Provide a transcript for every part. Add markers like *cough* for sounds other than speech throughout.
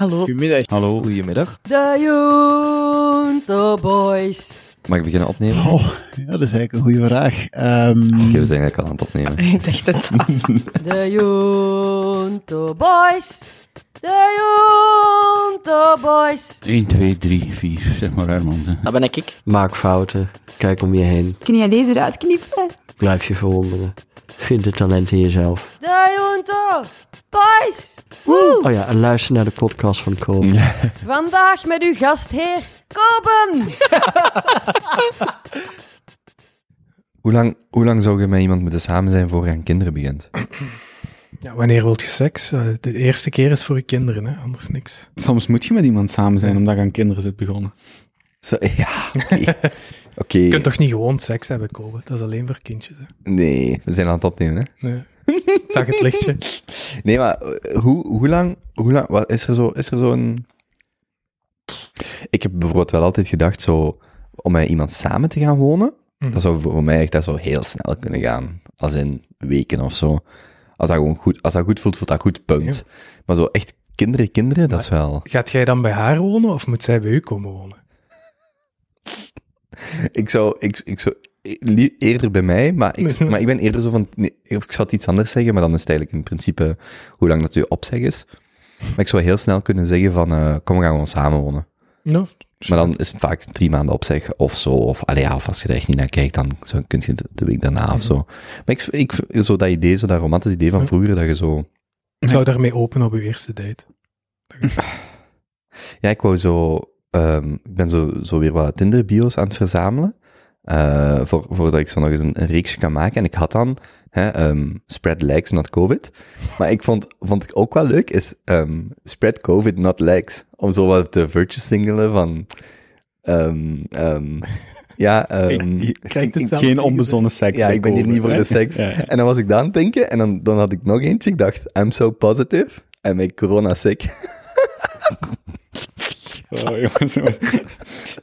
Hallo. Goedemiddag. Hallo. Goedemiddag. De Junto Boys. Mag ik beginnen opnemen? Oh, ja, dat is eigenlijk een goede vraag. Ehm, Oké, we zijn eigenlijk al aan het opnemen. *laughs* Ik dacht het al. De Junto Boys. De Junto Boys. 1, 2, 3, 4. Zeg maar Herman. Dat ben ik. Maak fouten. Kijk om je heen. Kun jij deze eruit knippen? Blijf je verwonderen. Vind het talent in jezelf. De Junto Boys. Woe. Oh ja, en luister naar de podcast van Koop. Vandaag met uw gastheer Koben. *laughs* Hoe lang, hoe lang zou je met iemand moeten samen zijn voor je aan kinderen begint? *clears throat* Ja, wanneer wilt je seks? Eh, De eerste keer is voor je kinderen, hè? anders niks. Soms moet je met iemand samen zijn omdat je aan kinderen zit begonnen. Zo, ja. *laughs* Je kunt toch niet gewoon seks hebben, Kobe? Dat is alleen voor kindjes. Hè? nee, we zijn aan het opnemen, hè? Nee. Ik zag het lichtje. *laughs* Nee, maar eh, hoe, hoe lang, hoe lang, wat, is er zo, is er zo'n... Ik heb bijvoorbeeld wel altijd gedacht, zo, om met iemand samen te gaan wonen, Mhm. dat zou voor mij echt dat zou heel snel kunnen gaan. Als in weken of zo. Als dat gewoon goed, als dat goed voelt, voelt dat goed, punt. Maar zo echt kinderen, kinderen, dat is wel... Gaat jij dan bij haar wonen of moet zij bij u komen wonen? Ik zou, ik, ik zou eerder bij mij, maar ik, maar ik ben eerder zo van, of ik zou het iets anders zeggen, maar dan is het eigenlijk in principe hoe lang dat je opzeg is. Maar ik zou heel snel kunnen zeggen van, eh, kom, we gaan gewoon samenwonen. No, Maar dan is het vaak drie maanden opzeg of zo, of, allee, ja, of als je er echt niet naar kijkt, dan zo, kun je de, de week daarna of zo. Maar ik, ik, zo dat idee, zo dat romantisch idee van vroeger, dat je zo, Ik zou daarmee openen op uw eerste date. *laughs* Ja, ik wou zo... ehm, ik ben zo, zo weer wat Tinder-bio's aan het verzamelen. eh, voor, voordat ik zo nog eens een, een reeksje kan maken. En ik had dan hè, ehm, Spread Legs, not COVID. Maar ik vond, vond ik ook wel leuk, is ehm, Spread COVID, not Legs. Om zo wat te virtue singelen van... ehm, ehm, *laughs* ja, ehm, Je krijgt ik- Geen onbezonnen seks. ja, ik ben hier niet voor de seks. Ja, ja. En dan was ik dat aan het denken, en dan, dan had ik nog eentje. Ik dacht, I'm so positive, en make corona sick. *laughs* Oh, jongens, jongens.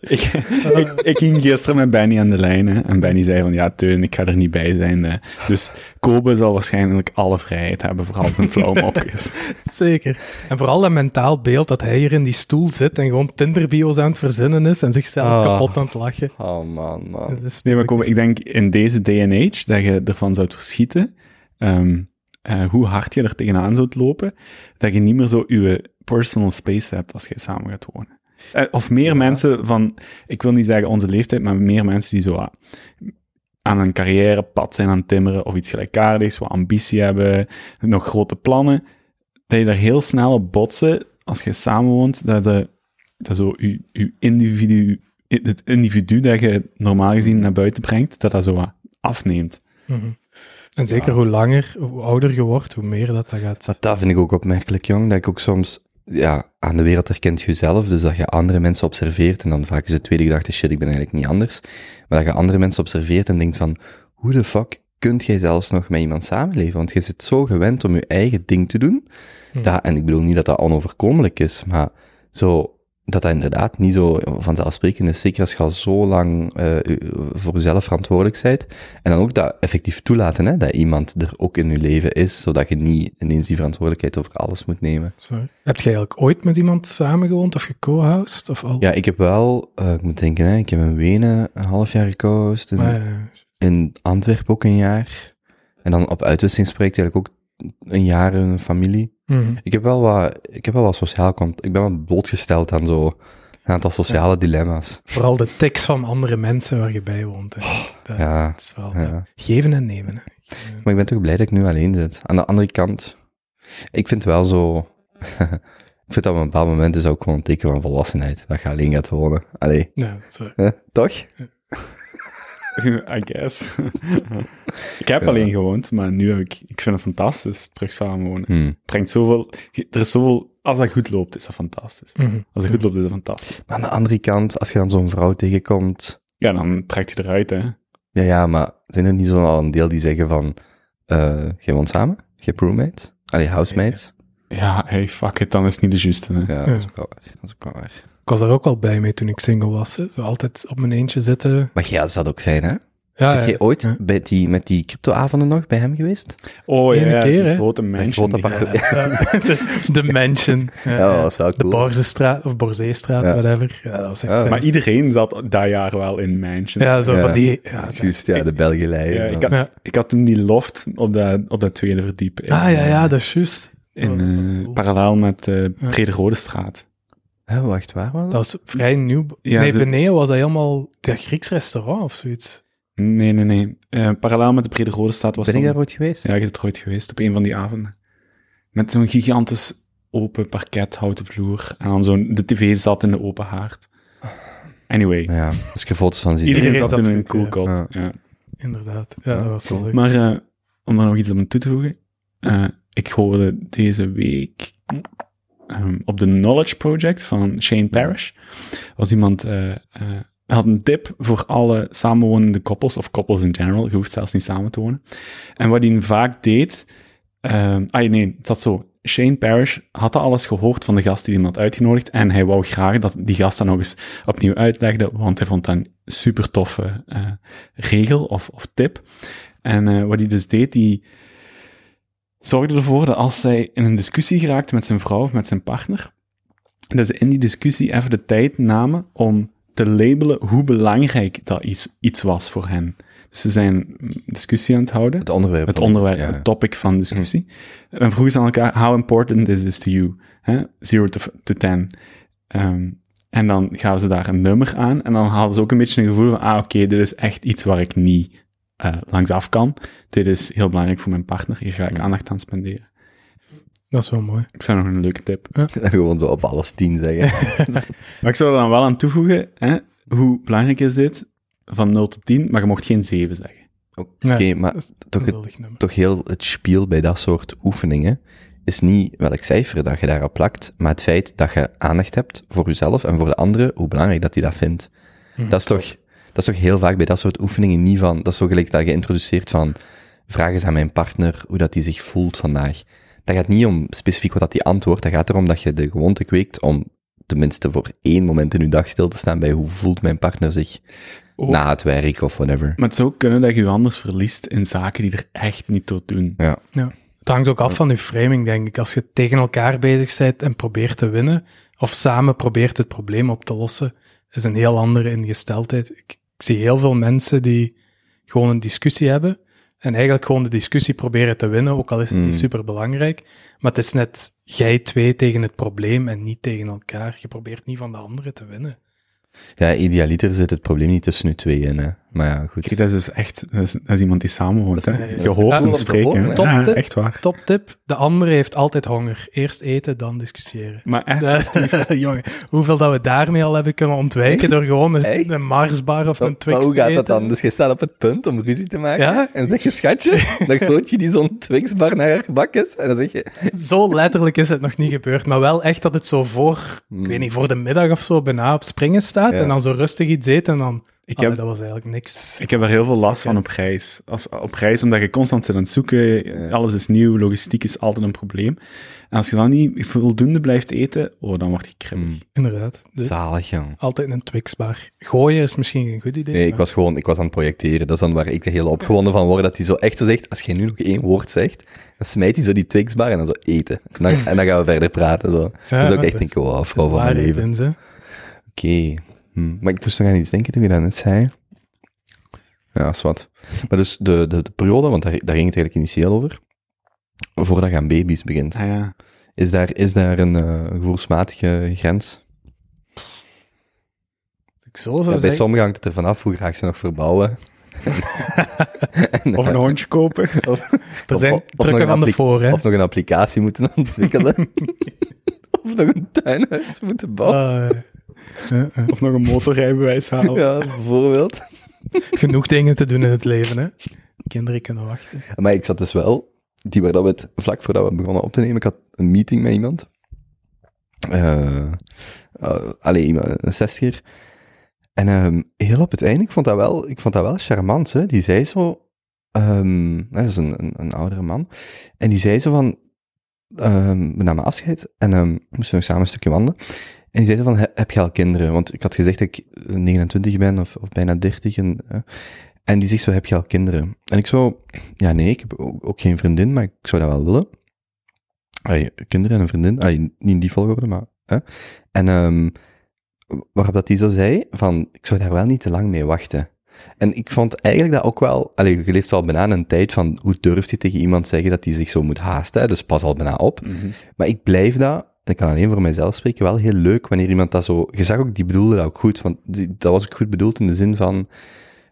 ik, ik, ik ging gisteren met Benny aan de lijn hè, en Benny zei van ja, Teun, ik ga er niet bij zijn. hè. Dus Kobe zal waarschijnlijk alle vrijheid hebben voor al zijn flauwe mopjes. *laughs* Zeker. En vooral dat mentaal beeld dat hij hier in die stoel zit en gewoon Tinder-bio's aan het verzinnen is en zichzelf Ah. kapot aan het lachen. Oh man, man. Is Nee, maar Kobe, ik denk in deze day and age dat je ervan zou verschieten, ehm, eh, hoe hard je er tegenaan zou lopen, dat je niet meer zo je personal space hebt als je samen gaat wonen. Eh, of meer mensen van, ik wil niet zeggen onze leeftijd, maar meer mensen die zo aan een carrièrepad zijn aan het timmeren of iets gelijkaardigs, wat ambitie hebben, nog grote plannen, dat je daar heel snel op botsen als je samenwoont, dat, de, dat zo je, je individu, het individu dat je normaal gezien naar buiten brengt, dat dat zo wat afneemt. Mhm. En zeker hoe langer, hoe ouder je wordt, hoe meer dat dat gaat. Dat, dat vind ik ook opmerkelijk, jong. Dat ik ook soms, ja, aan de wereld herkent je jezelf. Dus dat je andere mensen observeert. En dan vaak is de tweede gedachte, shit, ik ben eigenlijk niet anders. Maar dat je andere mensen observeert en denkt van, hoe de fuck kunt jij zelfs nog met iemand samenleven? Want je zit zo gewend om je eigen ding te doen. Hm. Dat, en ik bedoel niet dat dat onoverkomelijk is, maar zo, dat dat inderdaad niet zo vanzelfsprekend is. Zeker als je al zo lang eh, voor jezelf verantwoordelijk bent. En dan ook dat effectief toelaten, hè, dat iemand er ook in je leven is, zodat je niet ineens die verantwoordelijkheid over alles moet nemen. Sorry. Heb jij eigenlijk ooit met iemand samengewoond of geco-housed? Of al? Ja, ik heb wel, eh, ik moet denken, hè, ik heb in Wenen een half jaar gekozen, in, eh, in Antwerpen ook een jaar. En dan op uitwisselingsproject eigenlijk ook een jaar in een familie. Mhm. Ik heb wel wat, ik heb wel wat sociaal contact. Ik ben wel blootgesteld aan zo een aantal sociale dilemma's. Vooral de tics van andere mensen waar je bij woont. Dat, Ja, dat is wel ja. ja, geven en nemen. Hè. Maar ik ben toch blij dat ik nu alleen zit. Aan de andere kant, ik vind wel zo... *laughs* ik vind dat op een bepaald moment is ook gewoon een teken van volwassenheid. Dat je alleen gaat wonen. Allee, Ja, is waar. hè? *laughs* I guess. *laughs* ik heb alleen gewoond, maar nu heb ik, ik vind het fantastisch, terug samenwonen. Hm. Brengt zoveel, er is zoveel, als dat goed loopt, is dat fantastisch. Mhm. Als het goed loopt, is dat fantastisch. Maar aan de andere kant, als je dan zo'n vrouw tegenkomt... Ja, dan trekt je eruit, hè. Ja, ja, maar zijn er niet zo'n al een deel die zeggen van... jij woont samen? Je hebt roommates? Allee, housemates? Ja, hey, fuck it, dan is het niet de juiste, hè. Ja, dat is ook wel waar. Dat is ook wel waar. Ik was er ook wel bij mee toen ik single was. Hè. Zo altijd op mijn eentje zitten. Maar ja, dat is dat ook fijn, hè? Ja, Zeg ja. jij ooit Ja. bij die, met die cryptoavonden nog bij hem geweest? Oh ja, keer, die hè? grote mansion. grote *laughs* de, de mansion. Ja, Ja, ja. dat was wel De. Borzestraat of Borzeestraat, Ja. whatever. Ja, dat was echt Ja. fijn. Maar iedereen zat dat jaar wel in mansion. Ja, zo Ja. van die... Ja, Juist, ja, de Belgelei. Ik, had, Ja. ik had toen die loft op dat, op dat tweede verdiep. In, ah, ja, ja, eh, dat is juist. In, Oh, eh, cool. parallel met eh Brede Rode Straat. Hè, wacht, waar was dat? Dat was vrij nieuw. Ja, nee, ze- beneden was dat helemaal dat Grieks restaurant of zoiets. Nee, nee, nee. Eh, parallel met de Brede Rode Straat was Ben ik dan- daar ooit geweest? Ja, je bent er ooit geweest op een van die avonden. Met zo'n gigantisch open parket, houten vloer. En dan zo'n, de tv zat in de open haard. Anyway, Ja, als ik er foto's van zie. iedereen Iedereen zat in een cool ja. Ja. Inderdaad. Ja, Ja, dat was wel leuk. Maar eh, om daar nog iets aan toe te voegen. eh, ik hoorde deze week ehm, op de Knowledge Project van Shane Parrish. Was iemand... eh, eh, had een tip voor alle samenwonende koppels, of koppels in general. Je hoeft zelfs niet samen te wonen. En wat hij vaak deed... ehm, ah nee, het zat zo. Shane Parrish had dat alles gehoord van de gast die hem had uitgenodigd. En hij wou graag dat die gast dat nog eens opnieuw uitlegde, want hij vond dat een super toffe eh, regel of, of tip. En wat hij dus deed, die zorgde ervoor dat als zij in een discussie geraakte met zijn vrouw of met zijn partner, dat ze in die discussie even de tijd namen om te labelen hoe belangrijk dat iets, iets was voor hen. Dus ze zijn discussie aan het houden. Het onderwerp. Het onderwerp, Ja. het topic van discussie. En vroegen ze aan elkaar, how important is this to you? Hè? Zero to, to ten. Ehm, en dan gaven ze daar een nummer aan. En dan hadden ze ook een beetje een gevoel van, ah, oké, dit is echt iets waar ik niet eh langs af kan. Dit is heel belangrijk voor mijn partner. Hier ga ik aandacht aan spenderen. Dat is wel mooi. Ik vind nog een leuke tip. Gewoon zo op alles tien zeggen. *laughs* *laughs* Maar ik zou er dan wel aan toevoegen, hè? hoe belangrijk is dit? Van 0 tot 10, maar je mocht geen 7 zeggen. Oké, Ja, maar toch, het, toch heel het spiel bij dat soort oefeningen is niet welk cijfer dat je daarop plakt, maar het feit dat je aandacht hebt voor jezelf en voor de anderen, hoe belangrijk dat die dat vindt. Hm, dat, is toch, dat is toch heel vaak bij dat soort oefeningen niet van, dat is zo gelijk dat je introduceert van, vraag eens aan mijn partner hoe dat die zich voelt vandaag. Dat gaat niet om specifiek wat dat die antwoordt, dat gaat erom dat je de gewoonte kweekt om tenminste voor één moment in je dag stil te staan bij hoe voelt mijn partner zich Oh. na het werk of whatever. Maar het zou kunnen dat je je anders verliest in zaken die er echt niet toe doen. Ja. Het hangt ook af van je framing, denk ik. Als je tegen elkaar bezig bent en probeert te winnen, of samen probeert het probleem op te lossen, is een heel andere ingesteldheid. Ik, ik zie heel veel mensen die gewoon een discussie hebben en eigenlijk gewoon de discussie proberen te winnen, ook al is het Mm. niet super belangrijk. Maar het is net jij twee tegen het probleem en niet tegen elkaar. Je probeert niet van de andere te winnen. Ja, idealiter zit het probleem niet tussen u twee in, hè. Maar ja, goed. Kijk, dat is dus echt, dat is, dat is iemand die samenwoont. Dat Hè? Je hoort hem spreken. hè. Top Ja, tip. echt waar. Top tip, de andere heeft altijd honger. Eerst eten, dan discussiëren. Maar echt, Eh, *laughs* Jongen, hoeveel dat we daarmee al hebben kunnen ontwijken door gewoon een, Echt? een Marsbar of een Twix maar hoe te gaat dat eten. dan? Dus je staat op het punt om ruzie te maken. Ja? En dan zeg je, schatje, dan gooit je die zo'n Twixbar naar haar bakjes. En dan zeg je, *laughs* Zo letterlijk is het nog niet gebeurd, maar wel echt dat het zo voor, ik weet niet, voor de middag of zo bijna op springen staat Ja. en dan zo rustig iets eten en dan... ik Allee, heb, dat was eigenlijk niks. ik heb daar heel veel last van op reis. Als, op reis, omdat je constant zit aan het zoeken, alles is nieuw, logistiek is altijd een probleem. En als je dan niet voldoende blijft eten, oh, dan word je kribbig. Hmm. Inderdaad. Dus zalig, jong. altijd een Twixbar. Gooien is misschien geen goed idee. Nee, ik was gewoon, ik was aan het projecteren. Dat is dan waar ik er heel opgewonden van word, dat hij zo echt zo zegt, als je nu nog één woord zegt, dan smijt hij zo die Twixbar en dan zo eten. En dan, en dan gaan we verder praten, zo. Ja, dus ook dat echt is denken, wow, vrouw van mijn leven. ze. Oké. Hm. Maar ik moest nog aan iets denken toen je dat net zei. Ja, is wat. Maar dus de, de, de periode, want daar, daar ging het eigenlijk initieel over, voordat je aan baby's begint, Ah ja. is daar, is daar een eh, gevoelsmatige grens? Ik zo zou Ja, bij zeggen... sommigen hangt het er vanaf hoe graag ze nog verbouwen. En, Of een hondje kopen. Er of- zijn of nog drukken een van de appli- voor, hè. Of nog een applicatie moeten ontwikkelen. *laughs* of nog een tuinhuis moeten bouwen. Ah. Of nog een motorrijbewijs halen. Ja, bijvoorbeeld. Genoeg dingen te doen in het leven, hè. Kinderen kunnen wachten. Maar ik zat dus wel, die waar dat we het, vlak voordat we begonnen op te nemen, ik had een meeting met iemand. Eh eh, allee, iemand- een zestiger. En ehm, heel op het einde, ik vond dat wel, ik vond dat wel charmant, hè. Die zei zo, ehm, dat is een, een, een oudere man, en die zei zo van, ehm, we namen afscheid, en ehm, we moesten nog samen een stukje wandelen. En die zei zo van, "He- heb je al kinderen? Want ik had gezegd dat ik 29 ben, of, of bijna 30, en, En die zegt zo, heb je al kinderen? En ik zo, ja nee, ik heb ook, geen vriendin, maar ik zou dat wel willen. Ay, kinderen en een vriendin, ay, niet in die volgorde, maar... Hè? En ehm waarop dat die zo zei, van, ik zou daar wel niet te lang mee wachten. En ik vond eigenlijk dat ook wel, allee, je leeft al bijna een tijd van, hoe durft je tegen iemand zeggen dat hij zich zo moet haasten, hè? dus pas al bijna op. Mhm. Maar ik blijf dat, ik kan alleen voor mijzelf spreken, wel heel leuk wanneer iemand dat zo... Je zag ook, die bedoelde dat ook goed, want die, dat was ook goed bedoeld in de zin van,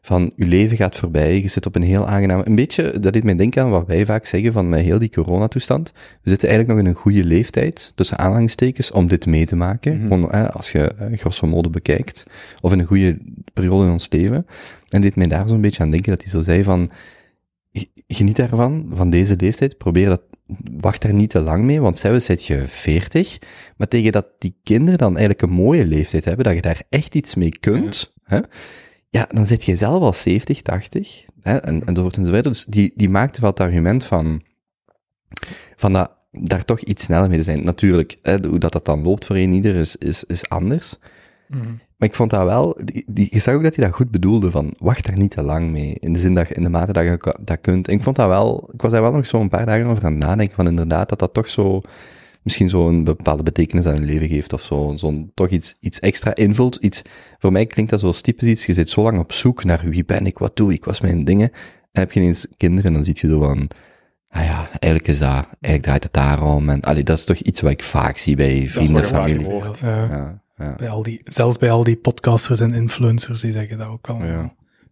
van je leven gaat voorbij, je zit op een heel aangename... Een beetje, dat deed mij denken aan wat wij vaak zeggen van met heel die coronatoestand. We zitten eigenlijk nog in een goede leeftijd, tussen aanhalingstekens, om dit mee te maken. Mhm. Gewoon, als je eh, grosso modo bekijkt. Of in een goede periode in ons leven. En deed mij daar zo'n beetje aan denken dat hij zo zei van... "G- Geniet daarvan, van deze leeftijd. Probeer dat wacht daar niet te lang mee, want zelfs zit je 40, maar tegen dat die kinderen dan eigenlijk een mooie leeftijd hebben, dat je daar echt iets mee kunt, hè, ja, dan zit je zelf al 70, 80, hè, en, enzovoort enzovoort. Dus die, die maakte wel het argument van, van dat, daar toch iets sneller mee te zijn. Natuurlijk, hè, hoe dat, dat dan loopt voor een ieder is, is, is anders. Mhm. Maar ik vond dat wel, die, die, je zag ook dat hij dat goed bedoelde, van wacht daar niet te lang mee, in de zin dat je, in de mate dat je dat kunt. En ik vond dat wel, ik was daar wel nog zo een paar dagen over aan het nadenken, van inderdaad, dat dat toch zo, misschien zo een bepaalde betekenis aan je leven geeft, of zo, zo'n, toch iets, iets extra invult, iets, voor mij klinkt dat zo typisch iets, je zit zo lang op zoek naar wie ben ik, wat doe ik, wat mijn dingen, en heb je ineens kinderen, en dan zie je zo van, ah ja, eigenlijk is dat, eigenlijk draait het daarom, en allee, dat is toch iets wat ik vaak zie bij vrienden, wat je vaak familie. hoort. Ja, Ja, ja. bij al die, zelfs bij al die podcasters en influencers, die zeggen dat ook al. Ja.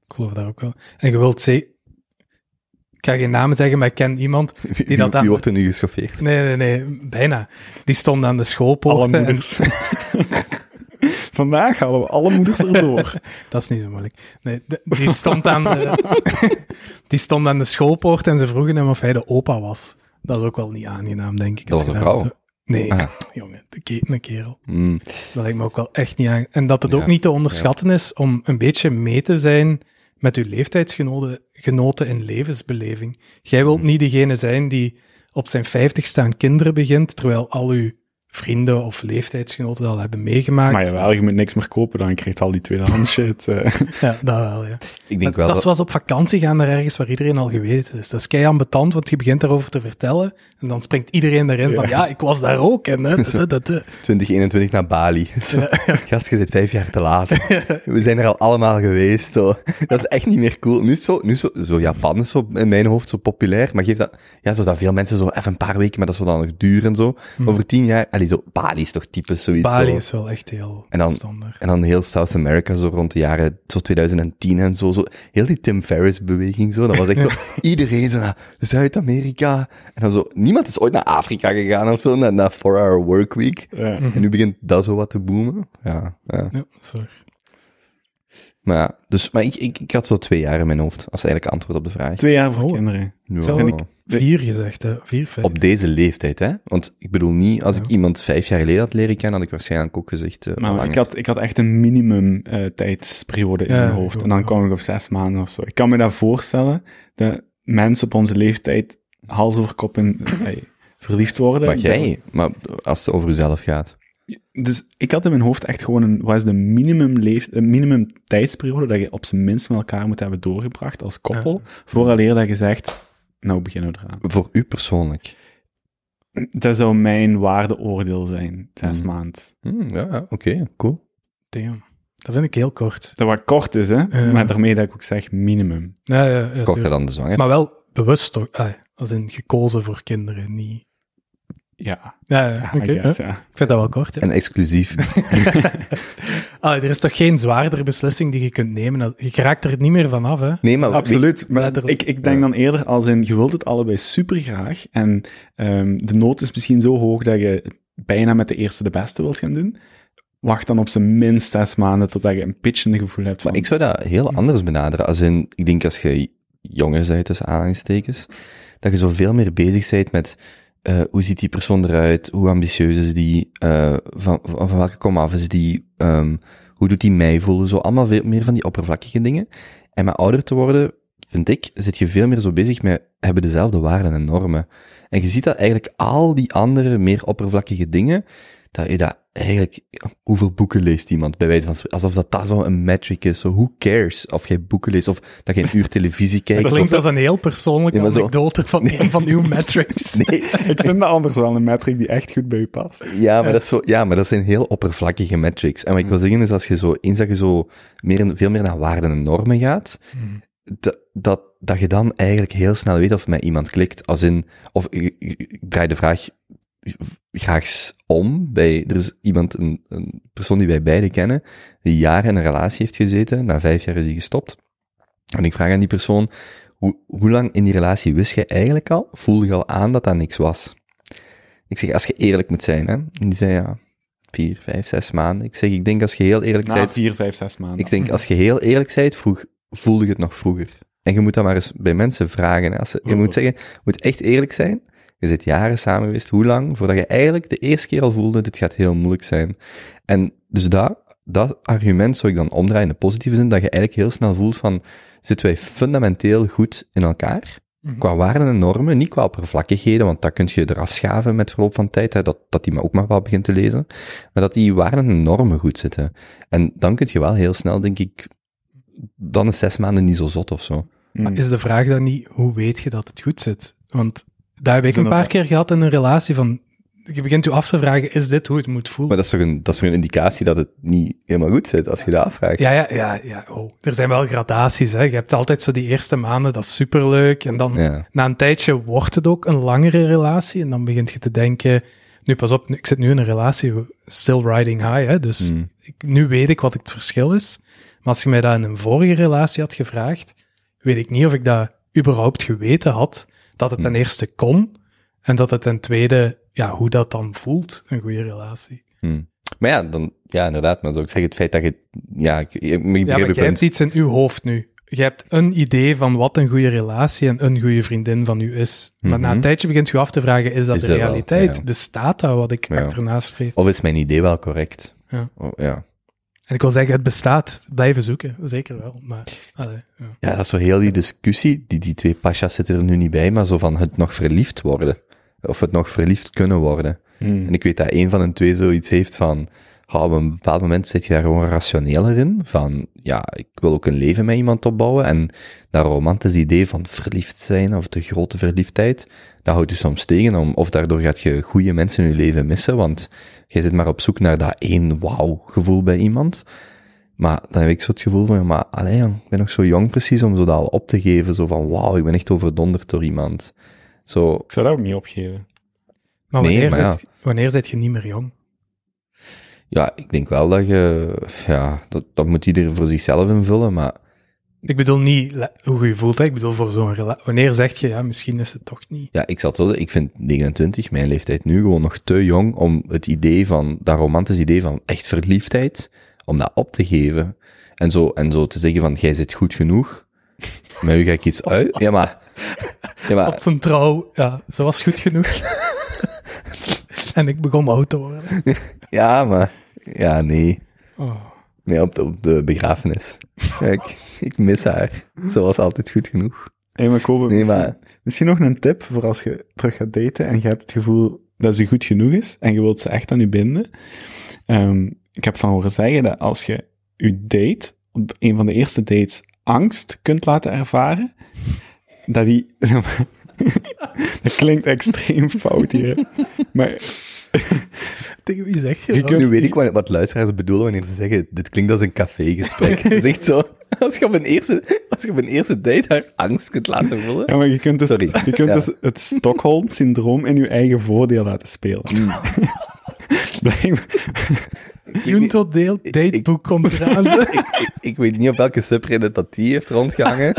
Ik geloof dat ook wel. En je wilt zeggen... Ik ga geen namen zeggen, maar ik ken iemand... *laughs* Wie, Die dat wie wordt er nu geschoffeerd? Nee, nee, nee, bijna. Die stond aan de schoolpoort. Alle en- moeders. *laughs* *laughs* Vandaag halen we alle moeders erdoor. Dat is niet zo moeilijk. Nee, de- die, stond aan de, die stond aan de schoolpoort en ze vroegen hem of hij de opa was. Dat is ook wel niet aangenaam, denk ik. Dat was een vrouw? Nee, Ah. *laughs* jongen, de ke- een kerel. Mm. Dat lijkt me ook wel echt niet aan. En dat het Ja, ook niet te onderschatten is om een beetje mee te zijn met uw leeftijdsgenoten genoten in levensbeleving. Jij wilt niet degene zijn die op zijn vijftigste aan kinderen begint, terwijl al uw vrienden of leeftijdsgenoten dat al hebben meegemaakt. Maar jawel, je moet niks meer kopen, dan krijgt al die tweedehands *laughs* shit. eh. Ja, dat wel, ja. Ik denk wel dat is dat... zoals op vakantie gaan naar ergens waar iedereen al geweest is. Dat is kei ambetant, want je begint daarover te vertellen en dan springt iedereen erin van ja, ik was daar ook. En, hè, dat, dat, dat. 2021 naar Bali. *laughs* Zo, Gast, je zit vijf jaar te laat. *laughs* We zijn er al allemaal geweest. Zo. Dat is echt niet meer cool. Nu is zo, nu is zo, zo Japan is zo in mijn hoofd zo populair, maar geef dat, ja, zo dat veel mensen zo even een paar weken, maar dat zal dan nog duren en zo. Maar over tien jaar, allee, zo, Bali is toch typisch zoiets. Bali zo. is wel echt heel En dan- standaard. En dan heel South America, zo rond de jaren zo 2010 en zo, zo. Heel die Tim Ferriss-beweging, zo. Dat was echt zo, *laughs* iedereen zo naar Zuid-Amerika. En dan zo, niemand is ooit naar Afrika gegaan of zo, naar, naar 4-hour workweek. Ja. En nu begint dat zo wat te boomen. Ja, ja. Ja, sorry. Maar ja, dus, maar ik, ik, ik had zo twee jaar in mijn hoofd, als eigenlijk antwoord op de vraag. Twee jaar voor Oh. kinderen. Ja. Zo vind ik- Vier gezegd, hè? Vier, vijf. Op deze leeftijd, hè? Want ik bedoel niet, als ik iemand vijf jaar geleden had leren kennen, had ik waarschijnlijk ook gezegd, eh, Maar ik had, ik had echt een minimum eh, tijdsperiode in Ja, mijn hoofd. En dan kwam ik op zes maanden of zo. Ik kan me dat voorstellen, dat mensen op onze leeftijd hals over kop in, eh, verliefd worden. Maar jij, maar als het over jezelf gaat. Dus ik had in mijn hoofd echt gewoon een, wat is de minimum, leef, een minimum tijdsperiode dat je op zijn minst met elkaar moet hebben doorgebracht als koppel, vooraleer dat je zegt, nou beginnen we eraan. Voor u persoonlijk. Dat zou mijn waardeoordeel zijn, zes Hmm. maanden. Hm, ja, ja, oké, cool. Damn. Dat vind ik heel kort. Dat wat kort is, hè? Ja. Maar daarmee dat ik ook zeg minimum. Ja, ja, ja, Korter tuurlijk. dan de zwanger. Maar wel bewust toch? Ah, als in gekozen voor kinderen, niet... Ja, Ja, oké. Hè. ja. Ik vind dat wel kort, ja. En exclusief. *laughs* Ah, er is toch geen zwaardere beslissing die je kunt nemen? als- Je raakt er niet meer vanaf, hè? Nee, maar Absoluut. Maar ik, ik denk Ja. dan eerder als in, je wilt het allebei super graag en ehm, de nood is misschien zo hoog dat je bijna met de eerste de beste wilt gaan doen. Wacht dan op zijn minst zes maanden totdat je een pitchende gevoel hebt van... Maar ik zou dat heel anders benaderen. Als in, ik denk als je jonger bent, tussen aanhalingstekens, dat je zoveel meer bezig bent met eh, hoe ziet die persoon eruit, hoe ambitieus is die, eh, van, van, welke komaf is die, ehm, hoe doet die mij voelen, zo allemaal veel meer van die oppervlakkige dingen. En met ouder te worden, vind ik, zit je veel meer zo bezig met, hebben dezelfde waarden en normen. En je ziet dat eigenlijk al die andere, meer oppervlakkige dingen, dat je dat eigenlijk, hoeveel boeken leest iemand bij wijze van? Alsof dat dat zo een metric is. Zo, who cares of jij boeken leest of dat je een uur televisie *laughs* kijkt. Dat of- klinkt als een heel persoonlijke zo- anekdote van een van uw *laughs* metrics. *laughs* Nee, Ik vind dat anders wel een metric die echt goed bij je past. ja, maar dat is zo, ja, maar dat zijn heel oppervlakkige metrics. En wat ik wil zeggen is, als je zo, eens dat je zo meer, veel meer naar waarden en normen gaat, dat, dat, dat je dan eigenlijk heel snel weet of met iemand klikt. Als in, of ik, ik- ik draai de vraag graag om. Bij, er is iemand, een, een persoon die wij beiden kennen, die jaren in een relatie heeft gezeten. Na vijf jaar is hij gestopt. En ik vraag aan die persoon, hoe, hoe lang in die relatie wist je eigenlijk al, voelde je al aan dat dat niks was? Ik zeg, als je eerlijk moet zijn, hè. En die zei, ja, vier, vijf, zes maanden. Ik zeg, ik denk als je heel eerlijk bent, vier, vijf, zes maanden. ik denk, als je heel eerlijk bent, vroeg, voelde je het nog vroeger. En je moet dat maar eens bij mensen vragen. Hè. Als ze, je moet zeggen, je moet echt eerlijk zijn. Je zit jaren samen geweest. Hoe lang? Voordat je eigenlijk de eerste keer al voelde, dit gaat heel moeilijk zijn. En dus dat, dat argument zou ik dan omdraaien in de positieve zin, dat je eigenlijk heel snel voelt van, zitten wij fundamenteel goed in elkaar? Mhm. Qua waarden en normen, niet qua oppervlakkigheden, want dat kun je eraf schaven met verloop van tijd, hè, dat, dat die me ook maar wel begint te lezen. Maar dat die waarden en normen goed zitten. En dan kun je wel heel snel, denk ik, dan is zes maanden niet zo zot of zo. Mm. Maar is de vraag dan niet, hoe weet je dat het goed zit? Want dat heb ik een paar keer gehad in een relatie van, je begint je af te vragen, is dit hoe het moet voelen? Maar dat is toch een, dat is toch een indicatie dat het niet helemaal goed zit, als je dat afvraagt. Ja, ja, ja, ja. Oh. Er zijn wel gradaties. Hè. Je hebt altijd zo die eerste maanden, dat is superleuk. En dan Ja. na een tijdje wordt het ook een langere relatie. En dan begint je te denken, nu pas op, ik zit nu in een relatie, still riding high. Hè. Dus Mm. ik, nu weet ik wat het verschil is. Maar als je mij dat in een vorige relatie had gevraagd, weet ik niet of ik dat überhaupt geweten had, dat het ten eerste kon. En dat het ten tweede, ja, hoe dat dan voelt, een goede relatie. Hmm. Maar ja, dan, ja, inderdaad, maar dan zou ik zeggen, het feit dat je, ja, ik, ik, ik Ja, maar je hebt iets in uw hoofd nu. Je hebt een idee van wat een goede relatie en een goede vriendin van u is. Maar na Mhm. een tijdje begint je af te vragen, is dat Is de dat wel, realiteit? ja. Bestaat dat wat ik Ja. achterna streef? Of is mijn idee wel correct? Ja. Oh, ja. En ik wil zeggen, het bestaat. Blijven zoeken, zeker wel. Maar, allee, ja. Ja, dat is zo heel die discussie. Die, die twee pasjas zitten er nu niet bij, maar zo van het nog verliefd worden. Of het nog verliefd kunnen worden. Mm. En ik weet dat een van de twee zoiets heeft van, op een bepaald moment zit je daar gewoon rationeler in. Van, ja, ik wil ook een leven met iemand opbouwen. En dat romantisch idee van verliefd zijn, of de grote verliefdheid, dat houdt je soms tegen. Om, of daardoor gaat je goede mensen in je leven missen, want je zit maar op zoek naar dat één wauw gevoel bij iemand. Maar dan heb ik zo het gevoel van, ja, maar allee, jong, ik ben nog zo jong precies om zo dat al op te geven. Zo van, wauw, ik ben echt overdonderd door iemand. Zo, Ik zou dat ook niet opgeven. Maar Nee, wanneer, maar ja. zit, wanneer zit je niet meer jong? ja, ik denk wel dat je, ja, dat, dat moet iedereen voor zichzelf invullen, maar Ik bedoel niet hoe je voelt, hè. ik bedoel voor zo'n relatie. Wanneer zeg je, ja, misschien is het toch niet. ja, ik zat zo, ik vind 29, mijn leeftijd nu, gewoon nog te jong om het idee van, dat romantisch idee van echt verliefdheid, om dat op te geven. En zo, en zo te zeggen van, jij zit goed genoeg, met u ga ik iets *laughs* uit. Ja, maar, ja, maar Op zijn trouw, ja, ze was goed genoeg. *laughs* en ik begon oud te worden. ja, maar, ja, nee. Oh. Nee, op de, op de begrafenis. Ja, ik, mis haar. Ze was altijd goed genoeg. Hey, maar Kobe, Nee, misschien, maar, misschien nog een tip voor als je terug gaat daten en je hebt het gevoel dat ze goed genoeg is en je wilt ze echt aan je binden. Ehm, ik heb van horen zeggen dat als je je date, op een van de eerste dates, angst kunt laten ervaren, dat die... *laughs* dat klinkt extreem fout hier. Maar *laughs* Tegen wie zeg je Je kunt- nu weet ik wat, wat luisteraars bedoelen wanneer ze zeggen, dit klinkt als een cafégesprek. *laughs* Het is echt zo, als je op een eerste, als je op een eerste date haar angst kunt laten voelen. Ja, maar je kunt dus, Sorry. Je kunt Ja. dus het Stockholm-syndroom in je eigen voordeel laten spelen. *laughs* Blijkbaar- Junto deel, dateboek komt eraan. ik, ik weet niet op welke subreddit dat die heeft rondgehangen.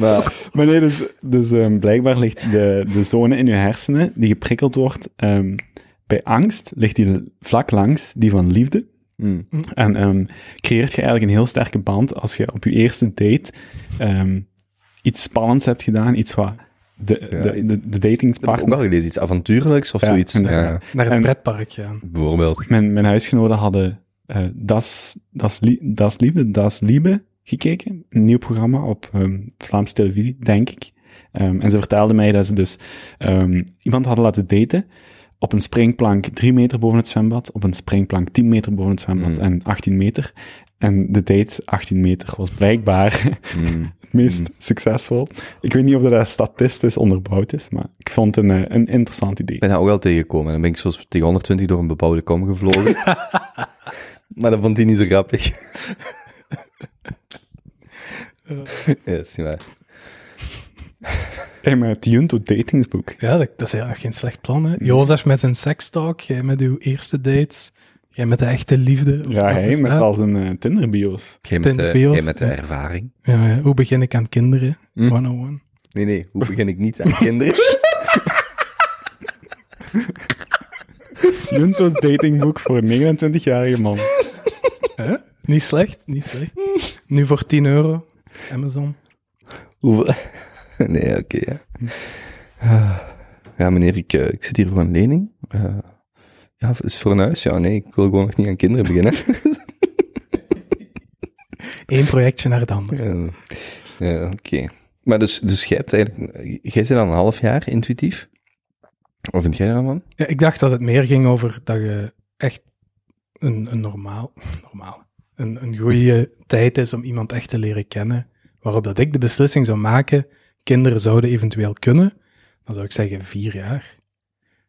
maar Maar nee, dus, dus ehm, blijkbaar ligt de, de zone in je hersenen die geprikkeld wordt ehm, bij angst, ligt die vlak langs die van liefde. hmm, En ehm, creëert je eigenlijk een heel sterke band als je op je eerste date ehm, iets spannends hebt gedaan, iets wat de, Ja, de, ik- de, de ik heb ook datingspartner... al gelezen, iets avontuurlijks of Ja, zoiets. Ja, Naar het pretpark gaan. bijvoorbeeld. Mijn, mijn huisgenoten hadden eh das, das, das Liefde, Das Liebe gekeken. Een nieuw programma op ehm Vlaamse televisie, denk ik. Ehm, en ze vertelden mij dat ze dus ehm, iemand hadden laten daten op een springplank 3 meter boven het zwembad, op een springplank 10 meter boven het zwembad Mm. en 18 meter. En de date 18 meter was blijkbaar *laughs* Mm. het meest succesvol. Ik weet niet of dat statistisch onderbouwd is, maar ik vond het een, eh, een interessant idee. Ik ben dat ook al tegengekomen. Dan ben ik zoals tegen 120 door een bebouwde kom gevlogen. *laughs* maar dat vond hij niet zo grappig. *laughs* ja, is niet waar. Hey, maar het Junto datingsboek. Ja, dat, dat is eigenlijk geen slecht plan. Hè? Jozef met zijn sekstalk, jij met uw eerste dates, jij met de echte liefde. Ja, hij met al zijn eh, Tinder-bio's. Jij met, de, Tinderbios, jij met de ja. ervaring. Ja, ja, hoe begin ik aan kinderen? Hm. 101. Nee, nee, hoe begin ik niet aan *laughs* kinderen? Junto's datingboek voor een 29-jarige man. Niet slecht, niet slecht. Nu voor 10 euro, Amazon. Hoeveel? *laughs* Nee, oké. ja. Ah, ja, meneer, ik, eh, ik zit hier voor een lening. Eh, ja, is voor een huis? Ja, nee, ik wil gewoon nog niet aan kinderen beginnen. *laughs* Eén projectje naar het andere. Ja, oké. Maar dus, dus jij hebt eigenlijk... Jij zit al een half jaar intuïtief? Wat vind jij daarvan? Ja, ik dacht dat het meer ging over dat je echt een, een normaal, *laughs* normaal, een, een goede tijd is om iemand echt te leren kennen. Waarop dat ik de beslissing zou maken, kinderen zouden eventueel kunnen. Dan zou ik zeggen vier jaar,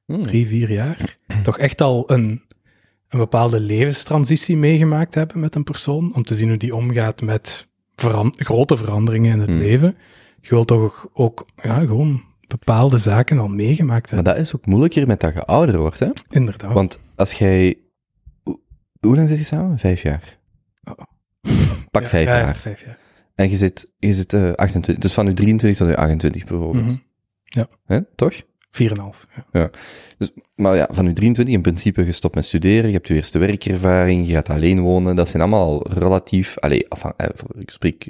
Hmm. drie, vier jaar. Toch echt al een, een bepaalde levenstransitie meegemaakt hebben met een persoon. Om te zien hoe die omgaat met grote veranderingen in het Hmm. leven. Je wilt toch ook ja, gewoon bepaalde zaken al meegemaakt Maar hebben. dat is ook moeilijker met dat je ouder wordt, hè? Inderdaad. Want als jij... Hoe, lang zit je samen? Vijf jaar. Oh. Pak Ja, vijf ja, ja, jaar. vijf jaar. En je zit, je zit eh, 28, dus van je 23 tot je 28 bijvoorbeeld. Mhm. Ja. Hè, toch? 4,5. Ja. Dus, maar ja, van je 23 in principe gestopt met studeren, je hebt je eerste werkervaring, je gaat alleen wonen, dat zijn allemaal al relatief, allee, afhan- eh, ik spreek,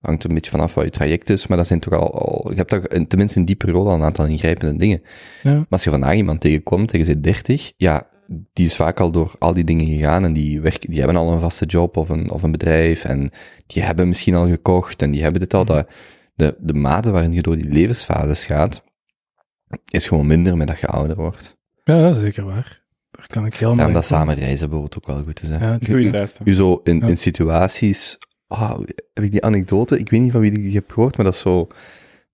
hangt een beetje vanaf wat je traject is, maar dat zijn toch al, al je hebt toch in- tenminste in die periode al een aantal ingrijpende dingen. Ja. Maar als je vandaag iemand tegenkomt en je zit 30, ja, die is vaak al door al die dingen gegaan en die, werken, die hebben al een vaste job of een, of een bedrijf en die hebben misschien al gekocht en die hebben dit al. Dat, de, de mate waarin je door die levensfases gaat, is gewoon minder met dat je ouder wordt. Ja, dat is zeker waar. Daar kan ik helemaal Daarom in dat samen reizen bijvoorbeeld ook wel goed is. Hè? Ja, lijst. U zo in, Ja. in situaties, ah, heb ik die anekdote, ik weet niet van wie ik die heb gehoord, maar dat is zo,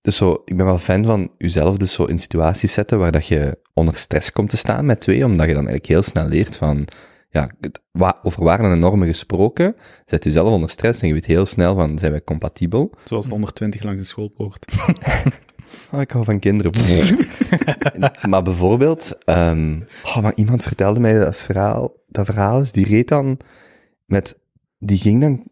dus zo, ik ben wel fan van uzelf dus zo in situaties zetten waar dat je onder stress komt te staan met twee, omdat je dan eigenlijk heel snel leert van, ja, het- wa- over waarden en normen gesproken, zet u zelf onder stress en je weet heel snel van, zijn wij compatibel? Zoals 120 langs de schoolpoort. Oh, *laughs* ik hou van kinderen. *laughs* maar bijvoorbeeld, ehm, oh, maar iemand vertelde mij dat verhaal, dat verhaal is, die reed dan met, die ging dan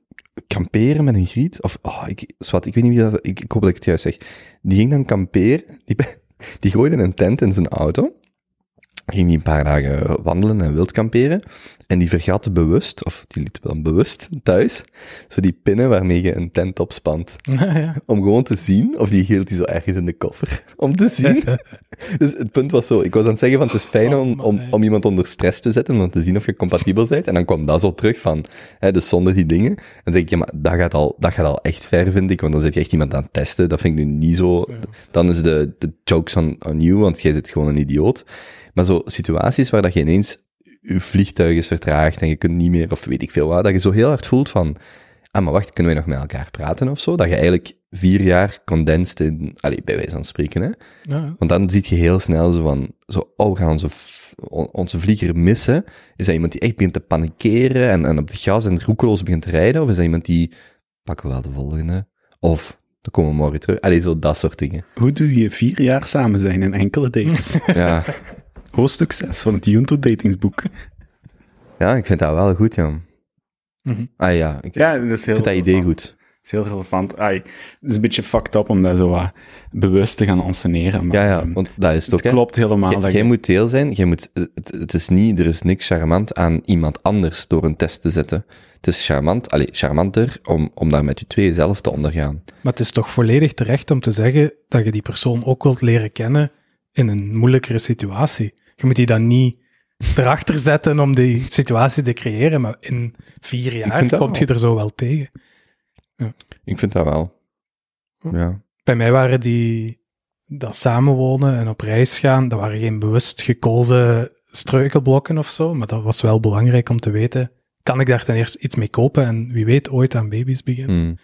kamperen met een griet, of, oh, ik, zwart, ik weet niet wie dat, ik, ik hoop dat ik het juist zeg. Die ging dan kamperen, die, *laughs* die gooide een tent in zijn auto, ging die een paar dagen wandelen en wild kamperen, en die vergatte bewust, of die liet dan bewust thuis, zo die pinnen waarmee je een tent opspant Ja, *laughs* ja. om gewoon te zien, of die hield hij zo ergens in de koffer, *laughs* om te zien. *laughs* dus het punt was zo, ik was aan het zeggen van het is fijn om, om, om iemand onder stress te zetten, om te zien of je compatibel bent, en dan kwam dat zo terug van, hè, dus zonder die dingen. En dan denk ik, ja, maar dat gaat al, dat gaat al echt ver, vind ik, want dan zit je echt iemand aan het testen, dat vind ik nu niet zo, dan is de, de jokes on, on you, want jij zit gewoon een idioot. Maar zo situaties waar dat je ineens je vliegtuig is vertraagd en je kunt niet meer, of weet ik veel wat, dat je zo heel hard voelt van, ah, maar wacht, kunnen wij nog met elkaar praten of zo? Dat je eigenlijk vier jaar condensed in, allee, bij wijze van spreken, hè? Ja. Want dan zie je heel snel zo van, zo, oh, we gaan onze, onze vlieger missen. Is dat iemand die echt begint te panikeren en, en op de gas en roekeloos begint te rijden? Of is dat iemand die, pakken we wel de volgende? Of, dan komen we morgen terug. Allee, zo dat soort dingen. Hoe doe je vier jaar samen zijn in enkele dates? Ja, *laughs* Hoofdstuk 6 van het Junto datingsboek. *laughs* ja ik vind dat wel goed, ja. Mhm. Ah ja, ik Ja, dat is heel vind dat idee relevant. goed. Dat is heel relevant. Ai, het is een beetje fucked up om dat zo wat bewust te gaan onsceneren. Maar, Ja, ja, ehm, want dat is het ook, klopt helemaal. Jij- je- moet deel zijn. Jij moet, het, het is niet, er is niks charmant aan iemand anders door een test te zetten. Het is charmant, allez, charmanter om, om daar met je twee zelf te ondergaan. Maar het is toch volledig terecht om te zeggen dat je die persoon ook wilt leren kennen in een moeilijkere situatie. Je moet die dan niet erachter zetten om die situatie te creëren, maar in vier jaar komt je er zo wel tegen. Ik vind dat wel. Ja. Bij mij waren die dat samenwonen en op reis gaan, dat waren geen bewust gekozen struikelblokken of zo, maar dat was wel belangrijk om te weten, kan ik daar ten eerste iets mee kopen en wie weet ooit aan baby's beginnen. Hmm.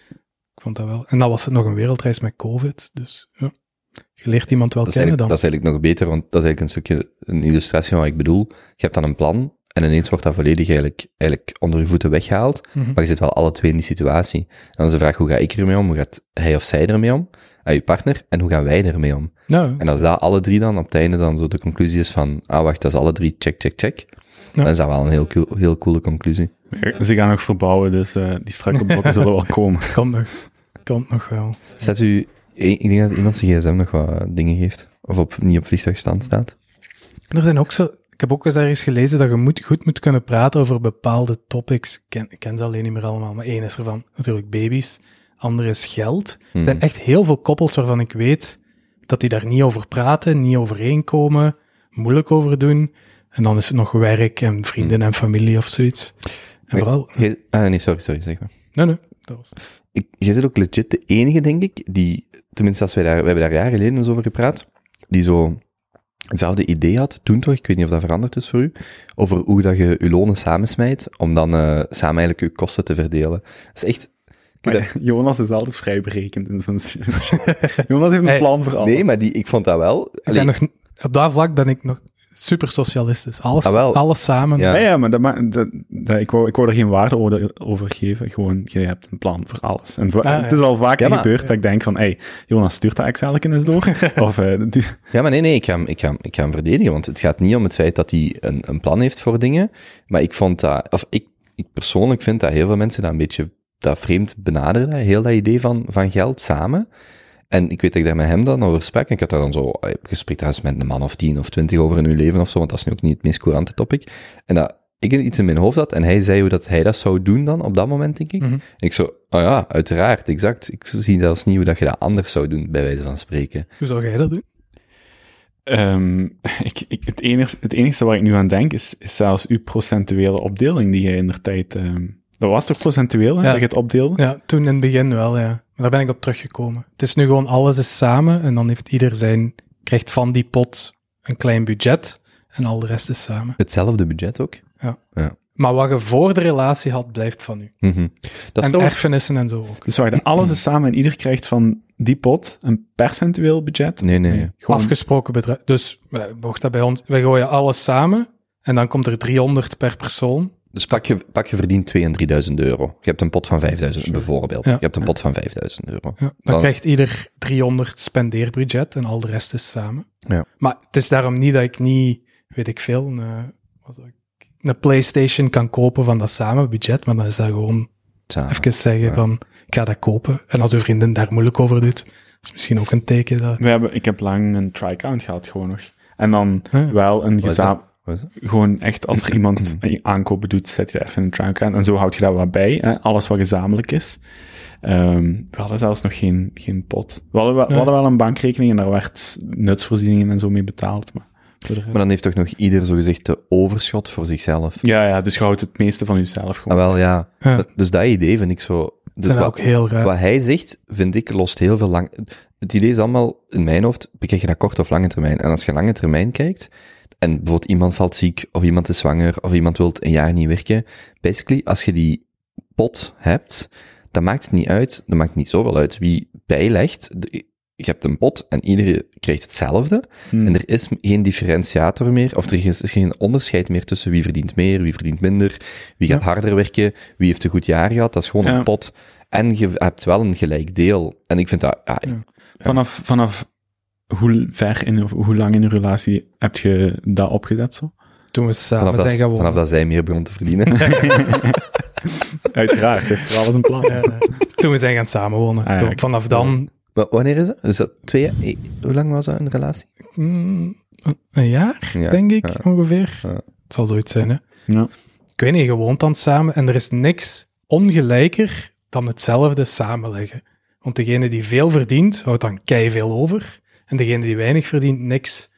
Ik vond dat wel. En dan was het nog een wereldreis met COVID, dus ja. Je leert iemand wel Dat kennen dan. dat is eigenlijk nog beter, want dat is eigenlijk een stukje een illustratie van wat ik bedoel. Je hebt dan een plan en ineens wordt dat volledig eigenlijk, eigenlijk onder je voeten weggehaald, Mhm. maar je zit wel alle twee in die situatie. En dan is de vraag, hoe ga ik ermee om? Hoe gaat hij of zij ermee om? En je partner, en hoe gaan wij ermee om? En als dat alle drie dan op het einde dan zo de conclusie is van, ah wacht, dat is alle drie check, check, check, dan is dat wel een heel, cool, heel coole conclusie. Ze gaan nog verbouwen, dus eh, die strakke blokken zullen wel *laughs* komen. komt nog. Komt nog wel. Staat u, ik denk dat iemand zijn gsm nog wat dingen geeft, of op, niet op vliegtuigstand staat. Er zijn ook zo... Ik heb ook eens ergens gelezen dat je moet, goed moet kunnen praten over bepaalde topics. Ik ken, ik ken ze alleen niet meer allemaal, maar één is ervan natuurlijk baby's. Andere is geld. Er Mhm. zijn echt heel veel koppels waarvan ik weet dat die daar niet over praten, niet overeenkomen, moeilijk over doen. En dan is het nog werk en vrienden en familie of zoiets. En Maar vooral... ah, nee, sorry, sorry, zeg maar. Nee, nee, dat was... Ik, jij bent ook legit de enige, denk ik, die, tenminste als wij daar, we hebben daar jaren geleden eens over gepraat, die zo hetzelfde idee had, toen toch, ik weet niet of dat veranderd is voor u, over hoe dat je je lonen samensmijt, om dan eh, samen eigenlijk je kosten te verdelen. Dat is echt, Maar *laughs* Jonas is altijd vrij berekend in zo'n. *laughs* Jonas heeft een Hey, plan voor alles. nee, maar die, ik vond dat wel, Ik allee, ben nog, op dat vlak ben ik nog super socialistisch. Alles, Ah, wel. alles samen. Ja. Ja, ja, maar dat, ma- dat, dat, ik, wou, ik wou er geen waarde over, over geven. Gewoon, je hebt een plan voor alles. En voor- Ah, ja. het is al vaker Ja, maar- gebeurd dat ik denk van, hey, Jonas, stuurt dat Excel eens door. *laughs* of, eh, die- Ja, maar nee, nee, ik ga, hem- ik, ga, ik ga hem verdedigen, want het gaat niet om het feit dat hij een, een plan heeft voor dingen, maar ik vond dat, of ik, ik persoonlijk vind dat heel veel mensen dat een beetje dat vreemd benaderen, heel dat idee van, van geld samen. En ik weet dat ik daar met hem dan over sprak, en ik had daar dan zo eh, gesprek daar eens met een man of tien of twintig over in hun leven of zo, want dat is nu ook niet het meest courante topic. En dat ik iets in mijn hoofd had, en hij zei hoe dat hij dat zou doen dan, op dat moment, denk ik. Mhm. En ik zo, oh ja, uiteraard, exact. Ik zie zelfs niet hoe dat je dat anders zou doen, bij wijze van spreken. Hoe zou jij dat doen? Ehm, *laughs* ik, ik, het, enigste, het enigste waar ik nu aan denk, is, is zelfs uw procentuele opdeling die jij in de tijd... ehm, dat was toch procentueel, hè, Ja. dat je het opdeelde? Ja, toen in het begin wel, ja. Maar daar ben ik op teruggekomen. Het is nu gewoon alles is samen en dan heeft ieder zijn, krijgt van die pot een klein budget en al de rest is samen. Hetzelfde budget ook. Maar wat je voor de relatie had, blijft van u. Mhm. Dat is en toch... erfenissen en zo ook. Dus waar alles is samen en ieder krijgt van die pot een percentueel budget. Nee, nee, nee. Gewoon, Afgesproken bedrag. Dus, eh, mocht dat bij ons, wij gooien alles samen en dan komt er 300 per persoon. Dus pak je, pak je verdient 2 en 3000 euro. Je hebt een pot van 5000 bijvoorbeeld. Ja. Je hebt een pot van 5000 euro. Ja, dan Dan- krijgt ieder 300 spendeerbudget en al de rest is samen. Ja. Maar het is daarom niet dat ik niet, weet ik veel, een, eh, wat ik, een PlayStation kan kopen van dat samen budget, maar dan is dat gewoon Samen. even zeggen Ja. van, ik ga dat kopen. En als uw vriendin daar moeilijk over doet, is misschien ook een teken dat... we hebben, ik heb lang een try-count gehad, gewoon nog. En dan wel een gezamenlijk... Gewoon echt, als er iemand aankopen doet, zet je dat even in een try-count. En zo houd je dat wat bij, hè, alles wat gezamenlijk is. Ehm, we hadden zelfs nog geen, geen pot. We hadden, we hadden wel een bankrekening en daar werd nutsvoorzieningen en zo mee betaald. Maar, de Maar dan heeft toch nog ieder zogezegd de overschot voor zichzelf. ja, ja, dus je houdt het meeste van jezelf Ah, gewoon. wel, ja. Dus dat idee vind ik zo... Dus wat, ook heel raar. wat hij zegt, vind ik, lost heel veel lang... Het idee is allemaal, in mijn hoofd, bekijk je dat kort of lange termijn. En als je lange termijn kijkt, en bijvoorbeeld iemand valt ziek, of iemand is zwanger, of iemand wil een jaar niet werken, basically, als je die pot hebt, dan maakt het niet uit, dan maakt het niet zoveel uit wie bijlegt. Je hebt een pot en iedereen krijgt hetzelfde. Hmm. En er is geen differentiator meer, of er is, geen onderscheid meer tussen wie verdient meer, wie verdient minder, wie gaat Ja. harder werken, wie heeft een goed jaar gehad. Dat is gewoon Ja. een pot. En je hebt wel een gelijk deel. En ik vind dat, Ja. Vanaf, vanaf hoe ver in, of hoe lang in een relatie heb je dat opgezet zo? Toen we samen vanaf, dat, zijn gewoon. vanaf dat zij meer begon te verdienen. *laughs* Uiteraard, heeft voor alles een plan. Ja. Toen we zijn gaan samenwonen. Ah, ja, Vanaf dan Wa- Wanneer is het? Is dat twee jaar? Eh, Hoe lang was dat een relatie? mm, een jaar, Ja, denk ik, ja. ongeveer. Ja. Het zal zoiets zijn, hè. Ja. Ik weet niet, je woont dan samen en er is niks ongelijker dan hetzelfde samenleggen. Want degene die veel verdient, houdt dan kei veel over. En degene die weinig verdient, niks.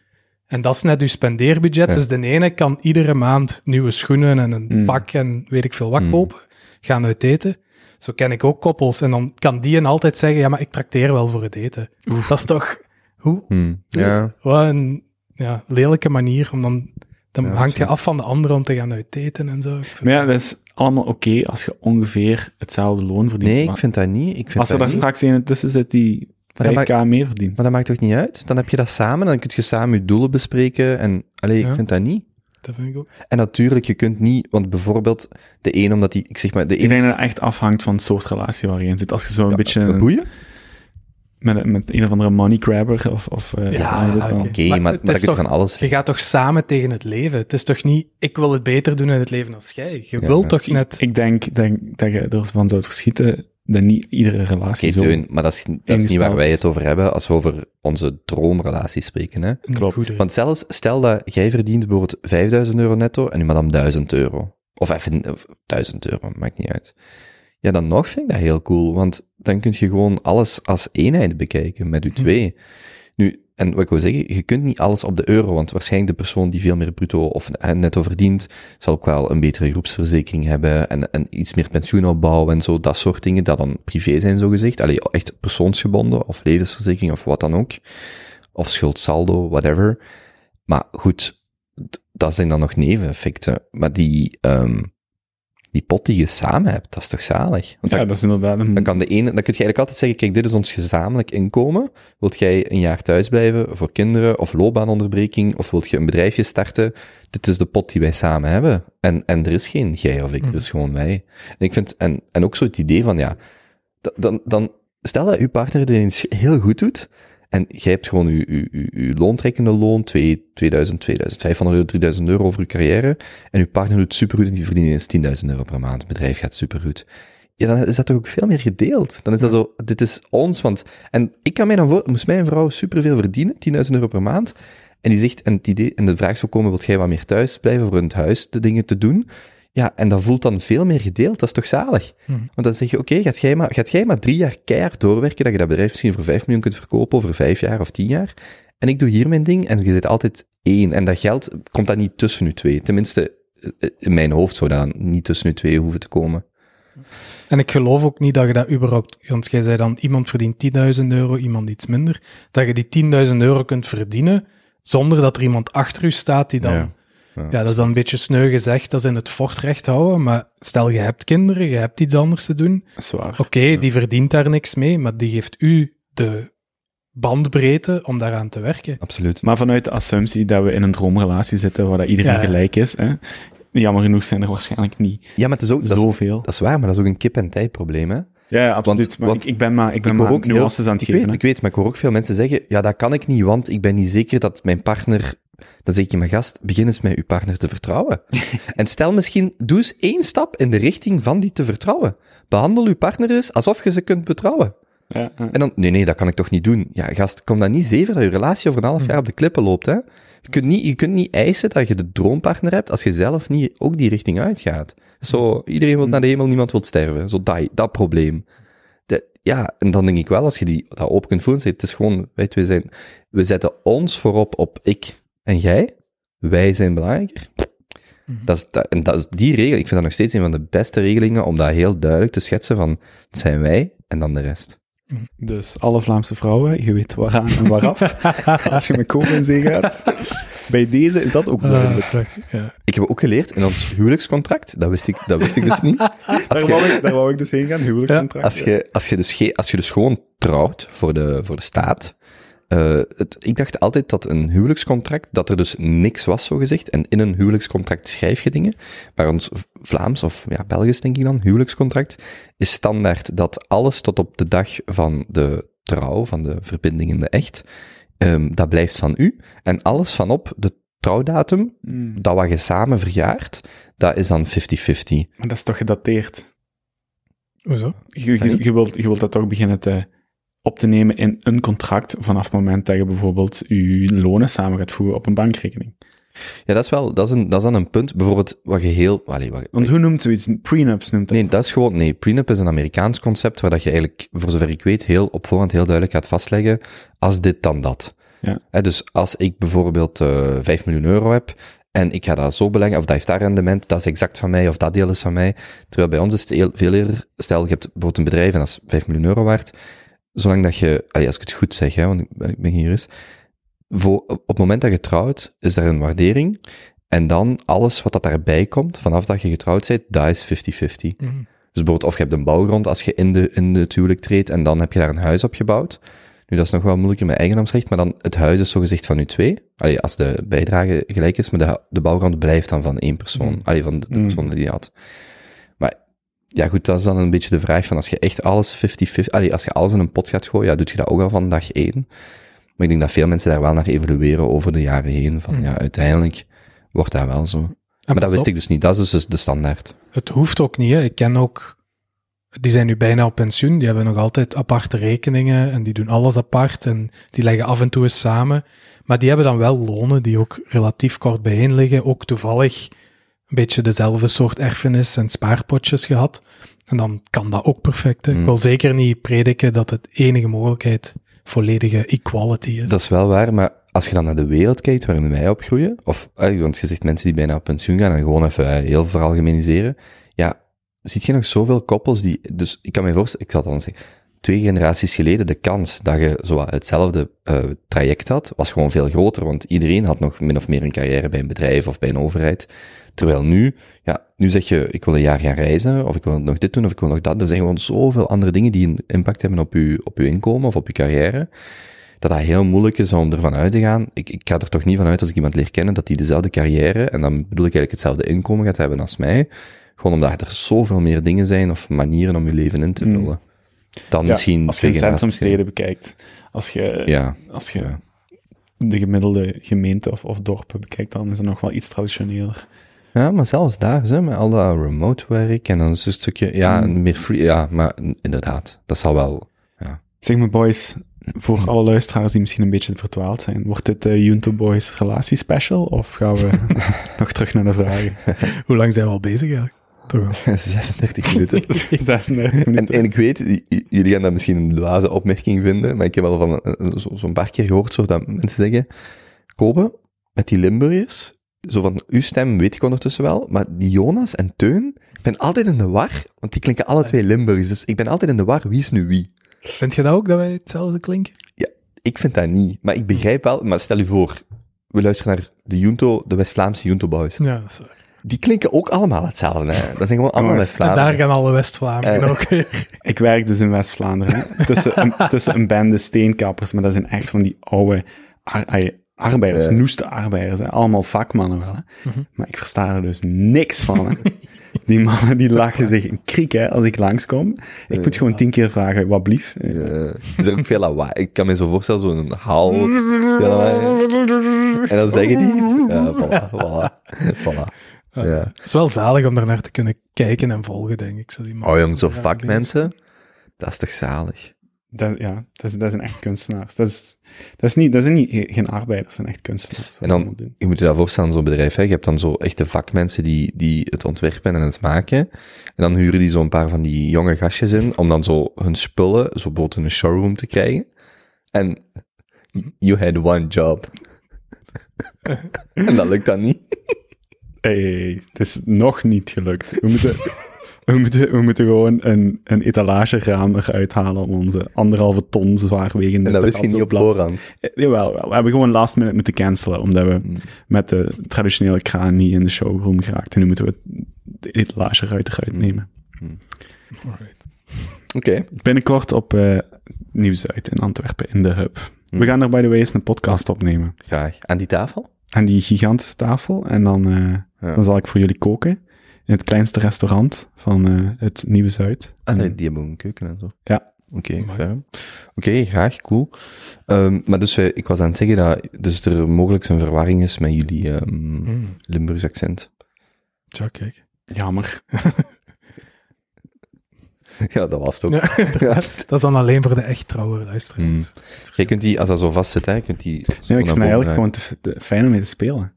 En dat is net uw spendeerbudget. Ja. Dus de ene kan iedere maand nieuwe schoenen en een Mm. pak en weet ik veel wat Mm. kopen. Gaan uit eten. Zo ken ik ook koppels. En dan kan die en altijd zeggen, ja, maar ik trakteer wel voor het eten. Dat is toch... Hoe, Hmm, Ja. wat een ja, lelijke manier om dan... Dan Ja, hangt je af van de anderen om te gaan uitdaten en zo. Maar ja, dat is allemaal oké als je ongeveer hetzelfde loon verdient. Nee, ik vind dat niet. Ik vind als er dat daar niet. straks een tussen zit die Maar dat 5k meer verdient. Maar dat maakt toch niet uit? Dan heb je dat samen, dan kun je samen je doelen bespreken. En allee, Ja. ik vind dat niet. Dat vind ik ook. En natuurlijk, je kunt niet, want bijvoorbeeld de een, omdat die, ik zeg maar, de Ik een. denk dat het echt afhangt van het soort relatie waar je in zit. Als je zo een beetje Wat boeien? met, met een of andere money grabber of, of eh, Ja, oké. Maar dat toch- van alles Je gaat toch samen tegen het leven? Het is toch niet, ik wil het beter doen in het leven als jij? Je Ja, wilt ja. toch net... Ik denk, denk dat je ervan zou verschieten dat niet iedere relatie zo... Teun, maar dat is, dat is niet waar wij het over hebben als we over onze droomrelatie spreken. Hè? klopt. goede- Want zelfs, stel dat jij verdient bijvoorbeeld 5000 euro netto en die madame 1000 euro. Of even of 1000 euro, maakt niet uit. Ja, dan nog vind ik dat heel cool, want dan kun je gewoon alles als eenheid bekijken met u twee. Nu, en wat ik wil zeggen, je kunt niet alles op de euro, want waarschijnlijk de persoon die veel meer bruto of eh, netto verdient, zal ook wel een betere groepsverzekering hebben en, en iets meer pensioen opbouwen en zo, dat soort dingen, dat dan privé zijn, zo gezegd. Allee, echt persoonsgebonden, of levensverzekering, of wat dan ook. Of schuldsaldo, whatever. Maar goed, dat zijn dan nog neveneffecten. Maar die, ehm, die pot die je samen hebt, dat is toch zalig? Want Ja, dat is inderdaad een... dan kan de ene, dan kun je eigenlijk altijd zeggen, kijk, dit is ons gezamenlijk inkomen. Wilt jij een jaar thuis blijven voor kinderen, of loopbaanonderbreking, of wilt je een bedrijfje starten? Dit is de pot die wij samen hebben. En, en er is geen jij of ik, er is gewoon wij. En ik vind, en, en ook zo het idee van, ja, da- dan, dan, stel dat uw partner dit eens heel goed doet, en jij hebt gewoon uw, uw, uw, uw loontrekkende loon, 2, 2000, 2500 euro, 3000 euro over uw carrière, en uw partner doet supergoed en die verdient eens 10.000 euro per maand. Het bedrijf gaat supergoed. Ja, dan is dat toch ook veel meer gedeeld. Dan is dat zo, dit is ons, want, en ik kan mij dan voor, moest mijn vrouw superveel verdienen, 10.000 euro per maand, en die zegt, en, het idee, en de vraag zou komen, wilt jij wat meer thuis blijven voor in het huis de dingen te doen? Ja, en dat voelt dan veel meer gedeeld, dat is toch zalig? Mhm. Want dan zeg je, oké, gaat, jij maar, gaat jij maar drie jaar keihard doorwerken, dat je dat bedrijf misschien voor 5 miljoen kunt verkopen over vijf jaar of tien jaar, en ik doe hier mijn ding, en je zit altijd één, en dat geld komt dan niet tussen u twee. Tenminste, in mijn hoofd zou dat dan niet tussen u twee hoeven te komen. En ik geloof ook niet dat je dat überhaupt... Want jij zei dan, iemand verdient 10.000 euro, iemand iets minder. Dat je die 10.000 euro kunt verdienen, zonder dat er iemand achter u staat die dan... Ja. Ja, Ja. dat is dan een beetje sneu gezegd, dat is in het vochtrecht houden. Maar stel, je hebt kinderen, je hebt iets anders te doen. Dat is waar. Oké, die verdient daar niks mee, maar die geeft u de bandbreedte om daaraan te werken. Absoluut. Maar vanuit de assumptie dat we in een droomrelatie zitten waar dat iedereen Ja. gelijk is, hè, jammer genoeg zijn er waarschijnlijk niet Ja, maar het is ook, dat is, zoveel. dat is waar, maar dat is ook een kip-en-tijd probleem, hè? Ja, ja, absoluut. Want- maar want ik, ik ben maar, ik ben ik maar ook heel- nuances aan het Ik geven. weet, ik weet, maar ik hoor ook veel mensen zeggen, ja, dat kan ik niet, want ik ben niet zeker dat mijn partner... Dan zeg ik je, mijn gast, begin eens met uw partner te vertrouwen. *laughs* en stel misschien, doe eens één stap in de richting van die te vertrouwen. Behandel uw partner eens alsof je ze kunt betrouwen. Ja, ja. En dan, nee, nee, dat kan ik toch niet doen. Ja, gast, kom dan niet zeven dat je relatie over een half jaar op de klippen loopt, hè. Je kunt, niet, je kunt niet eisen dat je de droompartner hebt als je zelf niet ook die richting uitgaat. Zo, iedereen wil naar de hemel, niemand wil sterven. Zo, dat, dat probleem. De, ja, en dan denk ik wel, als je die, dat open kunt voelen, het is gewoon, weet je, we zijn, we zetten ons voorop op ik en jij. Wij zijn belangrijker. Dat is, dat, en dat is die regel, ik vind dat nog steeds een van de beste regelingen om dat heel duidelijk te schetsen van, het zijn wij en dan de rest. Dus alle Vlaamse vrouwen, je weet waaraan en waaraf. *laughs* Als je met kopen in zee gaat. Bij deze is dat ook duidelijk. Ah, ja. Ik heb ook geleerd in ons huwelijkscontract, dat wist ik, dat wist ik dus niet. *laughs* Als Daar je, wou, ik, daar wou ik dus heen gaan, huwelijkscontract. als je, als je, dus, ge- als je dus gewoon trouwt voor de, voor de staat, eh, het, ik dacht altijd dat een huwelijkscontract, dat er dus niks was, zo gezegd. En in een huwelijkscontract schrijf je dingen. Maar ons Vlaams, of ja, Belgisch denk ik dan, huwelijkscontract, is standaard dat alles tot op de dag van de trouw, van de verbinding in de echt, ehm, dat blijft van u. En alles vanop de trouwdatum, Hmm, dat wat je samen verjaart, dat is dan 50-50. maar dat is toch gedateerd? Hoezo? Je, je, je, wilt, je wilt dat toch beginnen te, op te nemen in een contract vanaf het moment dat je bijvoorbeeld je lonen samen gaat voeren op een bankrekening. Ja, dat is wel, dat is, een, dat is dan een punt, bijvoorbeeld, wat je heel, allee, wat, Want hoe noemt zoiets? Prenups noemt dat. Nee, dat is gewoon, nee, prenup is een Amerikaans concept waar dat je eigenlijk, voor zover ik weet, heel op voorhand heel duidelijk gaat vastleggen, als dit dan dat. Ja. Dus als ik bijvoorbeeld eh 5 miljoen euro heb, en ik ga dat zo beleggen, of dat heeft daar rendement, dat is exact van mij, of dat deel is van mij. Terwijl bij ons is het heel, veel eerder, stel je hebt bijvoorbeeld een bedrijf en dat is 5 miljoen euro waard, zolang dat je, als ik het goed zeg, hè, want ik ben, hier eens, voor, op het moment dat je trouwt, is er een waardering. En dan alles wat dat daarbij komt, vanaf dat je getrouwd bent, dat is 50-50. Mhm. Dus bijvoorbeeld, of je hebt een bouwgrond als je in de, in de huwelijk treedt en dan heb je daar een huis op gebouwd. Nu, dat is nog wel moeilijker met eigenaamsrecht, maar dan het huis is zogezegd van u twee. Allee, als de bijdrage gelijk is, maar de, de bouwgrond blijft dan van één persoon. Mm. Allee, van de, de Mm. persoon die die had. Ja, goed, dat is dan een beetje de vraag van als je echt alles 50-50, allee, als je alles in een pot gaat gooien, ja, doet je dat ook al van dag één. Maar ik denk dat veel mensen daar wel naar evolueren over de jaren heen. Van Mm. ja, uiteindelijk wordt dat wel zo. En Maar dat wist op, ik dus niet. Dat is dus de standaard. Het hoeft ook niet. Hè. Ik ken ook, die zijn nu bijna op pensioen, die hebben nog altijd aparte rekeningen en die doen alles apart en die leggen af en toe eens samen. Maar die hebben dan wel lonen die ook relatief kort bijeen liggen, ook toevallig een beetje dezelfde soort erfenis en spaarpotjes gehad. En dan kan dat ook perfect. Hè. Mm. Ik wil zeker niet prediken dat het enige mogelijkheid volledige equality is. Dat is wel waar, maar als je dan naar de wereld kijkt waarin wij opgroeien, of, eh, want je zegt mensen die bijna op pensioen gaan en gewoon even eh, heel veralgemeniseren, ja, ziet je nog zoveel koppels die, dus ik kan me voorstellen, ik zal het dan zeggen, twee generaties geleden, de kans dat je zo hetzelfde eh, traject had, was gewoon veel groter, want iedereen had nog min of meer een carrière bij een bedrijf of bij een overheid. Terwijl nu, ja, nu zeg je, ik wil een jaar gaan reizen, of ik wil nog dit doen, of ik wil nog dat. Er zijn gewoon zoveel andere dingen die een impact hebben op je, op uw inkomen of op je carrière, dat dat heel moeilijk is om ervan uit te gaan. Ik, ik ga er toch niet van uit als ik iemand leer kennen dat die dezelfde carrière, en dan bedoel ik eigenlijk hetzelfde inkomen gaat hebben als mij, gewoon omdat er zoveel meer dingen zijn of manieren om je leven in te Mm. vullen. Dan Ja, misschien als je centrumsteden bekijkt, als je. Ja, als je ja. de gemiddelde gemeente of, of dorpen bekijkt, dan is het nog wel iets traditioneler. Ja, maar zelfs daar, hè, met al dat remote werk en dan is een stukje, ja, Mm. meer free, ja, maar inderdaad, dat zal wel, Zeg me, boys, voor alle luisteraars die misschien een beetje verdwaald zijn, wordt dit de Junto Boys relatiespecial of gaan we *laughs* nog terug naar de vragen? Hoe lang zijn we al bezig eigenlijk? Toch wel. *laughs* 36 minuten. *laughs* 36 En, minuten. en ik weet, jullie gaan dat misschien een dwaze opmerking vinden, maar ik heb wel van zo- zo'n paar keer gehoord zo dat mensen zeggen, Kobe, met die Limburgers, zo van uw stem weet ik ondertussen wel, maar die Jonas en Teun, ik ben altijd in de war, want die klinken alle twee Limburgers, dus ik ben altijd in de war, wie is nu wie? Vind je dat ook, dat wij hetzelfde klinken? Ik vind dat niet, maar ik begrijp wel, maar stel u voor, we luisteren naar de Junto, de West-Vlaamse Junto Boys. Ja, dat is waar. Die klinken ook allemaal hetzelfde, hè. Dat zijn gewoon allemaal Jongens, En daar West-Vlaanderen. gaan alle West-Vlamingen Eh. ook weer. Ik werk dus in West-Vlaanderen, tussen, een, tussen een bende steenkappers, maar dat zijn echt van die oude arbeiders, noeste arbeiders, hè. allemaal vakmannen wel. Hè. Mhm. Maar ik versta er dus niks van. Hè. *laughs* Die mannen die lachen zich een kriek hè, als ik langskom. Ik moet gewoon tien keer vragen, wat blief. Eh, is er ook veel lawaai. Ik kan me zo voorstellen, zo'n haal. En dan zeggen die iets. Ja, voilà, voilà. voilà. Ja. Het is wel zalig om daarnaar te kunnen kijken en volgen, denk ik. Zo die Oh jong, zo vakmensen. Dat is toch zalig? Dat, ja, dat, is, dat zijn echt kunstenaars. Dat is, dat is, niet, dat zijn niet, geen arbeiders, dat zijn echt kunstenaars. En dan- doen. Je moet je dat voorstellen, zo'n bedrijf. Hè. Je hebt dan zo echte vakmensen die, die het ontwerpen en het maken. En dan huren die zo'n paar van die jonge gastjes in om dan zo hun spullen, zo bijvoorbeeld in een showroom te krijgen. En you had one job. *laughs* en dat lukt dan niet. Hey, het is nog niet gelukt. We moeten, we moeten, we moeten gewoon een, een etalageraam eruit halen om onze anderhalve ton zwaarwegende... En dat wist je niet op voorhand. Eh, Jawel, wel. we hebben gewoon last minute moeten cancelen, omdat we Hmm. met de traditionele kraan niet in de showroom geraakt. En nu moeten we de etalage eruit eruit nemen. Alright. Oké. Binnenkort op eh Nieuw-Zuid in Antwerpen, in de hub. Hmm. We gaan daar, by the way, eens een podcast opnemen. Graag. Aan die tafel? Aan die gigantische tafel. En dan, eh, Ja. dan zal ik voor jullie koken. In het kleinste restaurant van eh, het Nieuwe Zuid. Ah, nee, En- die hebben ook een keuken en zo. Ja. Oké, fair. Oké, graag, cool. Ehm, maar dus wij, ik was aan het zeggen dat dus er mogelijk een verwarring is met jullie Hmm. Limburgs accent. Tja, kijk. Jammer. *laughs* ja, dat was het ook. Ja. *laughs* *laughs* Dat is dan alleen voor de echt trouwe luisteraars. Hmm. Jij kunt die, als dat zo vast zit, hè, kunt die Nee, ik vind het eigenlijk gewoon te, te fijn om mee te spelen.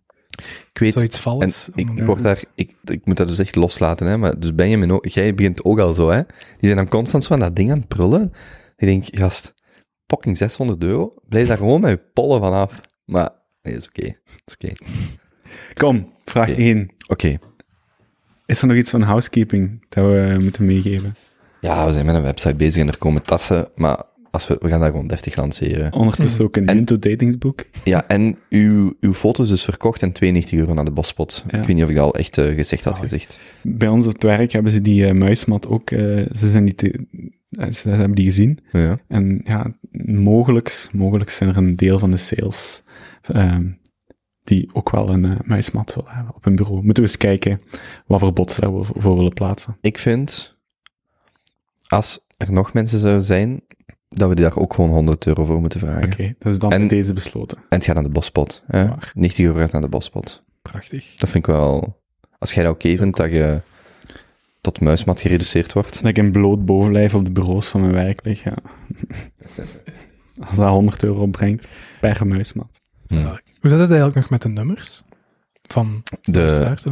Ik weet, Zoiets en vals. ik, word daar, ik, ik moet dat dus echt loslaten, hè, maar dus Benjamin ook, jij begint ook al zo, hè. Die zijn dan constant zo aan dat ding aan het brullen. Ik denk, gast, fucking 600 euro, blijf daar gewoon met je pollen vanaf. Maar, nee, is oké, is oké. Kom, vraag Oké. 1. Oké. Is er nog iets van housekeeping dat we moeten meegeven? Ja, we zijn met een website bezig en er komen tassen, maar als we, we gaan dat gewoon deftig lanceren. Ondertussen ook een En- Into datingsboek. Ja, en uw, uw foto's dus verkocht en 92 euro naar de bospot. Ja. Ik weet niet of ik dat al echt eh, gezegd had gezegd. Bij ons op het werk hebben ze die eh, muismat ook, eh, ze, zijn die te- ze hebben die gezien. Ja. En ja, mogelijks, mogelijks zijn er een deel van de sales ehm, die ook wel een muismat willen hebben op hun bureau. Moeten we eens kijken wat voor bots daar we voor willen plaatsen. Ik vind, als er nog mensen zouden zijn, dat we die daar ook gewoon 100 euro voor moeten vragen. Oké, dat is dan En- deze besloten. En het gaat naar de bospot. Hè? Zwaar. 90 euro gaat naar de bospot. Prachtig. Dat vind ik wel... Als jij dat oké vindt, dat je tot muismat gereduceerd wordt. Dat ik een bloot bovenlijf op de bureaus van mijn werk lig, ja. *laughs* Als dat 100 euro opbrengt per muismat. Hmm. Hoe zit het eigenlijk nog met de nummers? Van De, luisteraars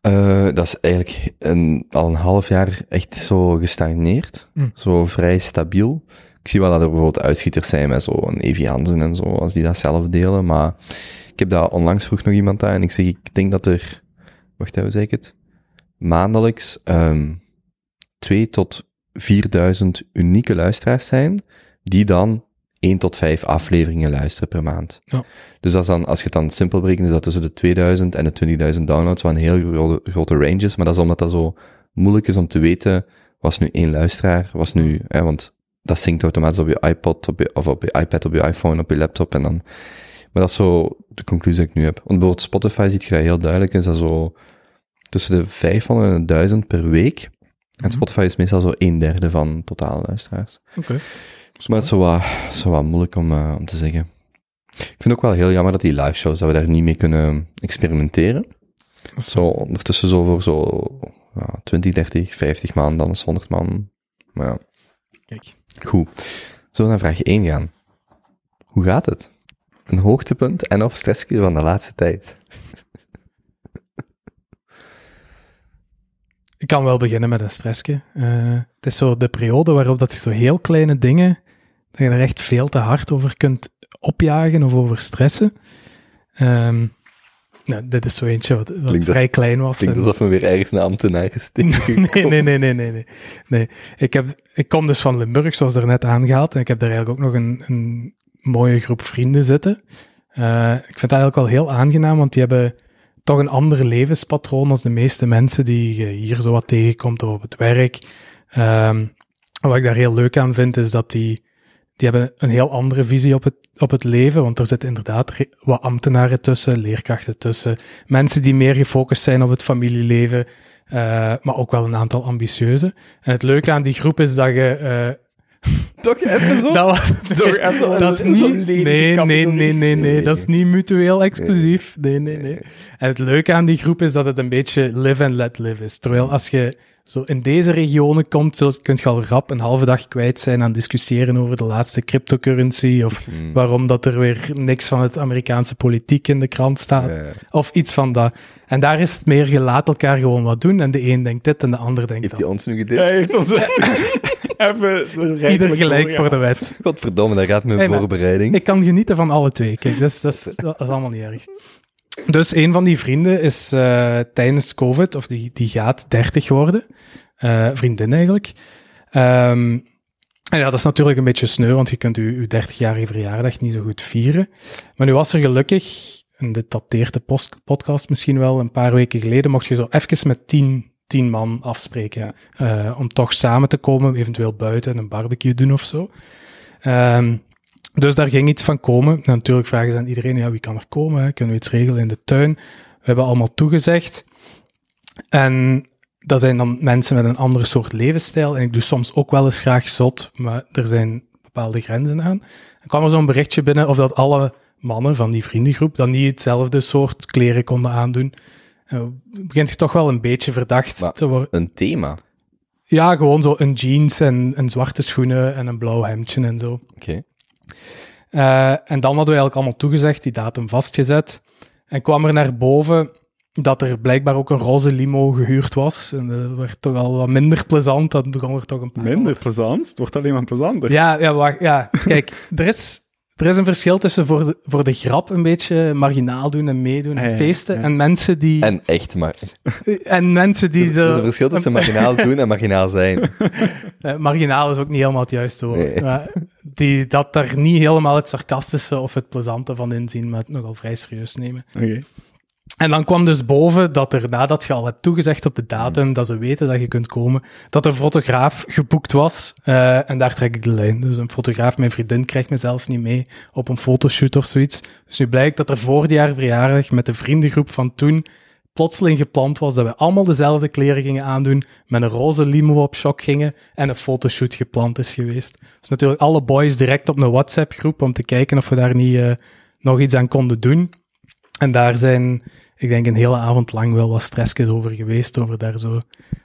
Eh, dat is eigenlijk een, al een half jaar echt zo gestagneerd. Hm. Zo vrij stabiel. Ik zie wel dat er bijvoorbeeld uitschieters zijn met zo'n Evi Hansen en zo, als die dat zelf delen. Maar ik heb dat onlangs vroeg nog iemand aan en ik zeg, ik denk dat er, wacht even, zeg ik het, maandelijks ehm 2 tot 4000 unieke luisteraars zijn, die dan 1 tot 5 afleveringen luisteren per maand. Ja. Dus dat is dan, als je het dan simpel berekent, is dat tussen de 2000 en de 20.000 downloads, wat een heel grote, grote range is. Maar dat is omdat dat zo moeilijk is om te weten, was nu één luisteraar, was nu, hè, want dat zinkt automatisch op je iPod, op je, of op je iPad, op je iPhone, op je laptop en dan... Maar dat is zo de conclusie die ik nu heb. Want bijvoorbeeld Spotify ziet je dat heel duidelijk, is dat zo tussen de 500 en 1000 per week. En Mhm. Spotify is meestal zo een derde van totale luisteraars. Oké. Maar het is zo wat, zo wat moeilijk om, eh, om te zeggen. Ik vind het ook wel heel jammer dat die live shows, dat we daar niet mee kunnen experimenteren. Zo ondertussen zo voor zo ja, 20, 30, 50 man, dan is 100 man. Maar ja, Kijk. goed. We naar vraag 1 gaan? Hoe gaat het? Een hoogtepunt en of stressje van de laatste tijd? Ik kan wel beginnen met een stressje. Eh, het is zo de periode waarop dat je zo heel kleine dingen, dat je er echt veel te hard over kunt opjagen of over stressen. Nou, dit is zo eentje wat, wat Klinkt dat- vrij klein was. Klinkt en- alsof we weer ergens een ambtenaar gestegen *laughs* nee, nee, nee, nee, nee, nee. nee. Ik, heb, ik kom dus van Limburg, zoals er net aangehaald. En ik heb daar eigenlijk ook nog een, een mooie groep vrienden zitten. Eh, ik vind dat eigenlijk wel heel aangenaam, want die hebben toch een ander levenspatroon als de meeste mensen die je hier zo wat tegenkomt of op het werk. Ehm, wat ik daar heel leuk aan vind, is dat die, die hebben een heel andere visie op het, op het leven, want er zitten inderdaad wat ambtenaren tussen, leerkrachten tussen, mensen die meer gefocust zijn op het familieleven, eh, maar ook wel een aantal ambitieuze. En het leuke aan die groep is dat je... eh, *laughs* Toch even zo? dat was, *laughs* Toch even dat is niet, nee, nee, nee, nee, nee, Nee. dat is niet mutueel exclusief. Nee, nee, nee. En het leuke aan die groep is dat het een beetje live and let live is. Terwijl als je zo in deze regionen komt, zo kun je al rap een halve dag kwijt zijn aan discussiëren over de laatste cryptocurrency of Hmm. waarom dat er weer niks van het Amerikaanse politiek in de krant staat. Of iets van dat. En daar is het meer, je laat elkaar gewoon wat doen en de een denkt dit en de ander denkt Heeft dat. hij ons nu gedist? Hij heeft ons *laughs* even Ieder gelijk voor de wet. Godverdomme, daar gaat mijn Hey, voorbereiding. Ik kan genieten van alle twee. Kijk, dat is, dat is, *laughs* dat is allemaal niet erg. Dus een van die vrienden is eh, tijdens COVID, of die, die gaat 30 worden. Eh, vriendin eigenlijk. Ehm, en ja, dat is natuurlijk een beetje sneu, want je kunt je, je 30-jarige verjaardag niet zo goed vieren. Maar nu was er gelukkig, en dit dateert de post- podcast misschien wel, een paar weken geleden, mocht je zo even met 10, 10 man afspreken. eh, om toch samen te komen, eventueel buiten een barbecue doen of zo. Ehm, dus daar ging iets van komen. En natuurlijk vragen ze aan iedereen, ja, wie kan er komen? Hè? Kunnen we iets regelen in de tuin? We hebben allemaal toegezegd. En dat zijn dan mensen met een andere soort levensstijl. En ik doe soms ook wel eens graag zot, maar er zijn bepaalde grenzen aan. Er kwam er zo'n berichtje binnen of dat alle mannen van die vriendengroep dan niet hetzelfde soort kleren konden aandoen. En het begint je toch wel een beetje verdacht Maar- te worden. Een thema. Ja, gewoon zo een jeans en, en zwarte schoenen en een blauw hemdje en zo. Oké. Eh, en dan hadden we eigenlijk allemaal toegezegd, die datum vastgezet. En kwam er naar boven dat er blijkbaar ook een roze limo gehuurd was. En dat werd toch al wat minder plezant. Dat begon er toch een paar... Minder plezant. Het wordt alleen maar plezanter. Ja, ja, wacht, ja. Kijk, er is, Er is een verschil tussen voor de, voor de grap een beetje marginaal doen en meedoen en feesten, ja. en mensen die... En, En echt, maar... mensen die... Er is een verschil tussen marginaal *laughs* doen en marginaal zijn. *laughs* Eh, marginaal is ook niet helemaal het juiste woord. Nee. Maar die dat daar niet helemaal het sarcastische of het plezante van inzien, maar het nogal vrij serieus nemen. Oké. En dan kwam dus boven dat er, nadat je al hebt toegezegd op de datum, dat ze weten dat je kunt komen, dat een fotograaf geboekt was. Eh, en daar trek ik de lijn. Dus een fotograaf, mijn vriendin, krijgt me zelfs niet mee op een fotoshoot of zoiets. Dus nu blijkt dat er voor die jaar verjaardag met de vriendengroep van toen plotseling gepland was dat we allemaal dezelfde kleren gingen aandoen, met een roze limo op shock gingen en een fotoshoot gepland is geweest. Dus natuurlijk alle boys direct op een WhatsApp-groep om te kijken of we daar niet eh, nog iets aan konden doen. En daar zijn, ik denk, een hele avond lang wel wat stressjes over geweest, over daar zo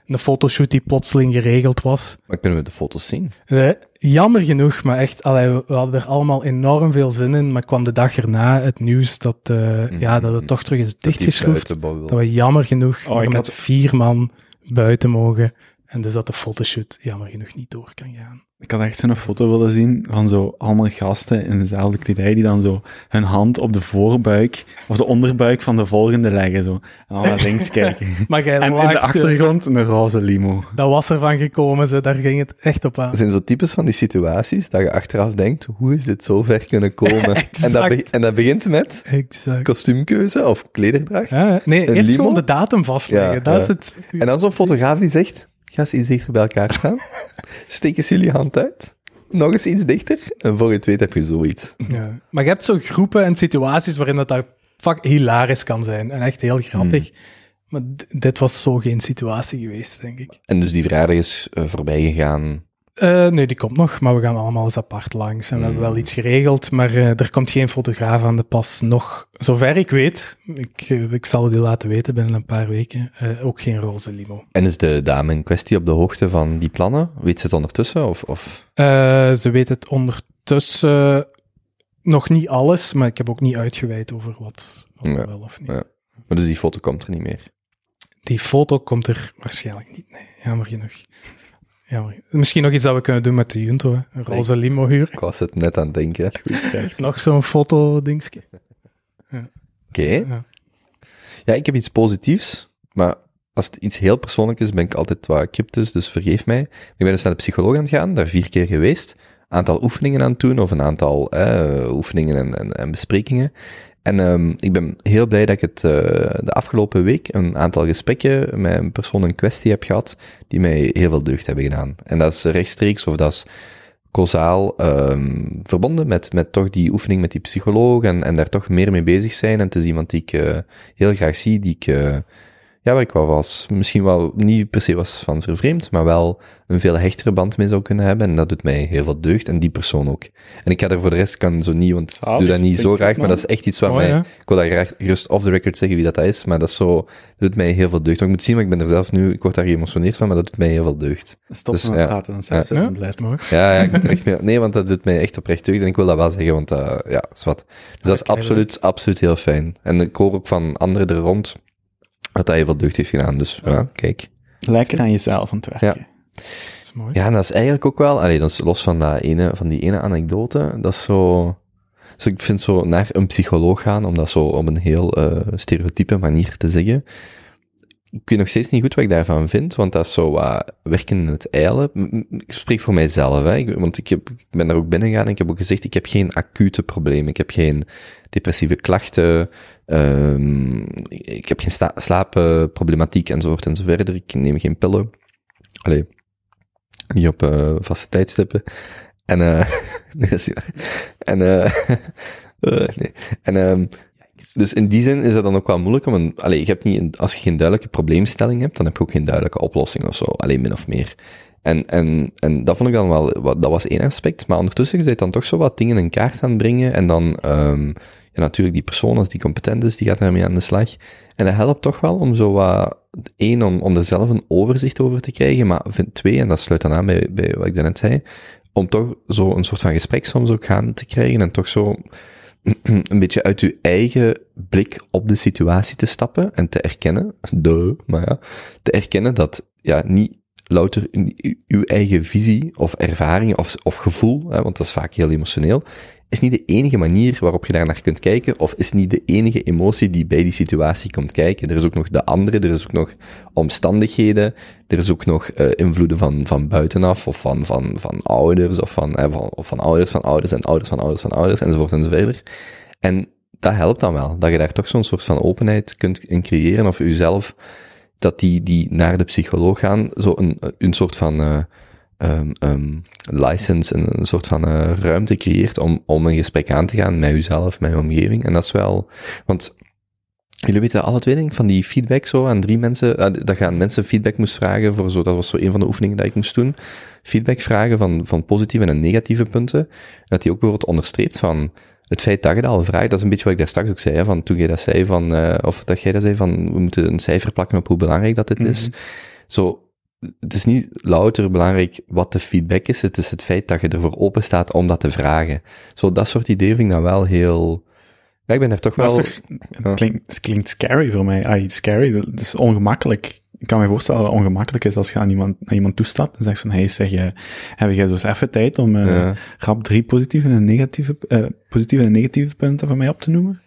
een fotoshoot die plotseling geregeld was. Maar kunnen we de foto's zien? Eh, jammer genoeg, maar echt, allee, we, hadden er allemaal enorm veel zin in, maar kwam de dag erna het nieuws dat, eh, ja, dat het toch terug is dichtgeschroefd. Dat we jammer genoeg Oh, maar ik met had- vier man buiten mogen. En dus dat de fotoshoot jammer genoeg niet door kan gaan. Ik had echt zo'n foto willen zien van zo allemaal gasten in dezelfde kledij die dan zo hun hand op de voorbuik of de onderbuik van de volgende leggen zo. En dan naar links *laughs* kijken. Maar jij En in de achtergrond een roze limo. dat was ervan gekomen, ze, daar ging het echt op aan. Er zijn zo types van die situaties dat je achteraf denkt, hoe is dit zo ver kunnen komen? *laughs* en, dat en dat begint met Exact. kostuumkeuze of klederdracht. Ja, nee, Een eerst limo? gewoon de datum vastleggen. Ja, dat ja. is het. En dan zo'n fotograaf die zegt, ga eens iets dichter bij elkaar staan. *laughs* Steek eens jullie hand uit. Nog eens iets dichter. En voor je het weet heb je zoiets. Ja. Maar je hebt zo groepen en situaties waarin dat, dat fuck hilarisch kan zijn. En echt heel grappig. Maar d- dit was zo geen situatie geweest, denk ik. En dus die verjaardag is eh, voorbij gegaan. Eh, nee, die komt nog, maar we gaan allemaal eens apart langs. En we hebben wel iets geregeld, maar eh, er komt geen fotograaf aan de pas. Nog, zover ik weet, ik, eh, ik zal het u laten weten binnen een paar weken, ook geen roze limo. En is de dame in kwestie op de hoogte van die plannen? Weet ze het ondertussen? Of, of... Ze weet het ondertussen nog niet alles, maar ik heb ook niet uitgeweid over wat, wat Ja, wel of niet. ja. Maar dus die foto komt er niet meer. Die foto komt er waarschijnlijk niet. Nee, jammer genoeg. Jammer. Misschien nog iets dat we kunnen doen met de Junto. hè. Een roze limo huur. Ik was het net aan het denken. Oké. *laughs* Nog zo'n foto-dingetje. Ja. Ja, ik heb iets positiefs, maar als het iets heel persoonlijk is, ben ik altijd wat cryptisch, dus vergeef mij. Ik ben dus naar de psycholoog aan het gaan, daar vier keer geweest. Aantal oefeningen aan het doen, of een aantal eh, oefeningen en, en, en besprekingen. En ehm, ik ben heel blij dat ik het eh, de afgelopen week een aantal gesprekken met een persoon in kwestie heb gehad, die mij heel veel deugd hebben gedaan. En dat is rechtstreeks, of dat is causaal ehm, verbonden met, met toch die oefening met die psycholoog en, en daar toch meer mee bezig zijn. En het is iemand die ik eh, heel graag zie, die ik, eh, ja, waar ik wel was, misschien wel niet per se was van vervreemd, maar wel een veel hechtere band mee zou kunnen hebben. En dat doet mij heel veel deugd. En die persoon ook. En ik ga er voor de rest kan zo niet, want ik Zalig, doe dat niet zo graag, maar dat is echt iets wat mij, ik wil daar graag gerust off the record zeggen wie dat, dat is, maar dat is zo, dat doet mij heel veel deugd. Want ik moet zien, maar ik ben er zelf nu, ik word daar geëmotioneerd van, maar dat doet mij heel veel deugd. Stop Dus, met ja. praten, dan zijn ze Ja, blij. Ja, ja, ik moet er echt mee, nee, want dat doet mij echt oprecht deugd en ik wil dat wel zeggen, want uh, ja, is wat. Dus dat is absoluut, absoluut heel fijn. En ik hoor ook van anderen er rond dat hij heel veel deugd heeft gedaan, dus ja, kijk. Lekker aan jezelf aan het werken. Dat is mooi. Ja, en dat is eigenlijk ook wel, allee, dat is los van, dat ene, van die ene anekdote, dat is zo, dus ik vind zo naar een psycholoog gaan, om dat zo op een heel uh, stereotype manier te zeggen. Ik weet nog steeds niet goed wat ik daarvan vind, want dat is zo wat werken in het eilen. Ik spreek voor mijzelf, hè, want ik, heb, ik ben daar ook binnen gegaan en ik heb ook gezegd, ik heb geen acute problemen, ik heb geen depressieve klachten, um, ik heb geen slaapproblematiek enzovoort enzoverder, ik neem geen pillen. Allee, niet op uh, vaste tijdstippen. En, nee. En, nee. En, um, dus in die zin is dat dan ook wel moeilijk, om allee, je hebt niet als je geen duidelijke probleemstelling hebt, dan heb je ook geen duidelijke oplossing of zo, alleen min of meer. En, en, en dat vond ik dan wel, dat was één aspect, maar ondertussen is het dan toch zo wat dingen in kaart aan het brengen, en dan, um, ja, natuurlijk die persoon, als die competent is, die gaat daarmee aan de slag. En dat helpt toch wel om zo wat, één, om, om er zelf een overzicht over te krijgen, maar twee, en dat sluit dan aan bij, bij wat ik daarnet zei, om toch zo een soort van gesprek soms ook gaan te krijgen en toch zo *clears throat* een beetje uit uw eigen blik op de situatie te stappen en te erkennen, de, maar ja, te erkennen dat, ja, niet louter uw eigen visie of ervaring of, of gevoel, hè, want dat is vaak heel emotioneel, is niet de enige manier waarop je daar naar kunt kijken, of is niet de enige emotie die bij die situatie komt kijken. Er is ook nog de andere, er is ook nog omstandigheden, er is ook nog uh, invloeden van, van buitenaf, of van, van, van ouders, of van, eh, van, of van ouders van ouders en ouders van ouders van ouders, enzovoort enzovoort. En dat helpt dan wel, dat je daar toch zo'n soort van openheid kunt in creëren, of jezelf, dat die, die naar de psycholoog gaan, zo een, een soort van... Uh, um, um, license, een, een soort van uh, ruimte creëert om, om een gesprek aan te gaan met uzelf, met je omgeving. En dat is wel, want jullie weten alle twee denk ik, van die feedback zo aan drie mensen, uh, dat gaan mensen feedback moest vragen voor zo, dat was zo een van de oefeningen dat ik moest doen. Feedback vragen van, van positieve en negatieve punten. En dat die ook bijvoorbeeld onderstreept van, het feit dat je dat al vraagt, dat is een beetje wat ik daar straks ook zei, hè, van toen jij dat zei van, uh, of dat jij dat zei van, we moeten een cijfer plakken op hoe belangrijk dat dit mm -hmm. is. Zo, het is niet louter belangrijk wat de feedback is, het is het feit dat je ervoor open staat om dat te vragen. Zo, dat soort ideeën vind ik dan wel heel... Ja, ik ben er toch wel... Dat ja. klinkt, klinkt scary voor mij. Ah, scary, het is ongemakkelijk. Ik kan me voorstellen dat het ongemakkelijk is als je aan iemand, naar iemand toestapt en zegt van, hey, zeg je, heb jij zo eens even tijd om uh, ja. rap drie positieve en negatieve, uh, positieve en negatieve punten van mij op te noemen?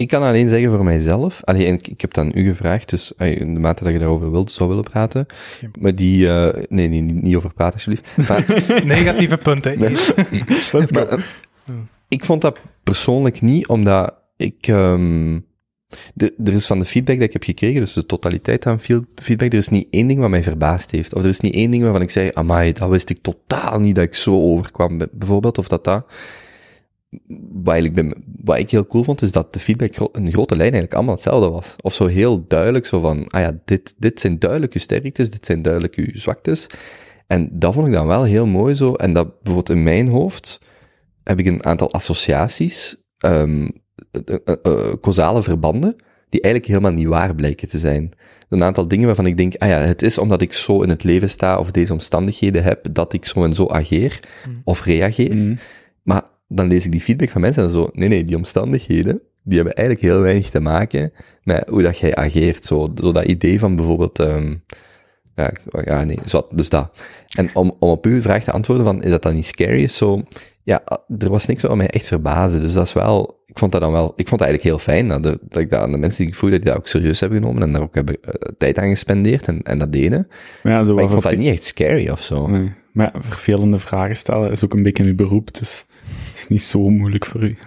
Ik kan alleen zeggen voor mijzelf. Allee, en ik heb dan u gevraagd, dus in de mate dat je daarover wilt, zou willen praten. Maar die, uh, nee, nee, niet over praten, alsjeblieft. *laughs* Maar, Negatieve punten. Nee. maar, uh, ik vond dat persoonlijk niet, omdat ik, um, de, er is van de feedback dat ik heb gekregen, dus de totaliteit aan feedback, er is niet één ding wat mij verbaasd heeft. Of er is niet één ding waarvan ik zei, amai, dat wist ik totaal niet dat ik zo overkwam, bijvoorbeeld, of dat dat wat, wat ik heel cool vond, is dat de feedback een grote lijn eigenlijk allemaal hetzelfde was. Of zo heel duidelijk, zo van, ah ja, dit, dit zijn duidelijk uw sterktes, dit zijn duidelijk uw zwaktes. En dat vond ik dan wel heel mooi zo. En dat bijvoorbeeld in mijn hoofd heb ik een aantal associaties, um, uh, uh, uh, causale verbanden, die eigenlijk helemaal niet waar blijken te zijn. Een aantal dingen waarvan ik denk, ah ja, het is omdat ik zo in het leven sta of deze omstandigheden heb, dat ik zo en zo ageer mm. of reageer. Mm. Dan lees ik die feedback van mensen en zo, nee, nee, die omstandigheden, die hebben eigenlijk heel weinig te maken met hoe dat jij ageert. Zo, zo dat idee van bijvoorbeeld, um, ja, ja, nee, zo, dus dat. En om, om op uw vraag te antwoorden van, is dat dan niet scary? Is zo, ja, er was niks wat mij echt verbaasde. Dus dat is wel, ik vond dat dan wel, ik vond het eigenlijk heel fijn dat, de, dat ik dat aan de mensen die ik vroeg, dat die dat ook serieus hebben genomen en daar ook hebben uh, tijd aan gespendeerd en, en dat deden. Maar, ja, zo maar ik vond dat niet echt scary of zo. Nee. Maar ja, vervelende vragen stellen is ook een beetje uw beroep, dus is niet zo moeilijk voor u.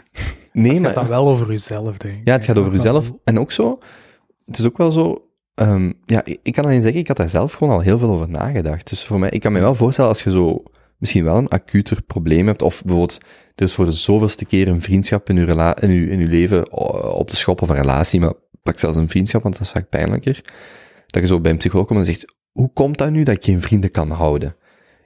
Nee, het maar... gaat dan wel over uzelf, denk ik. Ja, het gaat over uzelf. En ook zo, het is ook wel zo, um, ja, ik kan alleen zeggen, ik had daar zelf gewoon al heel veel over nagedacht. Dus voor mij, ik kan me wel voorstellen als je zo misschien wel een acuter probleem hebt, of bijvoorbeeld, er is voor de zoveelste keer een vriendschap in rela in uw, in uw leven op de schop of een relatie, maar pak zelfs een vriendschap, want dat is vaak pijnlijker, dat je zo bij een psycholoog komt en zegt, hoe komt dat nu dat ik geen vrienden kan houden?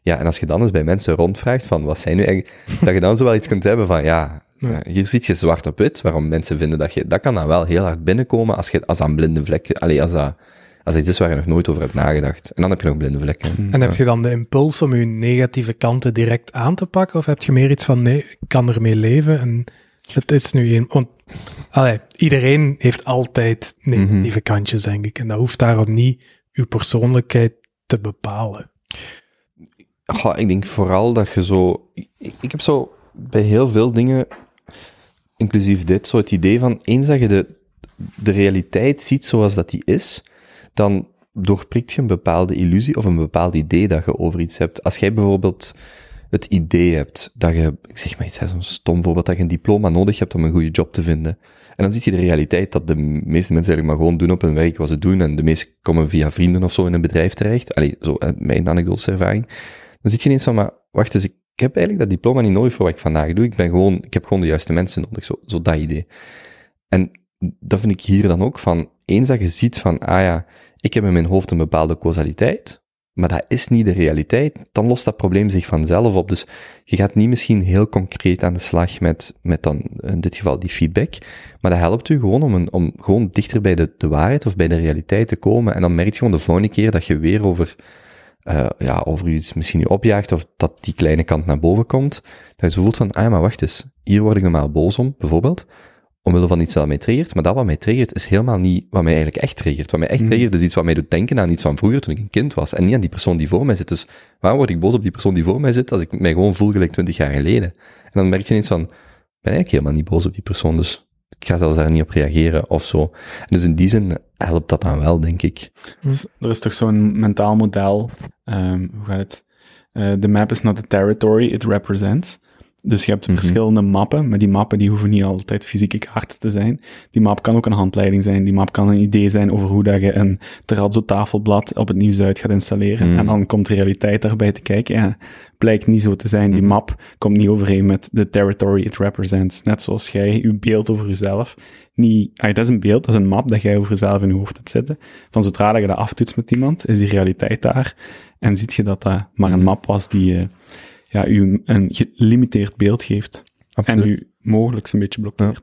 Ja, en als je dan eens bij mensen rondvraagt van wat zijn nu eigenlijk, dat je dan zo wel iets kunt hebben van ja, ja. hier zit je zwart op wit, waarom mensen vinden dat je, dat kan dan wel heel hard binnenkomen als je, als aan blinde vlekken, allee, als dat, als iets is waar je nog nooit over hebt nagedacht. En dan heb je nog blinde vlekken. En heb je dan de impuls om je negatieve kanten direct aan te pakken, of heb je meer iets van nee, ik kan ermee leven en het is nu een, want allee, iedereen heeft altijd negatieve mm -hmm. kantjes, denk ik, en dat hoeft daarom niet uw persoonlijkheid te bepalen. Goh, ik denk vooral dat je zo... Ik, heb zo bij heel veel dingen, inclusief dit, zo het idee van eens dat je de, de realiteit ziet zoals dat die is, dan doorprikt je een bepaalde illusie of een bepaald idee dat je over iets hebt. Als jij bijvoorbeeld het idee hebt dat je, ik zeg maar iets, zo'n stom voorbeeld, dat je een diploma nodig hebt om een goede job te vinden. En dan zie je de realiteit dat de meeste mensen eigenlijk maar gewoon doen op hun werk wat ze doen en de meesten komen via vrienden of zo in een bedrijf terecht. Allee, zo, mijn anekdotische ervaring. Dan zit je ineens van, maar wacht eens, ik heb eigenlijk dat diploma niet nodig voor wat ik vandaag doe. Ik ben gewoon, ik heb gewoon de juiste mensen nodig, zo, dat idee. En dat vind ik hier dan ook van, eens dat je ziet van, ah ja, ik heb in mijn hoofd een bepaalde causaliteit, maar dat is niet de realiteit, dan lost dat probleem zich vanzelf op. Dus je gaat niet misschien heel concreet aan de slag met, met dan in dit geval die feedback, maar dat helpt u gewoon om, een, om gewoon dichter bij de, de waarheid of bij de realiteit te komen. En dan merk je gewoon de volgende keer dat je weer over uh, ja, over iets misschien je opjaagt of dat die kleine kant naar boven komt, dat je zo voelt van, ah maar wacht eens, hier word ik normaal boos om, bijvoorbeeld, omwille van iets dat mij triggert, maar dat wat mij triggert is helemaal niet wat mij eigenlijk echt triggert. Wat mij echt mm. triggert is iets wat mij doet denken aan iets van vroeger toen ik een kind was en niet aan die persoon die voor mij zit. Dus waarom word ik boos op die persoon die voor mij zit als ik mij gewoon voel gelijk twintig jaar geleden? En dan merk je ineens van, ben eigenlijk helemaal niet boos op die persoon, dus ik ga zelfs daar niet op reageren of zo. En dus in die zin helpt dat dan wel, denk ik. Dus er is toch zo'n mentaal model, ehm, hoe gaat het? Eh, the map is not the territory it represents. Dus je hebt Mhm. verschillende mappen, maar die mappen die hoeven niet altijd fysieke kaarten te zijn. Die map kan ook een handleiding zijn, die map kan een idee zijn over hoe dat je een terrazzo tafelblad op het nieuws uit gaat installeren. Mhm. En dan komt de realiteit daarbij te kijken. Ja, blijkt niet zo te zijn. Die Mhm. map komt niet overeen met the territory it represents. Net zoals jij je beeld over jezelf niet... Ah, dat is een beeld, dat is een map dat jij over jezelf in je hoofd hebt zitten. Van zodra dat je dat aftoetst met iemand, is die realiteit daar. En ziet je dat dat maar een map was die eh, ja, u een gelimiteerd beeld geeft. En u mogelijk een beetje blokkeert.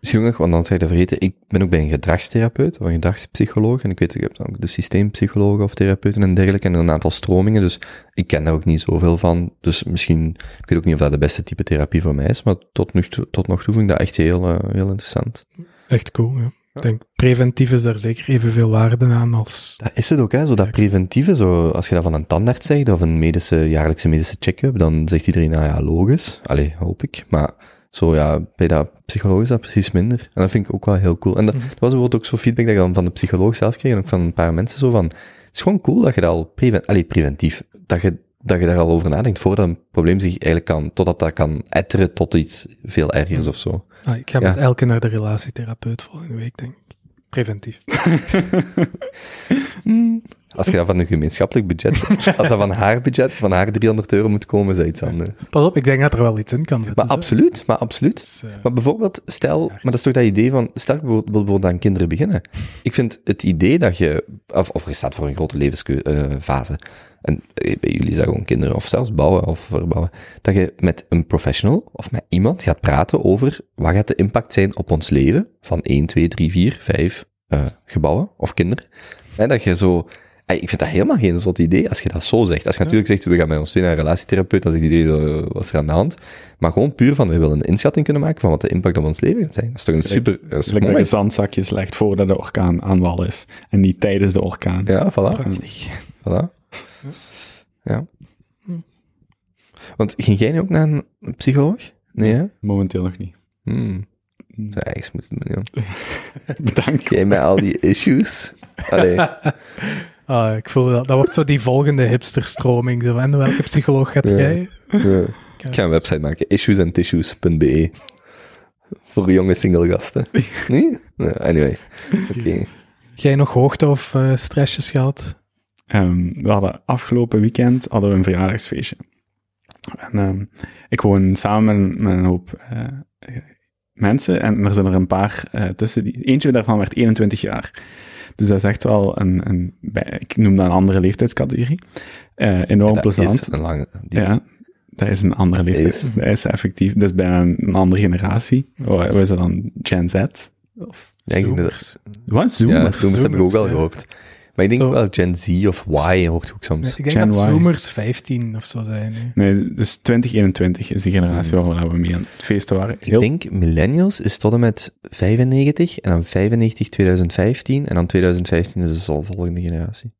Misschien ook nog, want dan zei je dat vergeten, ik ben ook bij een gedragstherapeut of een gedragspsycholoog. En ik weet, ik heb dan ook de systeempsychologen of therapeuten en dergelijke. En een aantal stromingen, dus ik ken daar ook niet zoveel van. Dus misschien, ik weet ook niet of dat de beste type therapie voor mij is, maar tot nog toe, tot nog toe vind ik dat echt heel, eh, heel interessant. Echt cool, ja. Ik denk, preventief is daar zeker evenveel waarde aan als... Dat is het ook, hè, zo dat preventieve, zo, als je dat van een tandarts zegt, of een medische, jaarlijkse medische check-up, dan zegt iedereen, nou ja, logisch. Allee, hoop ik. Maar zo ja, bij dat psycholoog is dat precies minder. En dat vind ik ook wel heel cool. En dat, dat was bijvoorbeeld ook zo feedback dat ik dan van de psycholoog zelf kreeg, en ook van een paar mensen zo van, het is gewoon cool dat je dat al preven, allee, preventief, dat je, dat je daar al over nadenkt, voordat een probleem zich eigenlijk kan, totdat dat kan etteren tot iets veel ergers of zo. Ah, ik ga Ja. met elke naar de relatietherapeut volgende week, denk ik. Preventief. *laughs* Als je dat van een gemeenschappelijk budget, als dat van haar budget, van haar 300 euro moet komen, is dat iets anders. Pas op, ik denk dat er wel iets in kan zitten. Maar zo. absoluut, maar absoluut. Dus, eh, Maar bijvoorbeeld, stel, maar dat is toch dat idee van, stel je bijvoorbeeld, bijvoorbeeld aan kinderen beginnen. Ik vind het idee dat je, of, of je staat voor een grote levensfase, en eh, bij jullie dat gewoon kinderen, of zelfs bouwen of verbouwen, dat je met een professional of met iemand gaat praten over wat gaat de impact zijn op ons leven van 1, 2, 3, 4, 5 eh, gebouwen of kinderen. En dat je zo, eh, ik vind dat helemaal geen zot idee als je dat zo zegt. Als je natuurlijk zegt, we gaan met ons twee naar een relatietherapeut, dan zegt iedereen, uh, wat is er aan de hand? Maar gewoon puur van, we willen een inschatting kunnen maken van wat de impact op ons leven gaat zijn. Dat is toch een super, dat is dat mooi. je zandzakjes legt voordat de orkaan aan wal is. En niet tijdens de orkaan. Ja, voilà. prachtig. voilà. Ja. Want ging jij nu ook naar een psycholoog? Nee, hè? Momenteel nog niet. Hmm. Zou eigenlijk moeten doen. *laughs* Bedankt. Jij met al die issues. Allee. *laughs* Ah, ik voel dat. Dat wordt zo die volgende hipsterstroming. Zo. En welke psycholoog gaat Ja. jij? Ja. Ik ga een website maken, issuesandtissues.be. Voor jonge single gasten. *laughs* Nee? Anyway. Oké. Jij nog hoogte of eh, stressjes gehad? Ehm, we hadden afgelopen weekend hadden we een verjaardagsfeestje. En ehm, ik woon samen met, met een hoop eh, mensen en er zijn er een paar eh, tussen. Die, eentje daarvan werd 21 jaar. Dus dat is echt wel een, een ik noem dat een andere leeftijdscategorie. Eh, enorm Dat plezant. is een lange... Die, Ja, dat is een andere leeftijd. Is. Dat is effectief, dat is bijna een, een andere generatie. Wat is dat dan? Gen Z? Of, Ja, ik denk dat- Zoomers. wat? ja, Zoomers? Zoomers heb ik ook wel ja. gehoord. Maar ik denk Zo. wel Gen Z of Y hoort ook soms. Nee, ik denk Gen dat Y. Zoomers 15 of zo zijn. nu. Nee, dus 2021 is de generatie waar we mee aan het feesten waren. Heel, Ik denk millennials is tot en met 95 en dan 95 2015 en dan 2015 is de volgende generatie.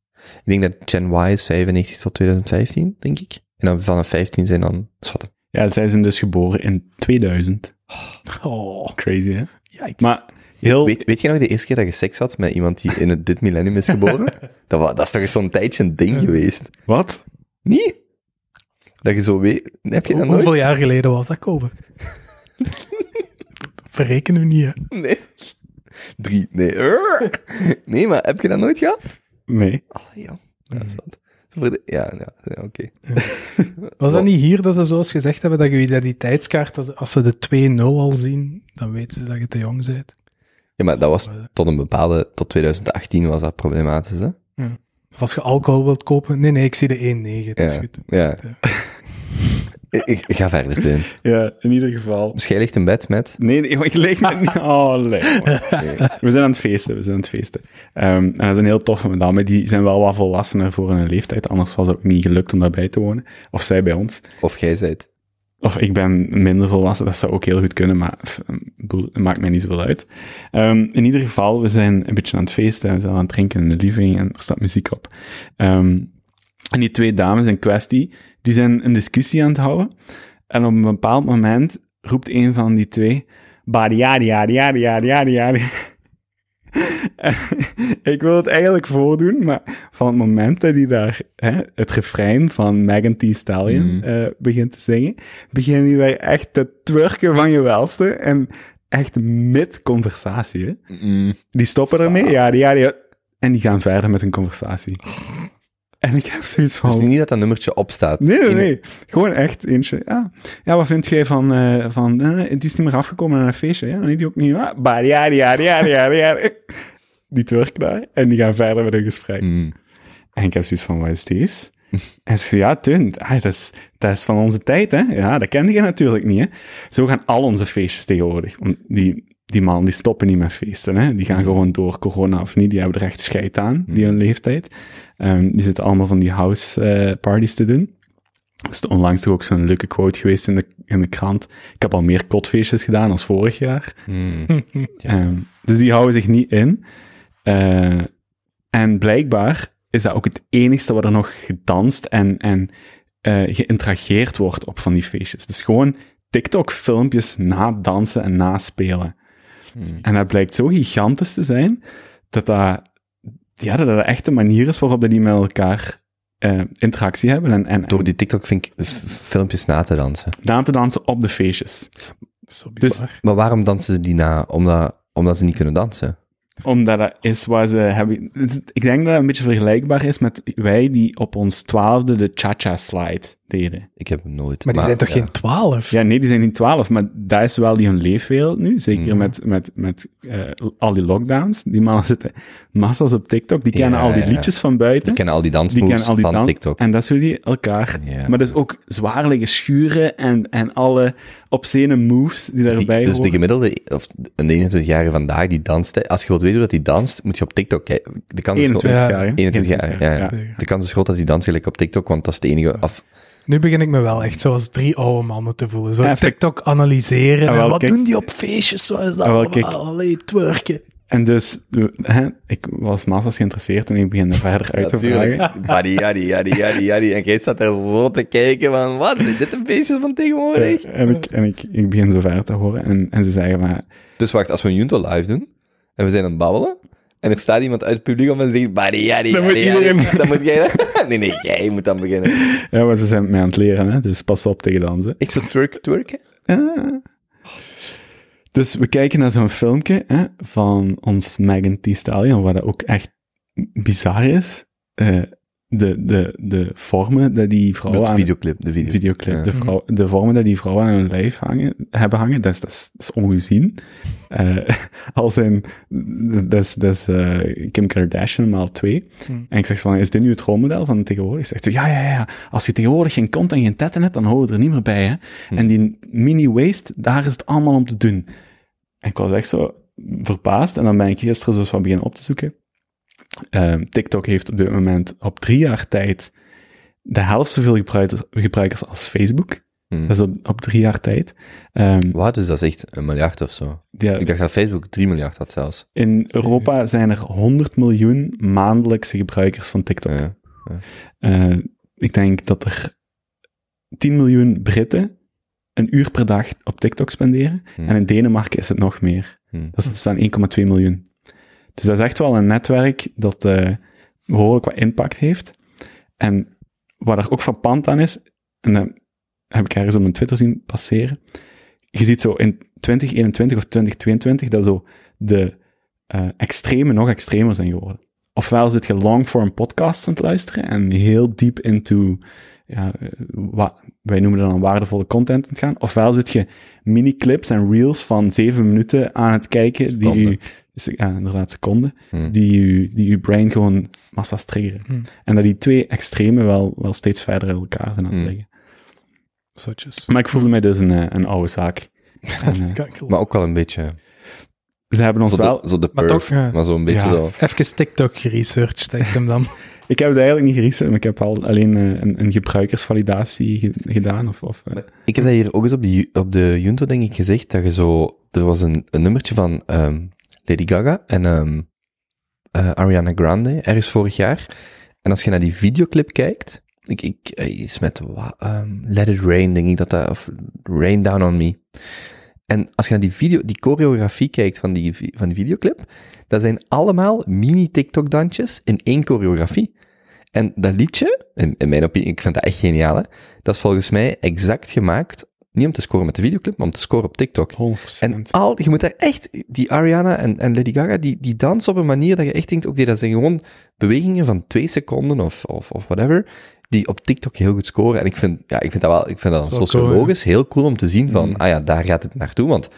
Ik denk dat Gen Y is 95 tot 2015, denk ik. En dan vanaf 15 zijn dan schatten. ja, zij zijn dus geboren in 2000. Oh, Crazy, hè? yikes. Maar heel... Weet, weet je nog de eerste keer dat je seks had met iemand die in het, dit millennium is geboren? *laughs* dat, wa- dat is toch zo'n tijdje een ding geweest? Wat? Niet? Dat je zo weet... Heb je dat Hoe- nooit? Hoeveel jaar geleden was dat, Kobe? *laughs* Verrekenen we niet, hè? Nee. Drie, nee. *laughs* Nee, maar heb je dat nooit gehad? Nee. Allee. Ja, dat is wat. Ja, ja, ja oké. Was dat niet hier dat ze zoals gezegd hebben dat je identiteitskaart, als ze de 2-0 al zien, dan weten ze dat je te jong bent? Ja, maar dat was tot een bepaalde, tot 2018 was dat problematisch, hè? Of als je alcohol wilt kopen, nee, nee, ik zie de 1-9, het is Ja, goed. ja. *laughs* Ik, ik, ga verder, Teun. Ja, in ieder geval. Dus jij ligt in bed met... Nee, nee, ik leek me niet... Oh, leuk. man. We zijn aan het feesten, we zijn aan het feesten. Ehm, en dat is een heel toffe madame. Die zijn wel wat volwassener voor hun leeftijd. Anders was het ook niet gelukt om daarbij te wonen. Of zij bij ons. Of jij zijt... Of ik ben minder volwassen, dat zou ook heel goed kunnen, maar het maakt mij niet zoveel uit. Ehm, in ieder geval, we zijn een beetje aan het feesten, we zijn aan het drinken in de living en er staat muziek op. Ehm, en die twee dames in kwestie, die zijn een discussie aan het houden. En op een bepaald moment roept een van die twee, *laughs* ik wil het eigenlijk voordoen, maar van het moment dat hij daar hè, het refrein van Megan Thee Stallion Mhm. eh, begint te zingen, beginnen wij echt te twerken van je welste en echt mid-conversatie. Mm. Die stoppen ermee, ja, die, ja, die, en die gaan verder met hun conversatie. En ik heb zoiets van... Dus niet dat dat nummertje opstaat. Nee, nee, nee. Gewoon echt eentje. Ja, ja wat vind jij van... eh, van het is niet meer afgekomen naar een feestje. Ja, nee, die ook niet. Bah, ja, ja, ja, ja, ja. Die twerk daar. En die gaan verder met hun gesprek. Mm. En ik heb zoiets van, wat is deze? En ze ja, Tun, ah, dat, is, dat is van onze tijd, hè. Ja, dat kende je natuurlijk niet, hè. Zo gaan al onze feestjes tegenwoordig. Want die, die mannen, die stoppen niet met feesten, hè. Die gaan gewoon door, corona of niet. Die hebben er echt scheid aan, die hun leeftijd. Ehm, die zitten allemaal van die house eh, parties te doen. Er is onlangs toch ook zo'n leuke quote geweest in de, in de krant. Ik heb al meer kotfeestjes gedaan als vorig jaar. Mm. *laughs* Ehm, dus die houden zich niet in. Eh, en blijkbaar is dat ook het enigste wat er nog gedanst en, en eh, geïnterageerd wordt op van die feestjes. Dus gewoon TikTok-filmpjes na dansen en naspelen. Mm. En dat blijkt zo gigantisch te zijn, dat dat, ja, dat dat echt de manier is waarop dat die met elkaar eh, interactie hebben en, en, Door die TikTok vind ik filmpjes na te dansen. en na te dansen op de feestjes. Zo Dus- bizar. Maar waarom dansen ze die na? Omdat, omdat ze niet kunnen dansen. Omdat dat is waar ze hebben... Ik denk dat het een beetje vergelijkbaar is met wij die op ons twaalfde de cha-cha slide Ik heb hem nooit. Maar die zijn toch ja. geen twaalf? Ja, nee, die zijn niet twaalf, maar dat is wel die hun leefwereld nu. Zeker Mhm. met, met, met eh, al die lockdowns. Die mannen zitten massa's op TikTok. Die kennen Ja, al die ja. liedjes van buiten. Die kennen al die Die dansmoves kennen al die van dan- TikTok. En dat is hoe die elkaar... Ja. Maar dus ook zwaar liggen schuren en, en alle obscene moves die Dus die- daarbij dus de horen. gemiddelde, of een 21-jarige vandaag die danst, als je wilt weten hoe dat die danst, moet je op TikTok kijken. De kans is groot- 21 Ja. jaar, hè? 21 jaar, ja. De kans is groot dat die danst gelijk op TikTok, want dat is de enige... Af, Nu begin ik me wel echt zoals drie oude mannen te voelen. Zo Ja, TikTok analyseren. En wel, wat kijk. doen die op feestjes? Zo is dat wel, allemaal? Allee, twerken. En dus, hè, ik was massa's geïnteresseerd en ik begin er verder uit te vragen. *laughs* Buddy, yaddy, yaddy, yaddy, yaddy. En jij staat daar zo te kijken van, wat, is dit een feestje van tegenwoordig? En ik, en ik, ik begin zo verder te horen en, en ze zeggen maar, Dus wacht, als we een Junto live doen, en we zijn aan het babbelen, en er staat iemand uit het publiek om en zegt, yaddy, Dan moet iedereen- *laughs* Dan moet jij dat... *laughs* Nee, nee, jij moet dan beginnen. ja, maar ze zijn mij aan het leren, hè, dus pas op tegen dansen. Ik zou twerk, twerken? Ah. Dus we kijken naar zo'n filmpje hè, van ons Megan Thee Stallion, waar dat ook echt bizar is. Eh, de, de, de vormen dat die vrouwen aan... videoclip, de video. videoclip. Ja. De, vrouw, de vormen dat die vrouwen aan hun lijf hangen, hebben hangen, dat is, dat is, dat is ongezien. Eh *laughs* als in, dat is, dat is eh, Kim Kardashian maal twee. Hmm. En ik zeg zo van, is dit nu het rolmodel van tegenwoordig? Zegt ze, ja, ja, ja, als je tegenwoordig geen kont en geen tetten hebt, dan horen we er niet meer bij, hè. En die mini-waist, daar is het allemaal om te doen. En ik was echt zo verbaasd, en dan ben ik gisteren zo wat beginnen op te zoeken. Ehm, TikTok heeft op dit moment op drie jaar tijd de helft zoveel gebruikers, gebruikers als Facebook. Hmm. Dat is op, op drie jaar tijd. Ehm, Wat, dus dat is echt een miljard of zo. ja, Ik dacht dat Facebook 3 miljard had zelfs. in Europa zijn er 100 miljoen maandelijkse gebruikers van TikTok. Ja. Eh, ik denk dat er 10 miljoen Britten een uur per dag op TikTok spenderen. Hmm. En in Denemarken is het nog meer. Hmm. Dat is staan 1,2 miljoen. Dus dat is echt wel een netwerk dat eh, behoorlijk wat impact heeft. En wat er ook frappant aan is, en dat heb ik ergens op mijn Twitter zien passeren, je ziet zo in 2021 of 2022 dat zo de eh extreme nog extremer zijn geworden. Ofwel zit je long-form podcasts aan het luisteren en heel diep into, ja, eh, wa- wij noemen dan waardevolle content aan het gaan. Ofwel zit je mini-clips en reels van zeven minuten aan het kijken, die. Ja, inderdaad seconden, Hmm. die u, die uw brain gewoon massa's triggeren. Hmm. En dat die twee extremen wel, wel steeds verder uit elkaar zijn aan het Hmm. liggen. Zotjes. Maar ik voelde mij dus een, eh, een oude zaak. *laughs* En, eh, Maar ook wel een beetje... ze hebben ons Zo wel... de, zo de Maar perf, toch, ja. maar zo een beetje ja, zo... Even TikTok geresearched, denk ik hem dan. *laughs* Ik heb het eigenlijk niet geresearched, maar ik heb al alleen eh, een, een gebruikersvalidatie ge- gedaan. Of, of, Ik heb dat hier ook eens op, de, op de Junto, denk ik, gezegd, dat je zo... Er was een, een nummertje van ehm, Lady Gaga en ehm, eh, Ariana Grande, ergens vorig jaar. En als je naar die videoclip kijkt, ik, ik, iets met ehm, Let It Rain, denk ik dat dat, of Rain Down On Me. En als je naar die video, die choreografie kijkt van die, van die videoclip, dat zijn allemaal mini TikTok-dansjes in één choreografie. En dat liedje, in, in mijn opinie, ik vind dat echt geniaal, hè? dat is volgens mij exact gemaakt, niet om te scoren met de videoclip, maar om te scoren op TikTok. 100%. En al, je moet daar echt, die Ariana en, en Lady Gaga, die, die dansen op een manier dat je echt denkt, oké, dat zijn gewoon bewegingen van twee seconden of, of, of whatever, die op TikTok heel goed scoren. En ik vind, ja, ik vind dat wel, ik vind dat sociologisch heel cool om te zien van, Mm. ah ja, daar gaat het naartoe. Want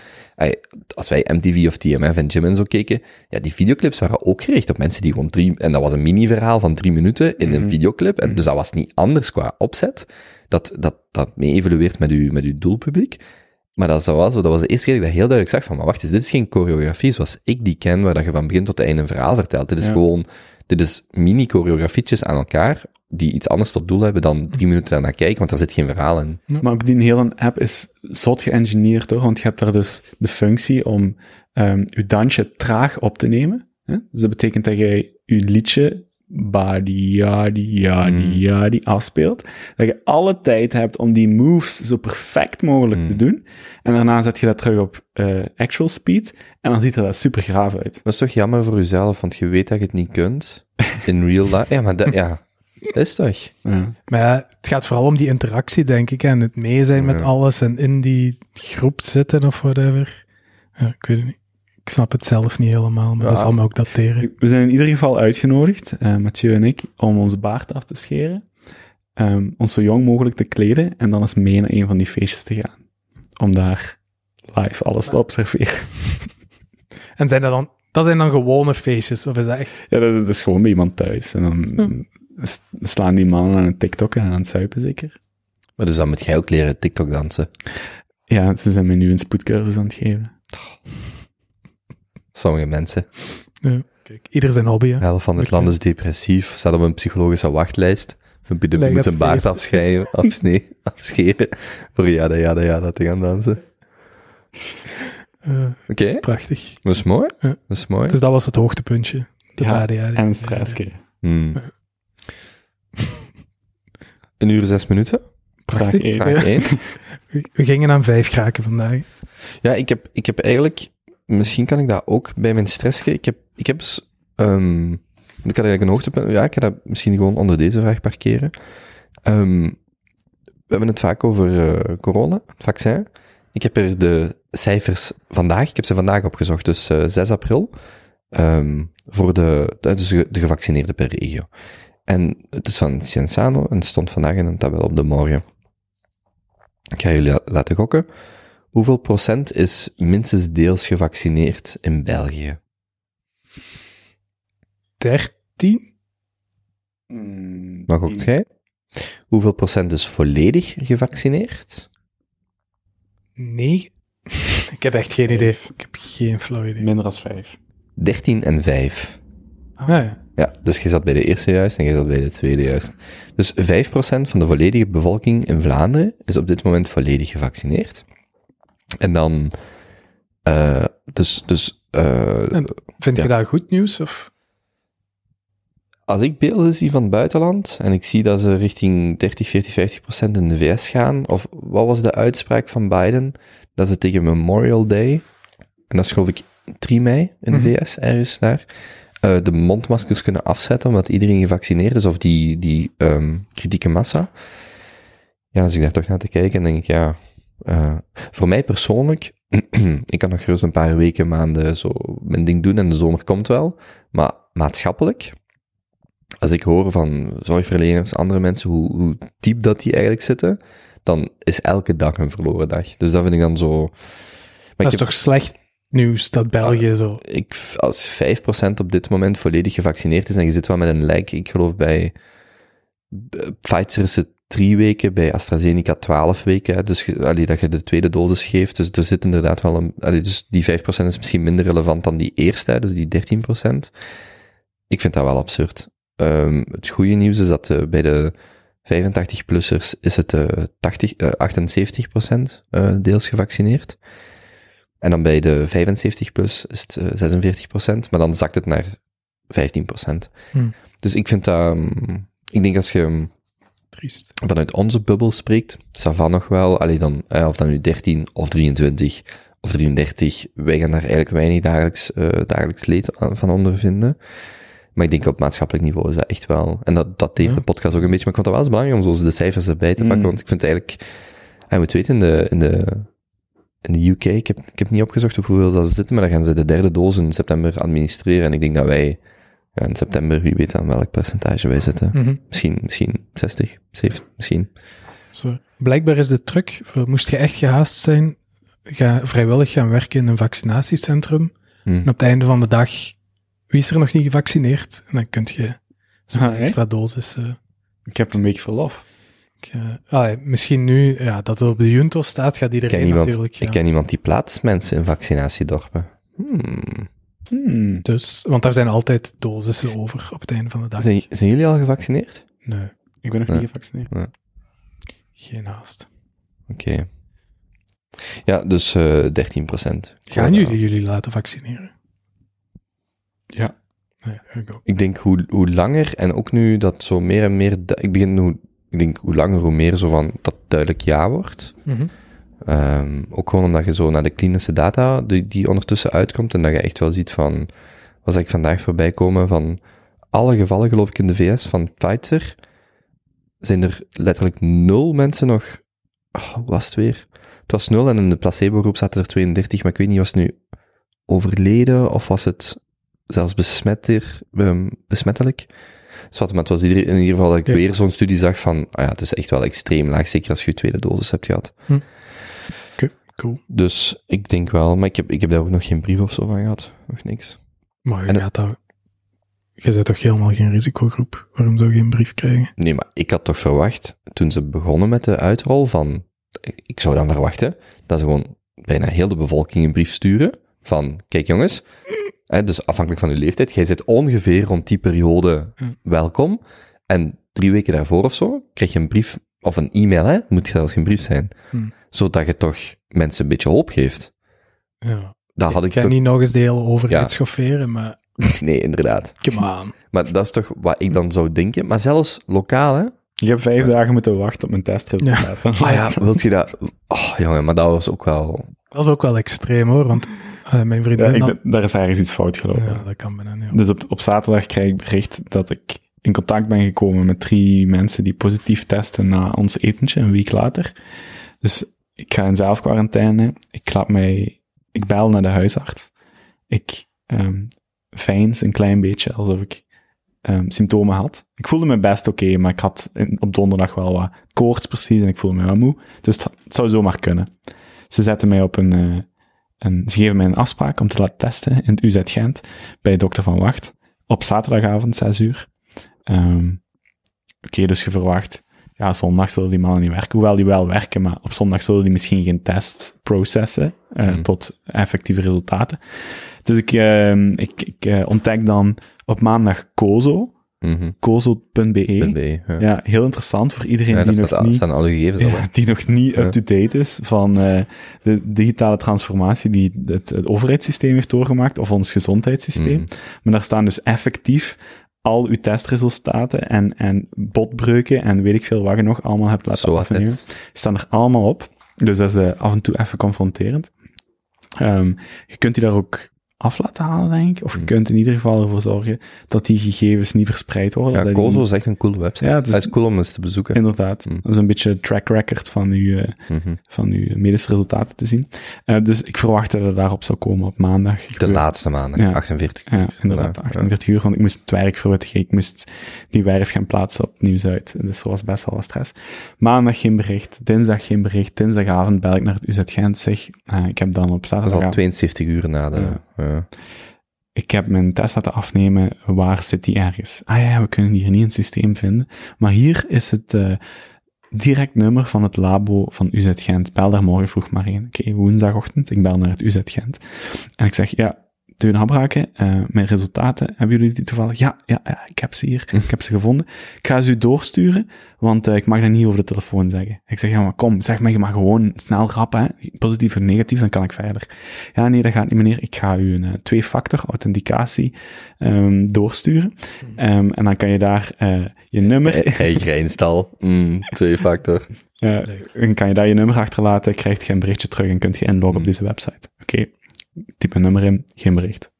als wij MTV of TMF en Jim en zo keken, ja, die videoclips waren ook gericht op mensen die gewoon drie, en dat was een mini-verhaal van drie minuten in een Mhm. videoclip. En dus dat was niet anders qua opzet. Dat, dat, dat mee evolueert met uw, met uw doelpubliek. Maar dat, zo, dat was de eerste keer dat ik dat heel duidelijk zag van, maar wacht eens, dit is geen choreografie zoals ik die ken, waar dat je van begin tot einde een verhaal vertelt. Dit is Ja. gewoon, dit is mini-choreografietjes aan elkaar, die iets anders tot doel hebben dan drie minuten daarna kijken, want daar zit geen verhaal in. Maar ook die hele app is zot geëngineerd, hoor. Want je hebt daar dus de functie om ehm je dansje traag op te nemen. Hè? Dus dat betekent dat jij je liedje badi, yadi, yadi, Mm. yadi afspeelt. Dat je alle tijd hebt om die moves zo perfect mogelijk Mm. te doen. En daarna zet je dat terug op eh, actual speed. En dan ziet er dat super graaf uit. Dat is toch jammer voor jezelf, want je weet dat je het niet kunt in real life. Ja, maar dat, ja, dat is toch? Ja. Maar ja, het gaat vooral om die interactie, denk ik. hè, En het mee zijn met alles en in die groep zitten of whatever. Ja, ik weet het niet. Ik snap het zelf niet helemaal, maar Ja. dat zal me ook dateren. We zijn in ieder geval uitgenodigd, eh, Mathieu en ik, om onze baard af te scheren. ehm, ons zo jong mogelijk te kleden en dan eens mee naar een van die feestjes te gaan. Om daar live alles te observeren. En zijn dat dan, dat zijn dan gewone feestjes? Of is dat echt... Ja, dat, dat is gewoon bij iemand thuis. En dan slaan die mannen aan het TikTok en aan het zuipen zeker. Maar dus dan moet jij ook leren TikTok dansen. Ja, ze zijn mij nu een spoedcursus aan het geven. *laughs* Sommige mensen. Ja, kijk, ieder zijn hobby, hè. De helft van het land is depressief, staat op een psychologische wachtlijst. We moeten- Leg moet zijn baard afscheiden, *laughs* afsnee, afscheren, voor ja, ja, ja, ja, te gaan dansen. Eh, Oké, prachtig. dat is mooi. Ja. Dat is mooi. Dus dat was het hoogtepuntje. De Ja, En een stressje. Hmm. Een uur zes minuten. Prachtig. Vraag één. *laughs* We gingen aan vijf kraken vandaag. Ja, ik heb, ik heb eigenlijk, misschien kan ik dat ook bij mijn stressje. Ik heb, ik heb, ehm, ik had eigenlijk een hoogtepunt. Ja, ik ga dat misschien gewoon onder deze vraag parkeren. Ehm, we hebben het vaak over eh, corona, het vaccin. Ik heb er de cijfers vandaag, ik heb ze vandaag opgezocht, dus eh, 6 april, ehm, voor de, de, dus de gevaccineerden per regio. En het is van Cienzano en het stond vandaag in een tabel op de morgen. Ik ga jullie la- laten gokken. Hoeveel procent is minstens deels gevaccineerd in België? 13? Maar gokt jij? Hoeveel procent is volledig gevaccineerd? 9? *laughs* ik heb echt geen idee. Ik heb geen flauw idee. Minder dan vijf. 13 en 5. Ah, ja. Ja, dus je zat bij de eerste juist en je zat bij de tweede juist. Dus 5% van de volledige bevolking in Vlaanderen is op dit moment volledig gevaccineerd. En dan, eh, dus, dus, eh, Vind Ja. je dat goed nieuws? Of? als ik beelden zie van het buitenland en ik zie dat ze richting 30, 40, 50 procent in de VS gaan, of wat was de uitspraak van Biden? Dat ze tegen Memorial Day, en dat is geloof ik 3 mei in de Mhm. VS, ergens daar, eh, de mondmaskers kunnen afzetten omdat iedereen gevaccineerd is, of die, die ehm, kritieke massa. Ja, als ik daar toch naar te kijken, denk ik, ja, eh, voor mij persoonlijk, *clears throat* ik kan nog gerust een paar weken, maanden zo mijn ding doen en de zomer komt wel, maar maatschappelijk, als ik hoor van zorgverleners, andere mensen, hoe, hoe diep dat die eigenlijk zitten, dan is elke dag een verloren dag. Dus dat vind ik dan zo... Maar Dat is heb, toch slecht nieuws dat België zo... ik, als 5% op dit moment volledig gevaccineerd is en je zit wel met een lijk, ik geloof bij eh, Pfizer is het drie weken, bij AstraZeneca 12 weken, hè, dus allee, dat je de tweede dosis geeft, dus er zit inderdaad wel een, allee, dus die 5% is misschien minder relevant dan die eerste, hè, dus die 13%. Ik vind dat wel absurd. Ehm, het goede nieuws is dat eh, bij de 85-plussers is het eh 80, eh, 78% eh, deels gevaccineerd. En dan bij de 75-plus is het eh, 46% maar dan zakt het naar 15% Hmm. Dus ik vind dat... ehm, ik denk als je... triest. vanuit onze bubbel spreekt, Savan nog wel, allee dan, eh, of dan nu 13 of 23 of 33, wij gaan daar eigenlijk weinig dagelijks, eh, dagelijks leed aan- van ondervinden. Maar ik denk op maatschappelijk niveau is dat echt wel, en dat dateert Ja. de podcast ook een beetje, maar ik vond het wel eens belangrijk om zo de cijfers erbij te pakken, Mm. want ik vind het eigenlijk, hij moet weten, in de, in de, in de UK, ik heb, ik heb niet opgezocht op hoeveel dat ze zitten, maar dan gaan ze de derde doos in september administreren, en ik denk dat wij, ja, in september, wie weet aan welk percentage wij zitten. Mhm. Misschien, misschien 60, 70, misschien. Zo. Blijkbaar is de truc, voor, moest je echt gehaast zijn, ga vrijwillig gaan werken in een vaccinatiecentrum. Hm. En op het einde van de dag, wie is er nog niet gevaccineerd? En dan kun je zo'n Ah, extra dosis... eh, Ik heb een week verlof. Ik, eh, allee, misschien nu, ja, dat het op de Junto staat, gaat Ik ken, iedereen iemand, natuurlijk ik ken iemand die plaatst mensen in vaccinatiedorpen. Hmm. Hmm. Dus, want daar zijn altijd dosissen over op het einde van de dag. Zijn, zijn jullie al gevaccineerd? Nee, Ik ben nog niet gevaccineerd. geen haast. Oké. Ja, dus eh 13 procent. Gaan jullie jullie laten vaccineren? Ja. Nee, ik ook. Ik denk hoe, hoe langer, en ook nu dat zo meer en meer, ik begin hoe, ik denk hoe langer hoe meer zo van dat duidelijk ja wordt. Mhm. Ehm, ook gewoon omdat je zo naar de klinische data die, die ondertussen uitkomt en dat je echt wel ziet van, was ik vandaag voorbij komen van alle gevallen geloof ik in de VS van Pfizer, zijn er letterlijk nul mensen nog, oh, was het weer? Het was nul en in de placebo-groep zaten er 32, maar ik weet niet, was het nu overleden of was het zelfs besmetter, ehm, besmettelijk? Maar het was in ieder geval dat ik Ja. weer zo'n studie zag van, ah ja, het is echt wel extreem laag, zeker als je je tweede dosis hebt gehad. Cool. Dus ik denk wel, maar ik heb, ik heb daar ook nog geen brief of zo van gehad. Nog niks. Maar je En- gaat dat... Je bent toch helemaal geen risicogroep? Waarom zou je een brief krijgen? Nee, maar ik had toch verwacht, toen ze begonnen met de uitrol van, ik zou dan verwachten, dat ze gewoon bijna heel de bevolking een brief sturen van, kijk jongens, hè, dus afhankelijk van uw leeftijd, jij zit ongeveer rond die periode Hm. welkom, en drie weken daarvoor of zo, krijg je een brief, of een e-mail, hè, moet zelfs geen brief zijn, Hm. zodat je toch mensen een beetje hoop geeft. Ja. Dat had ik ga toch... niet nog eens de hele overheid Ja. schofferen, maar *laughs* Nee, inderdaad. come on. Maar dat is toch wat ik dan zou denken. Maar zelfs lokaal, hè? Ik heb vijf dagen moeten wachten op mijn testresultaat. Ah ja, wilt je dat... Oh, jongen, maar dat was ook wel... Dat is ook wel extreem hoor, want eh, mijn Ja, vriendin ik daar is ergens iets fout gelopen. Ja, dat kan bijna. Dus op, op zaterdag krijg ik bericht dat ik in contact ben gekomen met drie mensen die positief testen na ons etentje, een week later. Dus ik ga in zelfquarantaine. Ik laat mij, ik bel naar de huisarts. Ik um, veins een klein beetje alsof ik um, symptomen had. Ik voelde me best oké, okay, maar ik had in, op donderdag wel wat koorts precies en ik voelde me wel moe. Dus het, het zou zomaar kunnen. Ze zetten mij op een, uh, een, ze geven mij een afspraak om te laten testen in het UZ Gent bij dokter Van Wacht op zaterdagavond, 6 uur. Um, Oké, okay, dus je verwacht, ja, zondag zullen die mannen niet werken, hoewel die wel werken, maar op zondag zullen die misschien geen tests processen uh, mm. tot effectieve resultaten. Dus ik, uh, ik, ik uh, ontdek dan op maandag Kozo, mm -hmm. kozo.be. Ja. ja. heel interessant voor iedereen ja, die, nog staat, niet, staan alle gegevens ja, die nog niet up-to-date is van uh, de digitale transformatie die het, het overheidssysteem heeft doorgemaakt, of ons gezondheidssysteem. Mm. Maar daar staan dus effectief al uw testresultaten en, en botbreuken en weet ik veel wat je nog allemaal hebt laten Zo afnemen. staan er allemaal op. Dus dat is uh, af en toe even confronterend. Um, je kunt die daar ook af laten halen, denk ik. Of je Hmm. kunt in ieder geval ervoor zorgen dat die gegevens niet verspreid worden. Ja, Kozo is echt een coole website. Ja, het is, dat is cool om eens te bezoeken. Inderdaad. Mm. Dat is een beetje een track record van uw, mm -hmm. van uw medische resultaten te zien. Uh, dus ik verwachtte dat het daarop zou komen op maandag. De laatste maandag, ja. 48 uur. Ja, inderdaad, 48 uur, want ik moest het werk verwittigen. Ik moest die werf gaan plaatsen op Nieuws-Uit. Dus er was best wel wat stress. Maandag geen bericht, dinsdag geen bericht, dinsdagavond bel ik naar het UZ Gent, zeg, uh, ik heb dan op zaterdag... Dat is al 72 uur na de... Ja. Ik heb mijn test laten afnemen, waar zit die ergens? Ah ja, we kunnen hier niet het systeem vinden. Maar hier is het uh, direct nummer van het labo van UZ Gent. Bel daar morgen vroeg maar in. Oké, woensdagochtend, ik bel naar het UZ Gent. En ik zeg, ja, Teun Habraken, eh, mijn resultaten, hebben jullie die toevallig? Ja, ja, ja, ik heb ze hier, *laughs* ik heb ze gevonden. Ik ga ze u doorsturen, want eh, ik mag dat niet over de telefoon zeggen. Ik zeg, ja, maar kom, zeg mij maar gewoon snel rap, hè. positief of negatief, dan kan ik verder. Ja, nee, dat gaat niet, meneer. Ik ga u een eh, twee-factor authenticatie ehm, doorsturen. Ehm, en dan kan je daar je nummer... Eigen *laughs* install. Mm, twee factor. Ja, dan kan je daar je nummer achterlaten, krijg je een berichtje terug en kunt je inloggen op deze website. Oké, typ een nummer in, geen bericht.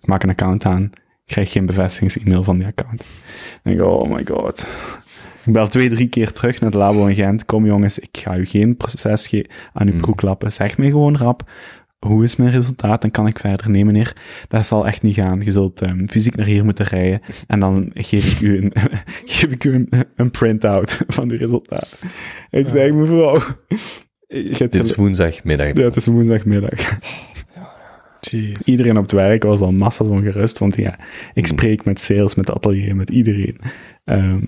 Ik maak een account aan, krijg geen bevestigings-e-mail van die account. Denk ik, oh my god. Ik bel twee, drie keer terug naar de labo in Gent. Kom jongens, ik ga u geen proces ge- aan uw broek klappen. Zeg mij gewoon rap, hoe is mijn resultaat? Dan kan ik verder. Nee meneer, dat zal echt niet gaan. Je zult ehm, fysiek naar hier moeten rijden. En dan geef ik u een, *laughs* geef ik u een, een print-out van uw resultaat. Ik zeg, mevrouw... Dit is woensdagmiddag. ja, het is woensdagmiddag. Jeez. Iedereen op het werk was al massas ongerust, want ja, ik spreek met sales, met atelier, met iedereen. Ehm,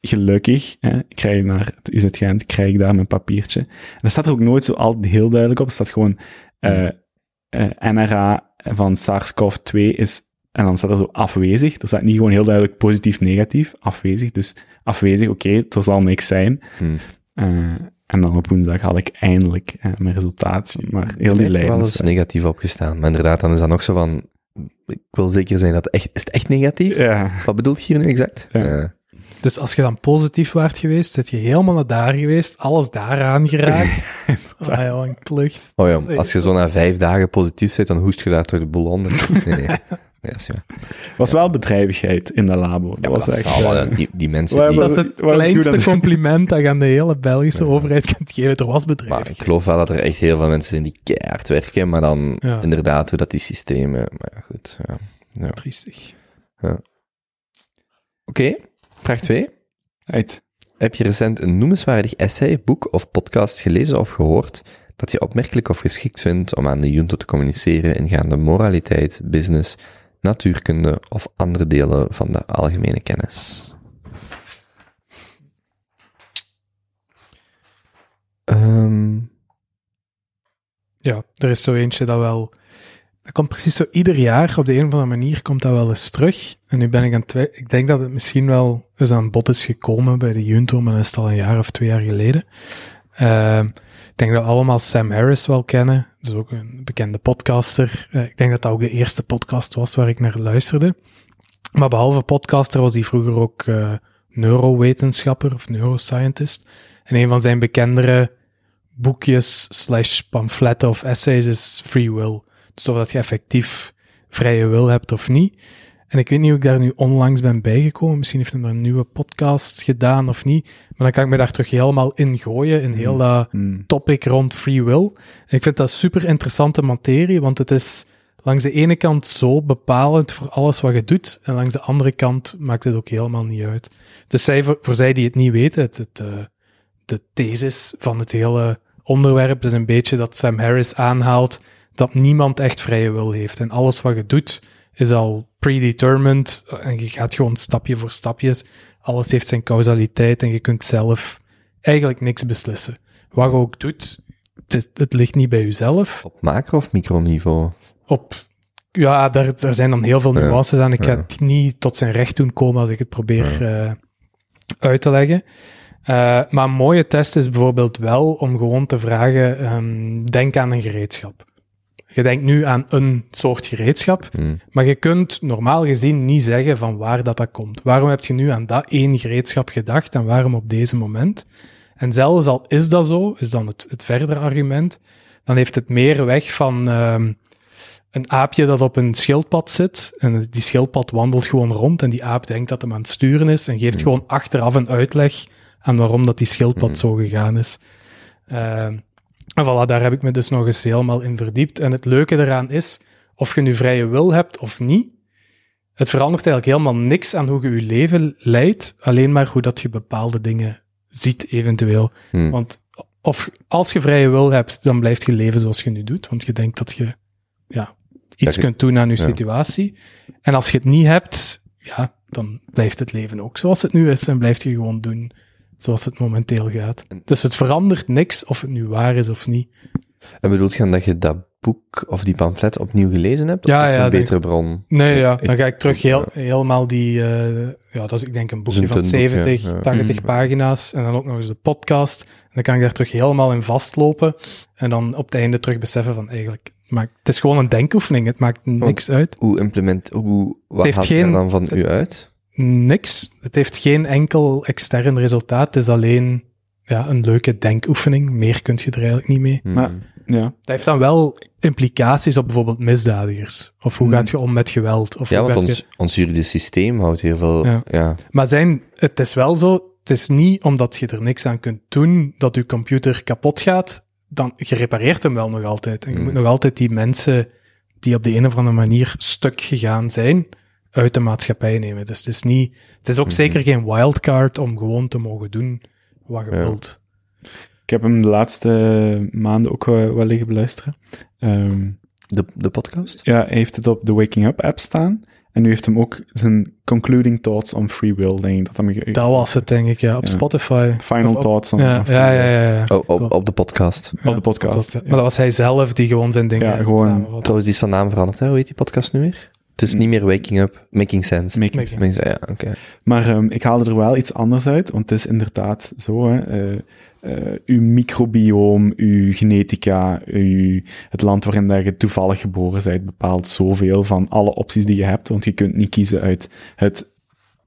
gelukkig, hè, krijg je naar het UZ Gent, krijg ik daar mijn papiertje. En dat staat er ook nooit zo altijd heel duidelijk op. Er staat gewoon eh, eh, NRA van SARS-CoV-2 is, en dan staat er zo afwezig. Er staat niet gewoon heel duidelijk positief, negatief, afwezig. Dus afwezig, oké, er zal niks zijn. Hmm. Eh, en dan op woensdag had ik eindelijk eh, mijn resultaat. Maar heel die Ik heb wel eens lijden. negatief opgestaan. Maar inderdaad, dan is dat nog zo van... Ik wil zeker zijn dat het echt... Is het echt negatief? Ja. Wat bedoelt je hier nu exact? Ja. Ja. Dus als je dan positief waart geweest, zit je helemaal naar daar geweest, alles daar aangeraakt. *laughs* ah ja, een klucht. Oh ja, als je zo na vijf dagen positief zit, dan hoest je daar door de boel onder. *laughs* Nee, nee. Nee, dat is ja. was wel bedrijvigheid in de labo. Dat Ja, maar was dat echt... wel, die, die mensen Waar die... was Dat is het is kleinste compliment dat je aan de hele Belgische overheid kunt geven. Er was Maar bedrijf. ik geloof wel dat er echt heel veel mensen zijn die keihard werken, maar dan Ja. inderdaad hoe dat die systemen... Maar ja, goed. Ja. Ja. Triestig. Oké, vraag 2. Uit. Heb je recent een noemenswaardig essay, boek of podcast gelezen of gehoord dat je opmerkelijk of geschikt vindt om aan de junto te communiceren ingaande moraliteit, business, natuurkunde of andere delen van de algemene kennis? Ehm, Ja, er is zo eentje dat wel... Dat komt precies zo ieder jaar, op de een of andere manier komt dat wel eens terug. En nu ben ik aan het Ik denk dat het misschien wel eens aan bod is gekomen bij de Junto, maar dat is al een jaar of twee jaar geleden. Ik denk dat we allemaal Sam Harris wel kennen. Is ook een bekende podcaster. Eh, ik denk dat dat ook de eerste podcast was waar ik naar luisterde. Maar behalve podcaster was hij vroeger ook eh, neurowetenschapper of neuroscientist. En een van zijn bekendere boekjes slash pamfletten of essays is free will. Dus of dat je effectief vrije wil hebt of niet. En ik weet niet hoe ik daar nu onlangs ben bijgekomen. Misschien heeft hij een nieuwe podcast gedaan of niet. Maar dan kan ik me daar terug helemaal in gooien, in heel dat Hmm. topic rond free will. En ik vind dat super interessante materie, want het is langs de ene kant zo bepalend voor alles wat je doet, en langs de andere kant maakt het ook helemaal niet uit. Dus zij, voor, voor zij die het niet weten, het, het, eh, de thesis van het hele onderwerp is een beetje dat Sam Harris aanhaalt dat niemand echt vrije wil heeft. En alles wat je doet is al predetermined en je gaat gewoon stapje voor stapjes. Alles heeft zijn causaliteit en je kunt zelf eigenlijk niks beslissen. Wat je ook doet, het, het ligt niet bij jezelf. op macro- of microniveau? Op, ja, daar, daar zijn dan heel veel Ja, nuances aan. Ik ga ja. het niet tot zijn recht doen komen als ik het probeer eh, uit te leggen. Eh, maar een mooie test is bijvoorbeeld wel om gewoon te vragen, ehm, denk aan een gereedschap. Je denkt nu aan een soort gereedschap, Hm. maar je kunt normaal gezien niet zeggen van waar dat, dat komt. Waarom heb je nu aan dat één gereedschap gedacht en waarom op deze moment? En zelfs al is dat zo, is dan het, het verdere argument, dan heeft het meer weg van ehm, een aapje dat op een schildpad zit en die schildpad wandelt gewoon rond en die aap denkt dat hem aan het sturen is en geeft gewoon achteraf een uitleg aan waarom dat die schildpad zo gegaan is. Ehm, en voilà, daar heb ik me dus nog eens helemaal in verdiept. En het leuke eraan is, of je nu vrije wil hebt of niet, het verandert eigenlijk helemaal niks aan hoe je je leven leidt, alleen maar hoe dat je bepaalde dingen ziet eventueel. Hm. Want of als je vrije wil hebt, dan blijft je leven zoals je nu doet, want je denkt dat je ja, iets je- kunt doen aan je ja. situatie. En als je het niet hebt, ja, dan blijft het leven ook zoals het nu is en blijft je gewoon doen zoals het momenteel gaat. Dus het verandert niks of het nu waar is of niet. En bedoelt je dan dat je dat boek of die pamflet opnieuw gelezen hebt? Ja, of is ja, een betere bron? Nee, ja, dan ga ik terug heel, helemaal die, eh, ja, dat is ik denk een boekje van dun boek, 70, ja, ja. 80 Mhm. pagina's en dan ook nog eens de podcast. En dan kan ik daar terug helemaal in vastlopen en dan op het einde terug beseffen van eigenlijk, maakt, het is gewoon een denkoefening, het maakt niks uit. Hoe implement, hoe, wat heeft haalt geen- dan van u uit? Niks. Het heeft geen enkel extern resultaat, het is alleen ja, een leuke denkoefening. Meer kun je er eigenlijk niet mee. Hmm. Maar- Ja, Dat heeft dan wel implicaties op bijvoorbeeld misdadigers. Of hoe Hmm. gaat je om met geweld? Of ja, want je- ons, ons juridisch systeem houdt heel veel... Ja. Ja. Maar zijn, het is wel zo, het is niet omdat je er niks aan kunt doen dat je computer kapot gaat, dan je repareert hem wel nog altijd. En je Mm. moet nog altijd die mensen die op de een of andere manier stuk gegaan zijn, uit de maatschappij nemen. Dus het is niet, het is ook Mhm. zeker geen wildcard om gewoon te mogen doen wat je Ja. wilt. ik heb hem de laatste maanden ook wel, wel liggen beluisteren. Ehm, De, de podcast? ja, hij heeft het op de Waking Up app staan. En nu heeft hem ook zijn concluding thoughts on free will, denk ik. Dat, hem Dat was het, denk ik, ja, op Ja. Spotify. Final op- thoughts on, Ja, ja, will. ja, ja. ja. Oh, op, op de podcast. Op de podcast. Maar dat was hij zelf die gewoon zijn dingen Ja, gewoon-. Trouwens, die is van naam veranderd, hè? Hoe heet die podcast nu weer? Het is niet meer Waking Up, Making Sense. Making Making sense. Ja, oké. Maar ehm, ik haalde er wel iets anders uit, want het is inderdaad zo, hè, eh, eh, uw microbioom, uw genetica, uw, het land waarin dat je toevallig geboren bent, bepaalt zoveel van alle opties die je hebt, want je kunt niet kiezen uit het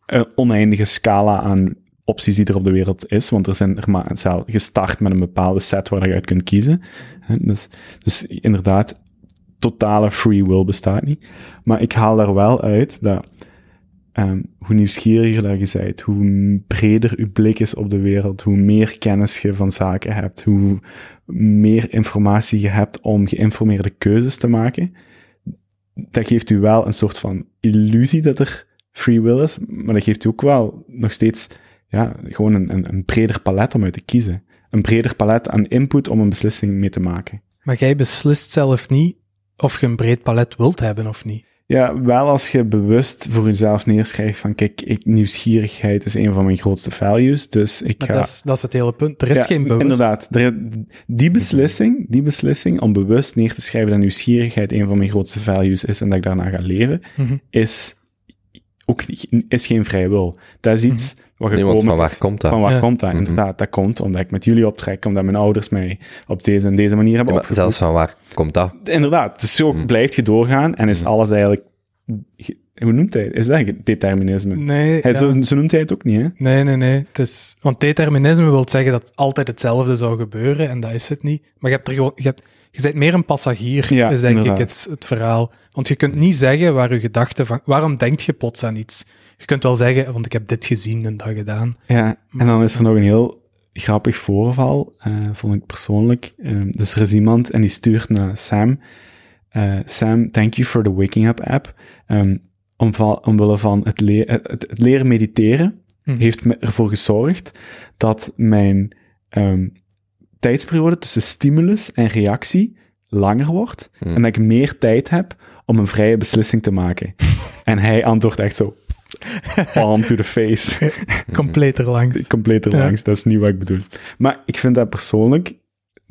eh, oneindige scala aan opties die er op de wereld is, want er zijn er maar gestart met een bepaalde set waar je uit kunt kiezen. Hè, Dus, dus inderdaad, totale free will bestaat niet. Maar ik haal daar wel uit dat Ehm, hoe nieuwsgieriger je bent, hoe breder je blik is op de wereld, hoe meer kennis je van zaken hebt, hoe meer informatie je hebt om geïnformeerde keuzes te maken, dat geeft u wel een soort van illusie dat er free will is, maar dat geeft u ook wel nog steeds ja, gewoon een, een, een breder palet om uit te kiezen. Een breder palet aan input om een beslissing mee te maken. Maar jij beslist zelf niet of je een breed palet wilt hebben of niet. Ja, wel als je bewust voor jezelf neerschrijft van, kijk, ik, nieuwsgierigheid is een van mijn grootste values, dus ik Maar ga... dat, is, dat is het hele punt. Er is Ja, geen bewust. Inderdaad. Er- die beslissing, die beslissing om bewust neer te schrijven dat nieuwsgierigheid een van mijn grootste values is en dat ik daarna ga leven, Mhm. is ook is geen vrij wil. Dat is iets wat Nee, gekomen want van waar komt dat? Van waar Ja. komt dat? Mhm. Inderdaad, dat komt omdat ik met jullie optrek, omdat mijn ouders mij op deze en deze manier Ja, hebben maar opgevoed. zelfs van waar komt dat? Inderdaad, dus zo Mhm. blijft je doorgaan en is Mhm. alles eigenlijk... Hoe noemt hij het? Is dat determinisme? Nee, Hij, ja. zo, zo noemt hij het ook niet, hè? nee, nee, nee. Het is, want determinisme wil zeggen dat altijd hetzelfde zou gebeuren en dat is het niet. Maar je hebt er gewoon, je, hebt, je bent meer een passagier, Ja, is denk inderdaad. ik het, het verhaal. Want je kunt niet zeggen waar je gedachten van, waarom denkt je plots aan iets? Je kunt wel zeggen, want ik heb dit gezien en dat gedaan. Ja, en dan is er nog een heel grappig voorval, eh, vond ik persoonlijk. Ehm, dus er is iemand en die stuurt naar Sam. eh, Sam, thank you for the Waking Up app. Omva- omwille van het, le- het, het- het leren mediteren Mhm. heeft me ervoor gezorgd dat mijn ehm, tijdsperiode tussen stimulus en reactie langer wordt Hmm. en dat ik meer tijd heb om een vrije beslissing te maken. *laughs* en hij antwoordt echt zo, palm to the face. *laughs* Compleet erlangs. compleet erlangs, dat is niet wat ik bedoel. Maar ik vind dat persoonlijk,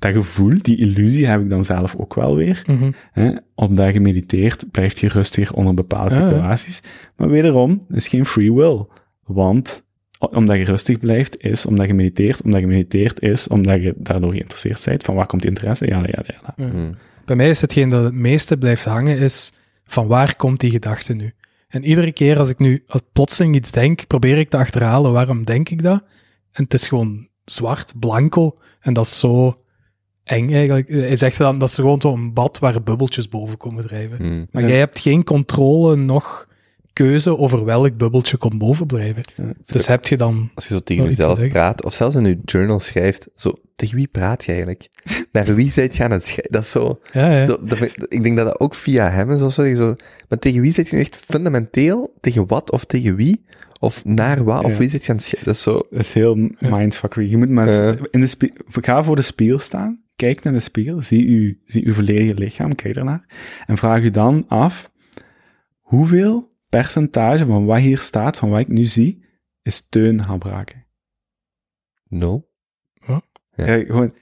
dat gevoel, die illusie heb ik dan zelf ook wel weer. Mhm. Hè? Omdat je mediteert, blijft je rustiger onder bepaalde ja. situaties. Maar wederom, het is geen free will. Want omdat je rustig blijft, is omdat je mediteert. Omdat je mediteert, is omdat je daardoor geïnteresseerd bent. Van waar komt die interesse? Ja, ja, ja. ja. Hmm. Bij mij is hetgeen dat het meeste blijft hangen, is van waar komt die gedachte nu? En iedere keer als ik nu als plotseling iets denk, probeer ik te achterhalen waarom denk ik dat. En het is gewoon zwart, blanco. En dat is zo eng eigenlijk. Hij zegt dan, dat is gewoon zo'n bad waar bubbeltjes boven komen drijven. Hmm. Maar Ja. jij hebt geen controle nog keuze over welk bubbeltje komt boven blijven. Ja. Dus heb je dan... Als je zo tegen jezelf praat, of zelfs in je journal schrijft, zo, tegen wie praat je eigenlijk? *laughs* Naar wie zijt je aan het schrijven? Dat is zo, Ja, ja. zo- dat vind ik denk dat dat ook via hem is of zo, maar tegen wie zit je nu echt fundamenteel? Tegen wat of tegen wie? Of naar wat? Of wie zit je aan het schrijven? Dat is zo, Dat is heel mindfuckery. Je moet maar in de ga voor de spiegel staan, kijk naar de spiegel, zie uw, zie uw volledige lichaam, kijk ernaar, en vraag u dan af, hoeveel percentage van wat hier staat, van wat ik nu zie, is Teun Habrake? nul. Ja. Ja, gewoon,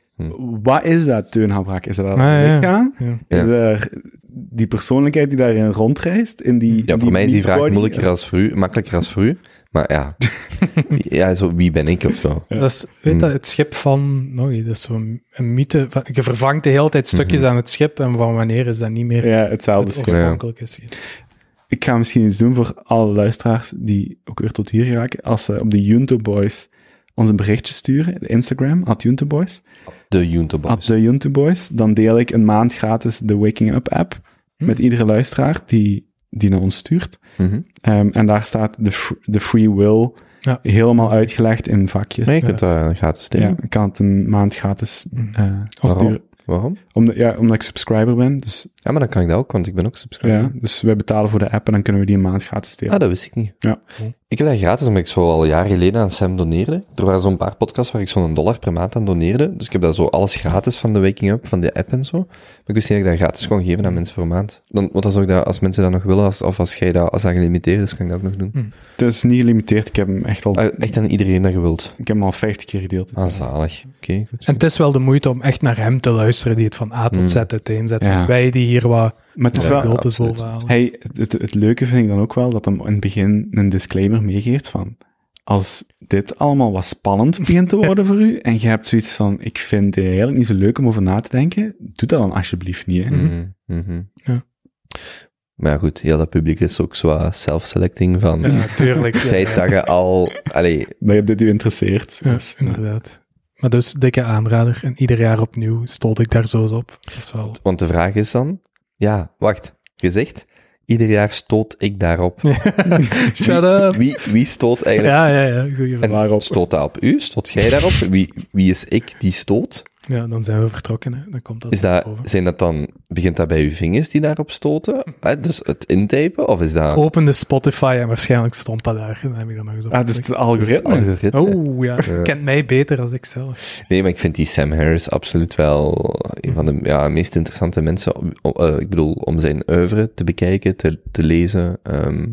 Wat is dat, teunhabrak? Is dat dat Ah, ja. lichaam? Ja. Ja. Is er die persoonlijkheid die daarin rondreist? In die, Ja, voor mij is die vraag body? moeilijker als voor u, makkelijker als voor u. Maar ja, *laughs* ja zo, wie ben ik of zo? Ja. Dat is, weet je, het schip van, nog iets, dat is zo'n een mythe. Van, je vervangt de hele tijd stukjes aan het schip en van wanneer is dat niet meer Ja, hetzelfde. het schip. oorspronkelijke schip. Ik ga misschien iets doen voor alle luisteraars die ook weer tot hier geraken. Als ze op de Junto Boys ons een berichtje sturen, de Instagram, at Junto Boys, De Junto at Boys. de Junto Boys, dan deel ik een maand gratis de Waking Up app Hm. met iedere luisteraar die, die naar ons stuurt. Mhm. Ehm, en daar staat de, de free will Ja. helemaal uitgelegd in vakjes. Nee, je kunt gratis ja, steken. ik kan het een maand gratis sturen. Waarom? Omdat, ja, omdat ik subscriber ben. Dus, Ja, maar dan kan ik dat ook, want ik ben ook subscriber. ja, dus wij betalen voor de app en dan kunnen we die een maand gratis delen. Ah, dat wist ik niet. Ja. Ik heb dat gratis, omdat ik zo al jaren geleden aan Sam doneerde. Er waren zo'n paar podcasts waar ik zo'n dollar per maand aan doneerde. Dus ik heb dat zo alles gratis van de Waking Up, van de app en zo. Maar ik wist niet dat ik dat gratis kon geven aan mensen voor een maand. Dan, want dan zou ik dat, als mensen dat nog willen, als, of als jij dat, als dat gelimiteerd is, kan ik dat ook nog doen. Het is niet gelimiteerd. Ik heb hem echt al, Ah, echt aan iedereen dat je wilt. ik heb hem al 50 keer gedeeld. Ah, zalig. Oké, goed. En het is wel de moeite om echt naar hem te luisteren, die het van A tot Hmm. Z uiteenzet. Ja. Wij die hier wat Maar het is Ja, wel... grote. Hey, het, het leuke vind ik dan ook wel dat hem in het begin een disclaimer meegeeft van als dit allemaal wat spannend *laughs* begint te worden voor u en je hebt zoiets van ik vind het eigenlijk niet zo leuk om over na te denken, doe dat dan alsjeblieft niet. Hè? Mhm, mhm. Ja. Maar ja, goed, heel dat publiek is ook zo wat self-selecting van... Ja, natuurlijk. *laughs* Het feit dat je al... Allee, Dat dit u interesseert. Ja, Dus, ja. inderdaad. Maar dus, dikke aanrader. En ieder jaar opnieuw stoot ik daar zo eens op. Dat is wel... Want de vraag is dan, ja, wacht, gezegd, ieder jaar stoot ik daarop. *laughs* Shut up! Wie, wie stoot eigenlijk? Ja, ja, ja. Goeie vraag. Stoot dat op u? Stoot jij daarop? Wie, wie is ik die stoot? Ja, dan zijn we vertrokken. Hè. Dan komt dat Is dat, boven. zijn dat dan, begint dat bij uw vingers die daarop stoten? Hè, Dus het intypen? Of is dat Opende Spotify en waarschijnlijk stond dat daar. En dan heb ik dat nog eens op. Ah, dus het is het algoritme. algoritme? Oh ja, Ja. kent mij beter dan ik zelf. Nee, maar ik vind die Sam Harris absoluut wel een van de ja, meest interessante mensen. eh, ik bedoel, om zijn oeuvre te bekijken, te, te lezen. Ehm,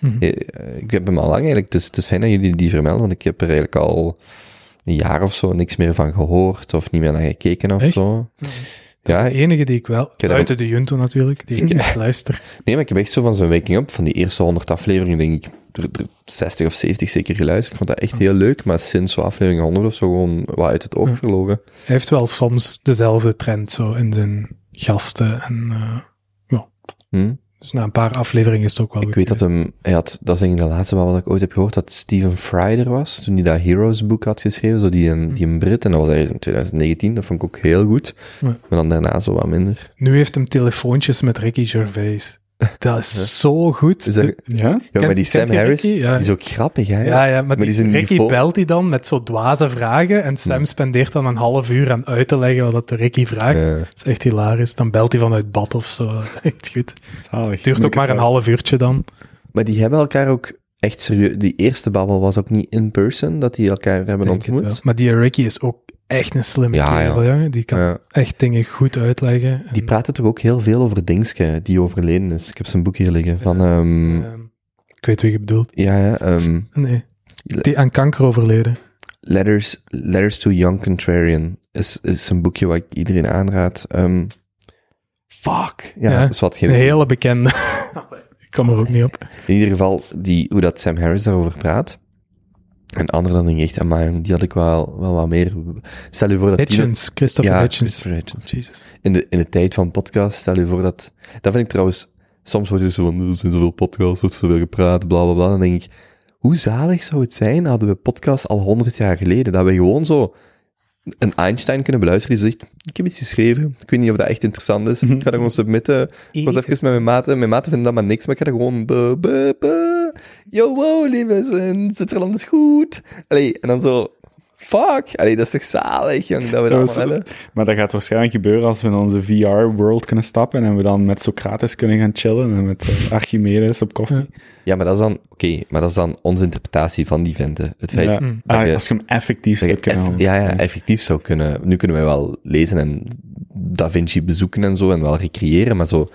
Mhm. eh, ik heb hem al lang eigenlijk. Het is, het is fijn dat jullie die vermelden, want ik heb er eigenlijk al een jaar of zo niks meer van gehoord of niet meer naar gekeken of Echt? zo. Dat Ja, is de enige die ik wel, buiten de Junto natuurlijk, die ik echt luister. nee, maar ik heb echt zo van zo'n waking up, van die eerste 100 afleveringen, denk ik, er, er 60 of 70 zeker geluisterd. Ik vond dat echt heel leuk, maar sinds zo aflevering 100 of zo gewoon wat uit het oog Ja. verloren. Hij heeft wel soms dezelfde trend zo in zijn gasten. En eh, Hm? Dus na een paar afleveringen is het ook wel Ik weet dat hem, hij had, dat is denk ik de laatste wat ik ooit heb gehoord, dat Steven Fry er was, toen hij dat Heroes boek had geschreven, zo die een, die een Brit, en dat was ergens in 2019, dat vond ik ook heel goed. Ja. Maar dan daarna zo wat minder. Nu heeft hem telefoontjes met Ricky Gervais. Dat is zo goed. Is dat, Ja? ja, maar die Sam Harris, Ricky? Ja. die is ook grappig, hè? Ja, ja, maar, Maar die Ricky niveau- belt die dan met zo dwaze vragen en Sam spendeert dan een half uur aan uit te leggen wat dat de Ricky vraagt. Ja. Dat is echt hilarisch. Dan belt hij vanuit bad of zo. *laughs* Echt goed. Zalig. Duurt Moet ook maar een half uurtje dan. Maar die hebben elkaar ook echt serieus... Die eerste babbel was ook niet in person, dat die elkaar hebben Denk ontmoet. Maar die Ricky is ook echt een slimme Ja, kerel, ja. jongen. Die kan Ja. echt dingen goed uitleggen. Die praten toch ook heel veel over Dingske, die overleden is. Ik heb zijn boek hier liggen. Van, ehm, ehm, ik weet wie je bedoelt. ja, ja, ehm, Nee. Die aan kanker overleden. Letters, Letters to Young Contrarian is, is een boekje wat ik iedereen aanraad. Ehm, fuck. Ja, Ja, dat is wat Een geen... hele bekende. *laughs* ik kom er ook niet op. In ieder geval, die, hoe dat Sam Harris daarover praat. En anderen dan denk ik echt, amai, die had ik wel, wel wat meer... Stel je voor dat... die- Hitchens. Christopher ja, Hitchens. Christopher Hitchens. Jesus. In de, in de tijd van podcast, stel je voor dat... Dat vind ik trouwens... Soms wordt je zo van, er zijn zoveel podcasts, wordt zoveel gepraat, bla bla bla. Dan denk ik, hoe zalig zou het zijn, hadden we podcasts al honderd jaar geleden, dat we gewoon zo een Einstein kunnen beluisteren die zegt, ik heb iets geschreven, ik weet niet of dat echt interessant is, ik ga dat gewoon submitten. Ik was even met mijn maten, mijn maten vinden dat maar niks, maar ik ga dat gewoon... Yo, wow, lieve, in Zwitserland is goed. Allee, en dan zo... Fuck, allee, dat is toch zalig, jong, dat we dat was- allemaal hebben. Maar dat gaat waarschijnlijk gebeuren als we in onze VR-world kunnen stappen en we dan met Socrates kunnen gaan chillen en met eh, Archimedes op koffie. Ja. Maar dat is dan, oké, maar dat is dan onze interpretatie van die venten. Het feit Ja. Ah, dat je- als je hem effectief zou kunnen eff- ja, ja, effectief zou kunnen. Nu kunnen wij wel lezen en Da Vinci bezoeken en zo en wel recreëren, maar zo,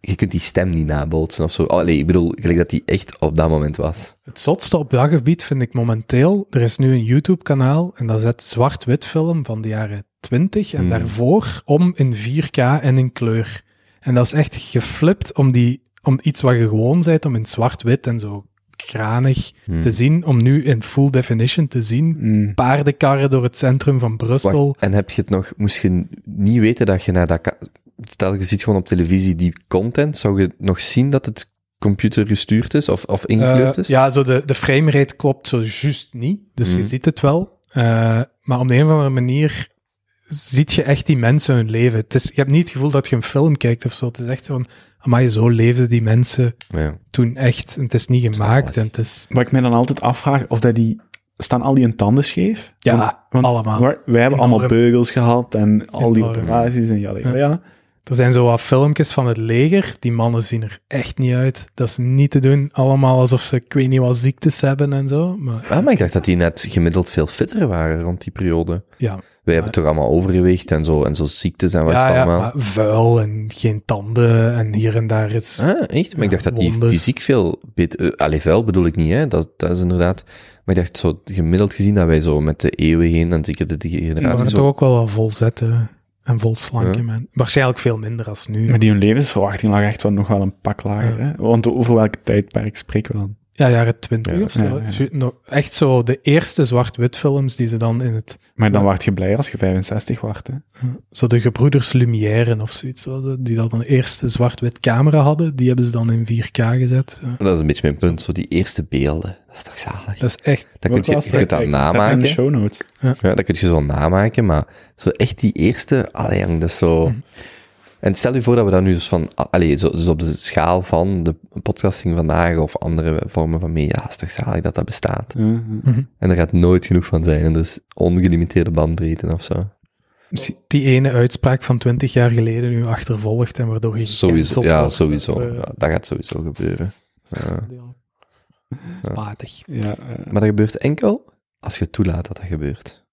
je kunt die stem niet nabootsen of zo. Nee, ik bedoel, gelijk dat die echt op dat moment was. Het zotste op dat gebied vind ik momenteel. Er is nu een YouTube-kanaal en dat zet zwart-wit film van de jaren 20 en Hmm. daarvoor om in 4K en in kleur. En dat is echt geflipt om, die, om iets wat je gewoon bent, om in zwart-wit en zo kranig Hmm. te zien, om nu in full definition te zien. Mm. Paardenkarren door het centrum van Brussel. Wacht, en heb je het nog, moest je niet weten dat je naar dat, stel je ziet gewoon op televisie die content, zou je nog zien dat het computer gestuurd is of, of ingekleurd Eh, is? ja, zo de, de framerate klopt zo juist niet. Dus Mhm. je ziet het wel. Eh, maar op de een of andere manier ziet je echt die mensen hun leven. Het is, je hebt niet het gevoel dat je een film kijkt of zo. Het is echt zo van, amai, zo leefden die mensen Ja. toen echt. En het is niet gemaakt en het is... Wat ik me dan altijd afvraag, of dat die... Staan al die hun tanden scheef? Ja, allemaal. Wij, hebben allemaal beugels gehad en al die Enorm. operaties en ja, ja, ja. Er zijn zo wat filmpjes van het leger. Die mannen zien er echt niet uit. Dat is niet te doen. Allemaal alsof ze, ik weet niet wat ziektes hebben en zo. Maar Ah, maar ik dacht dat die net gemiddeld veel fitter waren rond die periode. ja, Wij hebben toch allemaal overgewicht en zo, en zo ziektes en wat ja, ja allemaal. vuil en geen tanden en hier en daar is... Ah, echt? Maar ik dacht dat die wonders. fysiek veel beter... eh, allee, vuil bedoel ik niet, hè. Dat, dat is inderdaad... Maar ik dacht zo gemiddeld gezien dat wij zo met de eeuwen heen, en zeker de die Ja, generatie maar zo... toch ook wel wat vol zetten en vol slanken. Ja. man. Waarschijnlijk veel minder als nu. Maar die hun levensverwachting lag echt wel nog wel een pak lager. Hè? Want over welk tijdperk spreken we dan? Ja, jaren twintig Ja, of zo. ja, ja. Echt zo de eerste zwart-wit films die ze dan in het... Maar dan Ja. word je blij als je 65 wordt. Hè? Zo de gebroeders Lumière of zoiets. Die dan een eerste zwart-wit camera hadden. Die hebben ze dan in 4K gezet. Dat is een beetje mijn punt, zo die eerste beelden. Dat is toch zalig? Dat is echt... Dat kun je, je kunt dat namaken. show notes. Ja, dat kun je zo namaken, maar zo echt die eerste, allee, dat is zo... Mhm. En stel je voor dat we dat nu dus van, allee, zo, dus op de schaal van de podcasting vandaag of andere vormen van media, is toch zalig dat dat bestaat. Mhm. En er gaat nooit genoeg van zijn, en dus ongelimiteerde bandbreedte of zo. Misschien- Die ene uitspraak van 20 jaar geleden nu achtervolgt en waardoor je Sowieso, ja, wordt. sowieso. Eh, Ja, dat gaat sowieso gebeuren. Ja. Spatig. Ja, Maar dat gebeurt enkel als je toelaat dat dat gebeurt.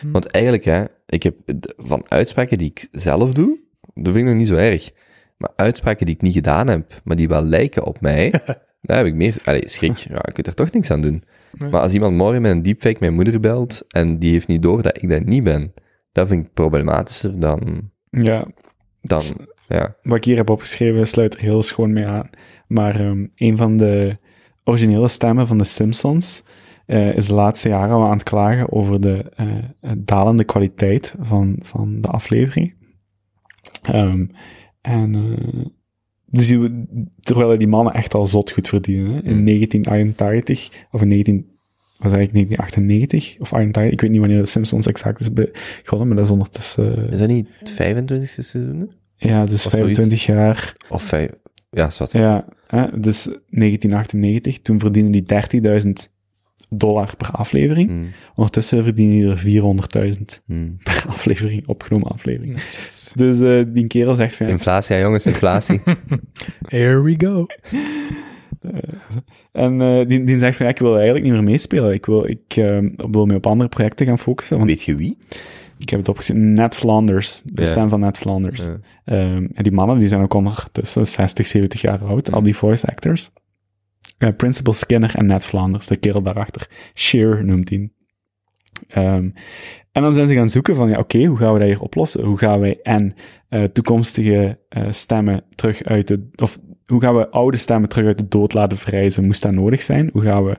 Hm. Want eigenlijk, hè, ik heb van uitspraken die ik zelf doe, dat vind ik nog niet zo erg. Maar uitspraken die ik niet gedaan heb, maar die wel lijken op mij, *laughs* daar heb ik meer... Allee, schrik, ja, ik kan er toch niks aan doen. Nee. Maar als iemand morgen met een deepfake mijn moeder belt, en die heeft niet door dat ik dat niet ben, dat vind ik problematischer dan... ja, dan ja. wat ik hier heb opgeschreven sluit er heel schoon mee aan. Maar ehm, een van de originele stemmen van de Simpsons eh, is de laatste jaren al aan het klagen over de eh, dalende kwaliteit van, van de aflevering. Ehm, en eh, dus die, terwijl die mannen echt al zot goed verdienen. Hè? In Mm. 1988, of in 19, was eigenlijk 1998 of 88, ik weet niet wanneer de Simpsons exact is begonnen, maar dat is ondertussen, Is dat niet het 25e seizoen? ja, dus Of 25 jaar. Of vijf... Ja, wat. Ja, hè, dus 1998, toen verdienen die 30.000 dollar per aflevering. Hmm, Ondertussen verdienen die er 400.000 hmm. per aflevering, opgenomen aflevering. Dus eh, die kerel zegt van, ja, Inflatie, ja, jongens, inflatie. *laughs* Here we go. en eh, die, die zegt van, ja, ik wil eigenlijk niet meer meespelen. Ik wil, ik eh, wil me op andere projecten gaan focussen. Want Weet je wie? ik heb het opgezien, Ned Flanders, de stem van Ned Flanders. Ehm, en die mannen die zijn ook ondertussen 60, 70 jaar oud, al die voice actors. Eh, Principal Skinner en Ned Flanders, de kerel daarachter. Sheer noemt hij. Ehm, en dan zijn ze gaan zoeken van, ja, oké, hoe gaan we dat hier oplossen? Hoe gaan wij en eh, toekomstige eh, stemmen terug uit de, of hoe gaan we oude stemmen terug uit de dood laten verrijzen? Moest dat nodig zijn? Hoe gaan we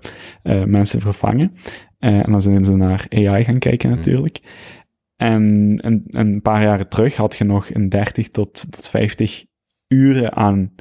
mensen vervangen? En dan zijn ze naar AI gaan kijken Hmm. natuurlijk. En een, een paar jaren terug had je nog een 30 tot, tot 50 uren aan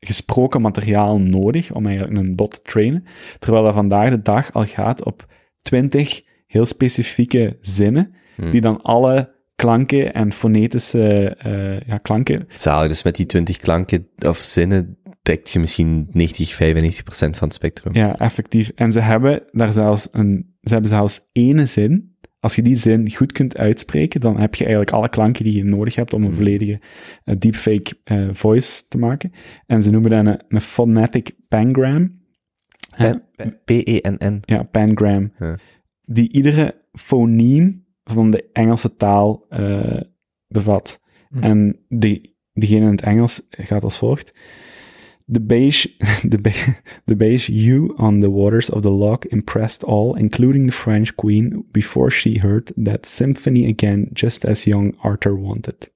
gesproken materiaal nodig om eigenlijk een bot te trainen. Terwijl dat vandaag de dag al gaat op 20 heel specifieke zinnen, Hmm. die dan alle klanken en fonetische eh, ja, klanken. Zalig, dus met die 20 klanken of zinnen dekt je misschien 90, 95 procent van het spectrum. Ja, effectief. En ze hebben daar zelfs een, ze hebben zelfs ene zin. Als je die zin goed kunt uitspreken, dan heb je eigenlijk alle klanken die je nodig hebt om een volledige eh, deepfake eh, voice te maken. En ze noemen dat een, een phonetic pangram. Pen- P-E-N-N. Ja, pangram. Die iedere foniem van de Engelse taal eh, bevat. Hm. En die, diegene in het Engels gaat als volgt. The beige, *laughs* the, be- the beige hue on the waters of the loch impressed all, including the French queen, before she heard that symphony again, just as young Arthur wanted.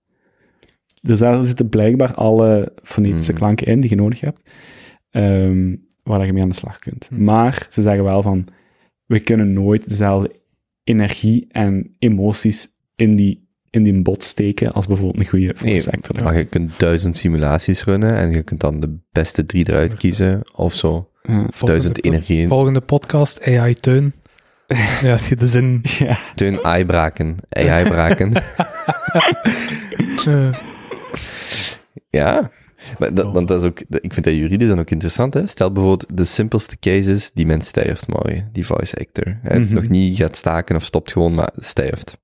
Dus daar zitten blijkbaar alle fonetische Mhm. klanken in die je nodig hebt, ehm, waar je mee aan de slag kunt. Mhm. Maar ze zeggen wel van, we kunnen nooit dezelfde energie en emoties in die, in die bot steken als bijvoorbeeld een goede Nee, voice actor. maar je kunt duizend simulaties runnen en je kunt dan de beste drie eruit kiezen of zo. Ja. Volgende Duizend po- energieën. Volgende podcast, AI Teun. *laughs* ja, als je de zin... Ja. Teun AI-braken. AI-braken. ja. Maar dat, want dat is ook, ik vind dat juridisch dan ook interessant. Hè? Stel bijvoorbeeld de simpelste cases, die mens sterft morgen, die voice actor. Hè? Mhm. Nog niet gaat staken of stopt gewoon, maar sterft.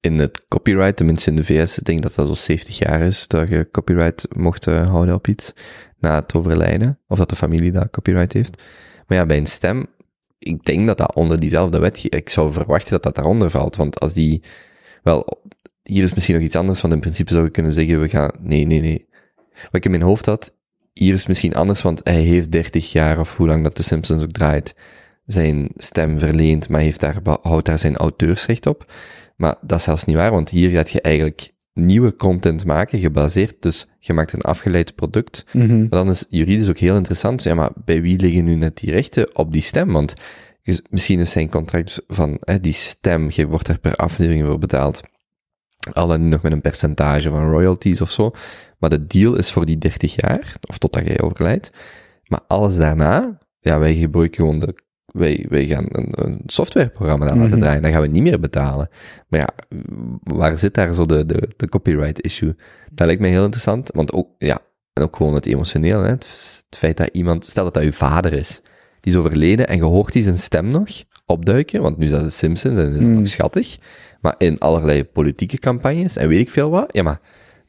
In het copyright, tenminste in de VS, ik denk dat dat zo 70 jaar is, dat je copyright mocht eh, houden op iets na het overlijden, of dat de familie dat copyright heeft. Maar ja, bij een stem, ik denk dat dat onder diezelfde wet, ik zou verwachten dat dat daaronder valt, want als die, wel, hier is misschien nog iets anders, want in principe zou je kunnen zeggen, we gaan, nee, nee, nee. Wat ik in mijn hoofd had, hier is misschien anders, want hij heeft 30 jaar, of hoe lang dat de Simpsons ook draait, zijn stem verleend, maar heeft daar, houdt daar zijn auteursrecht op. Maar dat is zelfs niet waar, want hier gaat je eigenlijk nieuwe content maken, gebaseerd, dus je maakt een afgeleid product. Mhm. Maar dan is juridisch ook heel interessant, ja, maar bij wie liggen nu net die rechten op die stem? Want misschien is zijn contract van hè, die stem, je wordt er per aflevering voor betaald. Al dan nog met een percentage van royalties of zo. Maar de deal is voor die 30 jaar, of totdat jij overlijdt. Maar alles daarna, ja, wij gebruiken gewoon de, wij, wij gaan een, een softwareprogramma laten Mhm. draaien, dan gaan we niet meer betalen. Maar ja, waar zit daar zo de, de, de copyright issue? Dat lijkt mij heel interessant, want ook, ja, en ook gewoon het emotioneel, hè? Het, het feit dat iemand, stel dat dat uw vader is, die is overleden en je hoort die zijn stem nog opduiken, want nu is dat de Simpsons en dat is Mm. nog schattig, maar in allerlei politieke campagnes en weet ik veel wat, ja maar,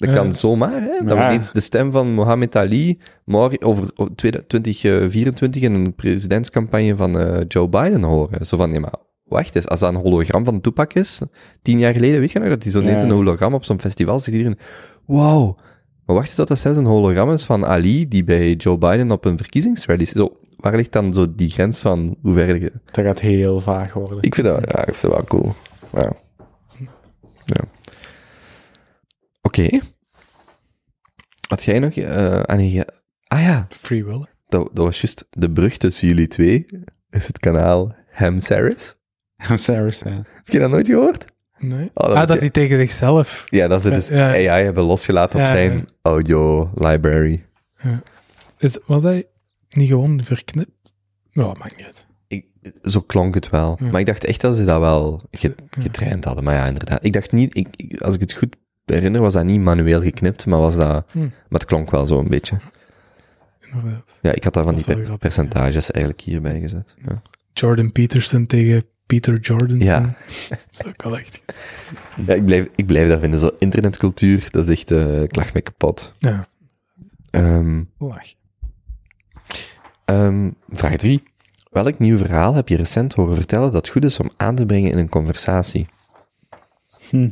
dat kan zomaar, hè, dat Ja. we ineens de stem van Mohammed Ali morgen over over 2024 in een presidentscampagne van eh, Joe Biden horen. Zo van, ja maar, wacht eens, als dat een hologram van Tupac is, tien jaar geleden, weet je nog, dat hij zo Ja. ineens een hologram op zo'n festival zegt iedereen, wow, maar wacht eens dat dat zelfs een hologram is van Ali, die bij Joe Biden op een verkiezingsrally is. Zo, waar ligt dan zo die grens van hoe ver je... Dat gaat heel vaag worden. Ik vind dat, ja, ik vind dat wel cool. Ja. ja. Oké. Had jij nog... eh ah, ja. ah ja, Free Will. dat, dat was juist de brug tussen jullie twee. Is het kanaal Ham Saris. Sarah, ja. Heb je dat nooit gehoord? Nee. Oh, dat ah, dat je- hij tegen zichzelf... Ja, dat ze dus Ja, ja. AI hebben losgelaten op Ja, zijn ja. audio library. Is, was hij niet gewoon verknipt? Ja, maakt niet uit. Ik, zo klonk het wel. Ja. Maar ik dacht echt dat ze dat wel getraind hadden. Maar ja, inderdaad. Ik dacht niet, ik, ik- als ik het goed herinner, was dat niet manueel geknipt, maar was dat, Hm. maar het klonk wel zo een beetje. Inderdaad. Ja, ik had daar van Dat die per- percentages eigenlijk hierbij gezet. Ja. Jordan Peterson tegen Peter Jordanson. Ja. Dat is ook wel echt... Ja, ik blijf, ik blijf daar vinden. Zo internetcultuur, dat is echt, eh ik lach me kapot. Ja, Ehm, lach. ehm, vraag 3. Welk nieuw verhaal heb je recent horen vertellen dat goed is om aan te brengen in een conversatie? Hm.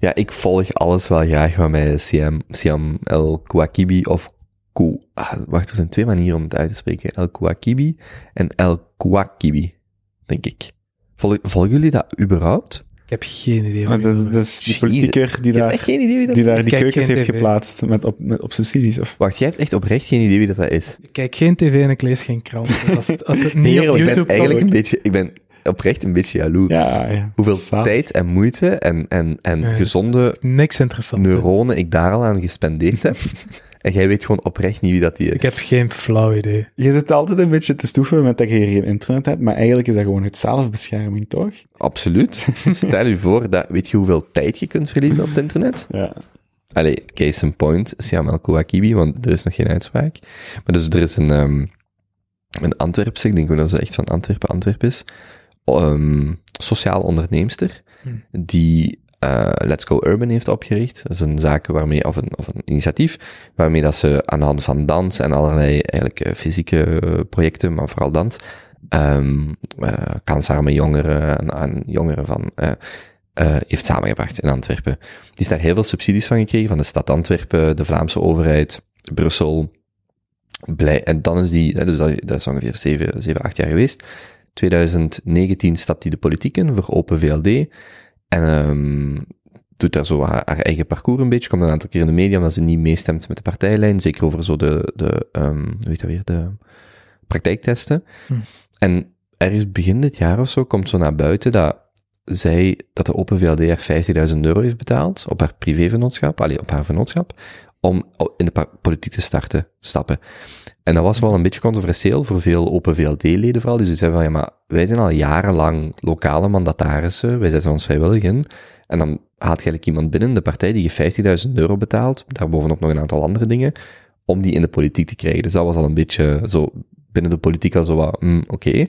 Ja, ik volg alles wel graag wat mij Siam, Siam El Kouakibi of Kou... Ah, wacht, er zijn twee manieren om het uit te spreken. El Kouakibi en El Kouakibi, denk ik. Volg, volgen jullie dat überhaupt? Ik heb geen idee. Maar dat, is die politieker die daar, geen idee wie dat die, daar die keukens heeft TV. geplaatst met op, met, op subsidies. Of... Wacht, jij hebt echt oprecht geen idee wie dat, dat is? Ik kijk geen tv en ik lees geen krant. Als het, als het niet Heerlijk, op Ik ben YouTube eigenlijk een beetje... Ik ben oprecht een beetje jaloers. Ja, ja. Hoeveel tijd en moeite en, en, en Ja, gezonde niks interessant. neuronen ik daar al aan gespendeerd heb. *laughs* en jij weet gewoon oprecht niet wie dat die is. Ik heb geen flauw idee. Je zit altijd een beetje te stoeven met dat je geen internet hebt, maar eigenlijk is dat gewoon het zelfbescherming, toch? Absoluut. *laughs* Stel je voor, dat, weet je hoeveel tijd je kunt verliezen op het internet? Ja. Allee, case in point, Siam El Kouakibi, want er is nog geen uitspraak. Maar dus er is een, ehm een Antwerpse, ik denk ook dat ze echt van Antwerpen, Antwerp is, ehm sociaal onderneemster, Hmm. die eh, Let's Go Urban heeft opgericht. Dat is een zaak waarmee, of een, of een initiatief, waarmee dat ze aan de hand van dans en allerlei eigenlijk eh, fysieke eh, projecten, maar vooral dans, ehm eh, kansarme jongeren en aan jongeren van, heeft samengebracht in Antwerpen. Die heeft daar heel veel subsidies van gekregen, van de stad Antwerpen, de Vlaamse overheid, Brussel, blij, en dan is die, dus dat, dat is ongeveer 7, 7, 8 jaar geweest. 2019 stapt hij de politiek in voor Open VLD. En ehm doet daar zo haar, haar eigen parcours een beetje. Komt een aantal keer in de media omdat ze niet meestemt met de partijlijn. Zeker over zo de, de um, hoe heet dat weer, de praktijktesten. Hm. En ergens begin dit jaar of zo komt zo naar buiten dat zij, dat de Open VLD haar 50.000 euro heeft betaald op haar privévennootschap, allee, op haar vennootschap, om in de politiek te starten, stappen. En dat was wel een beetje controversieel voor veel Open VLD-leden vooral, die zoiets hebben van, ja, maar wij zijn al jarenlang lokale mandatarissen, wij zetten ons vrijwillig in, en dan haalt eigenlijk iemand binnen de partij die je 50.000 euro betaalt, daarbovenop nog een aantal andere dingen, om die in de politiek te krijgen. Dus dat was al een beetje zo, binnen de politiek al zo wat, hm, oké,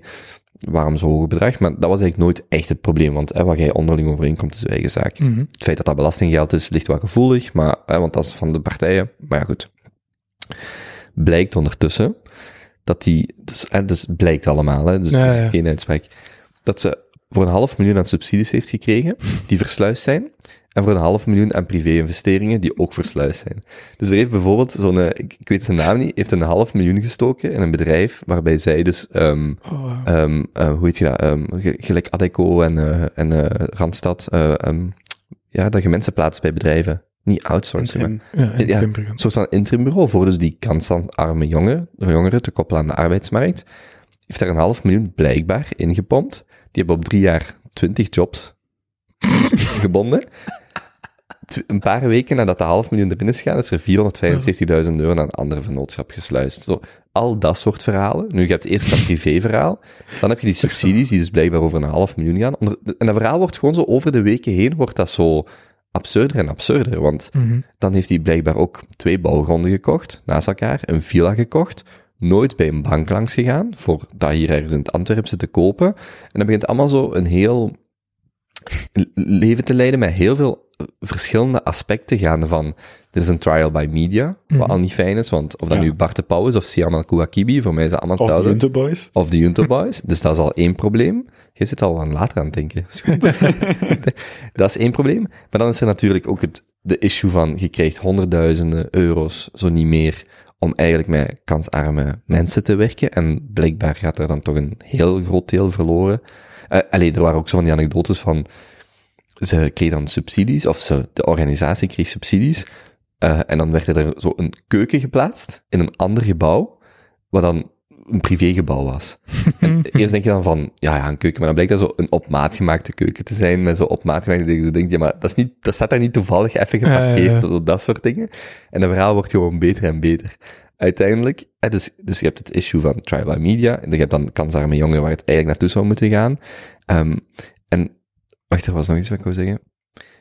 waarom zo'n hoog bedrag? Maar dat was eigenlijk nooit echt het probleem, want hè, wat jij onderling overeenkomt is je eigen zaak. Mhm. Het feit dat dat belastinggeld is, ligt wel gevoelig, maar, hè, want dat is van de partijen. Maar ja, goed. Blijkt ondertussen dat die, dus, hè, dus blijkt allemaal, hè, dus Ja, is ja. geen uitspraak, dat ze voor een half miljoen aan subsidies heeft gekregen, die versluist zijn, en voor een half miljoen aan privé-investeringen, die ook versluist zijn. Dus er heeft bijvoorbeeld zo'n, eh, ik, ik weet zijn naam niet, heeft een half miljoen gestoken in een bedrijf waarbij zij dus, ehm Oh, wow. Ehm, eh, hoe heet je dat? Ehm, ge- gelijk Adeco en, eh, en eh, Randstad. ja, dat je mensen plaatst bij bedrijven. Niet outsourcing, maar Interim. ja, een soort van interimbureau voor dus die kansarme jongen, jongeren te koppelen aan de arbeidsmarkt. Heeft daar een half miljoen blijkbaar ingepompt. Die hebben op drie jaar twintig jobs *laughs* gebonden. Een paar weken nadat de half miljoen erin is gegaan, is er 475.000 euro naar een andere vennootschap gesluist. Zo, al dat soort verhalen. Nu, je hebt eerst dat privéverhaal. Dan heb je die subsidies, die dus blijkbaar over een half miljoen gaan. En dat verhaal wordt gewoon zo over de weken heen, wordt dat zo absurder en absurder. Want Mhm. dan heeft hij blijkbaar ook twee bouwgronden gekocht, naast elkaar, een villa gekocht, nooit bij een bank langs gegaan, voor dat hier ergens in het Antwerpse te kopen. En dan begint allemaal zo een heel leven te leiden met heel veel verschillende aspecten gaande van, er is een trial by media, wat Mhm. al niet fijn is, want of dat Ja. nu Bart de Pauw is of Siam Al-Kouakibi, voor mij is dat allemaal Of de hetzelfde. Junto Boys. Of de Junto Boys. Dus dat is al één probleem. Je zit al aan later aan het denken. Is goed. *laughs* dat is één probleem. Maar dan is er natuurlijk ook het, de issue van, je krijgt honderdduizenden euro's, zo niet meer, om eigenlijk met kansarme mensen te werken. En blijkbaar gaat er dan toch een heel groot deel verloren. Eh allee, er waren ook zo van die anekdotes van, ze kreeg dan subsidies, of ze, de organisatie kreeg subsidies, eh, en dan werd er zo een keuken geplaatst in een ander gebouw, wat dan een privégebouw was. *laughs* En eerst denk je dan van, ja, ja, een keuken, maar dan blijkt dat zo een op maat gemaakte keuken te zijn, met zo op maat gemaakte dingen. Je maar dat, is niet, dat staat daar niet toevallig even Ja, ja, geparkeerd, ja. dat soort dingen. En het verhaal wordt gewoon beter en beter. Uiteindelijk, dus, dus je hebt het issue van trial by media, en je hebt dan kansarme jongeren waar het eigenlijk naartoe zou moeten gaan. Ehm, en, wacht, er was nog iets wat ik wou zeggen.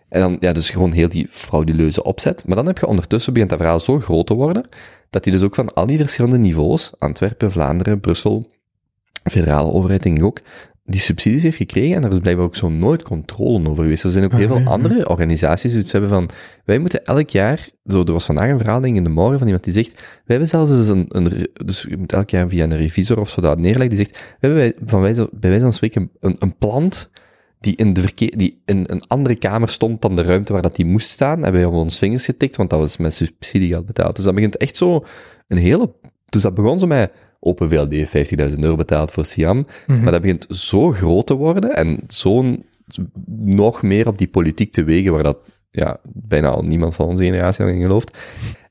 En dan, ja, dus gewoon heel die frauduleuze opzet. Maar dan heb je ondertussen, begint dat verhaal zo groot te worden, dat hij dus ook van al die verschillende niveaus, Antwerpen, Vlaanderen, Brussel, federale overheid denk ik ook, die subsidies heeft gekregen en daar is blijkbaar ook zo nooit controle over geweest. Er zijn ook heel Ah, veel ja. andere organisaties die iets hebben van, wij moeten elk jaar, zo, er was vandaag een verhaal in de morgen van iemand die zegt, wij hebben zelfs eens een, een dus je moet elk jaar via een revisor of zo dat neerleggen, die zegt, we hebben bij, van wijze, bij wijze van spreken een, een plant die in, de verkeer, die in een andere kamer stond dan de ruimte waar dat die moest staan, hebben wij op ons vingers getikt, want dat was met subsidiegeld betaald. Dus dat begint echt zo een hele... Dus dat begon zo met Open VLD heeft 50.000 euro betaald voor Siam, Mhm. maar dat begint zo groot te worden en zo'n nog meer op die politiek te wegen, waar dat ja, bijna al niemand van onze generatie nog in gelooft.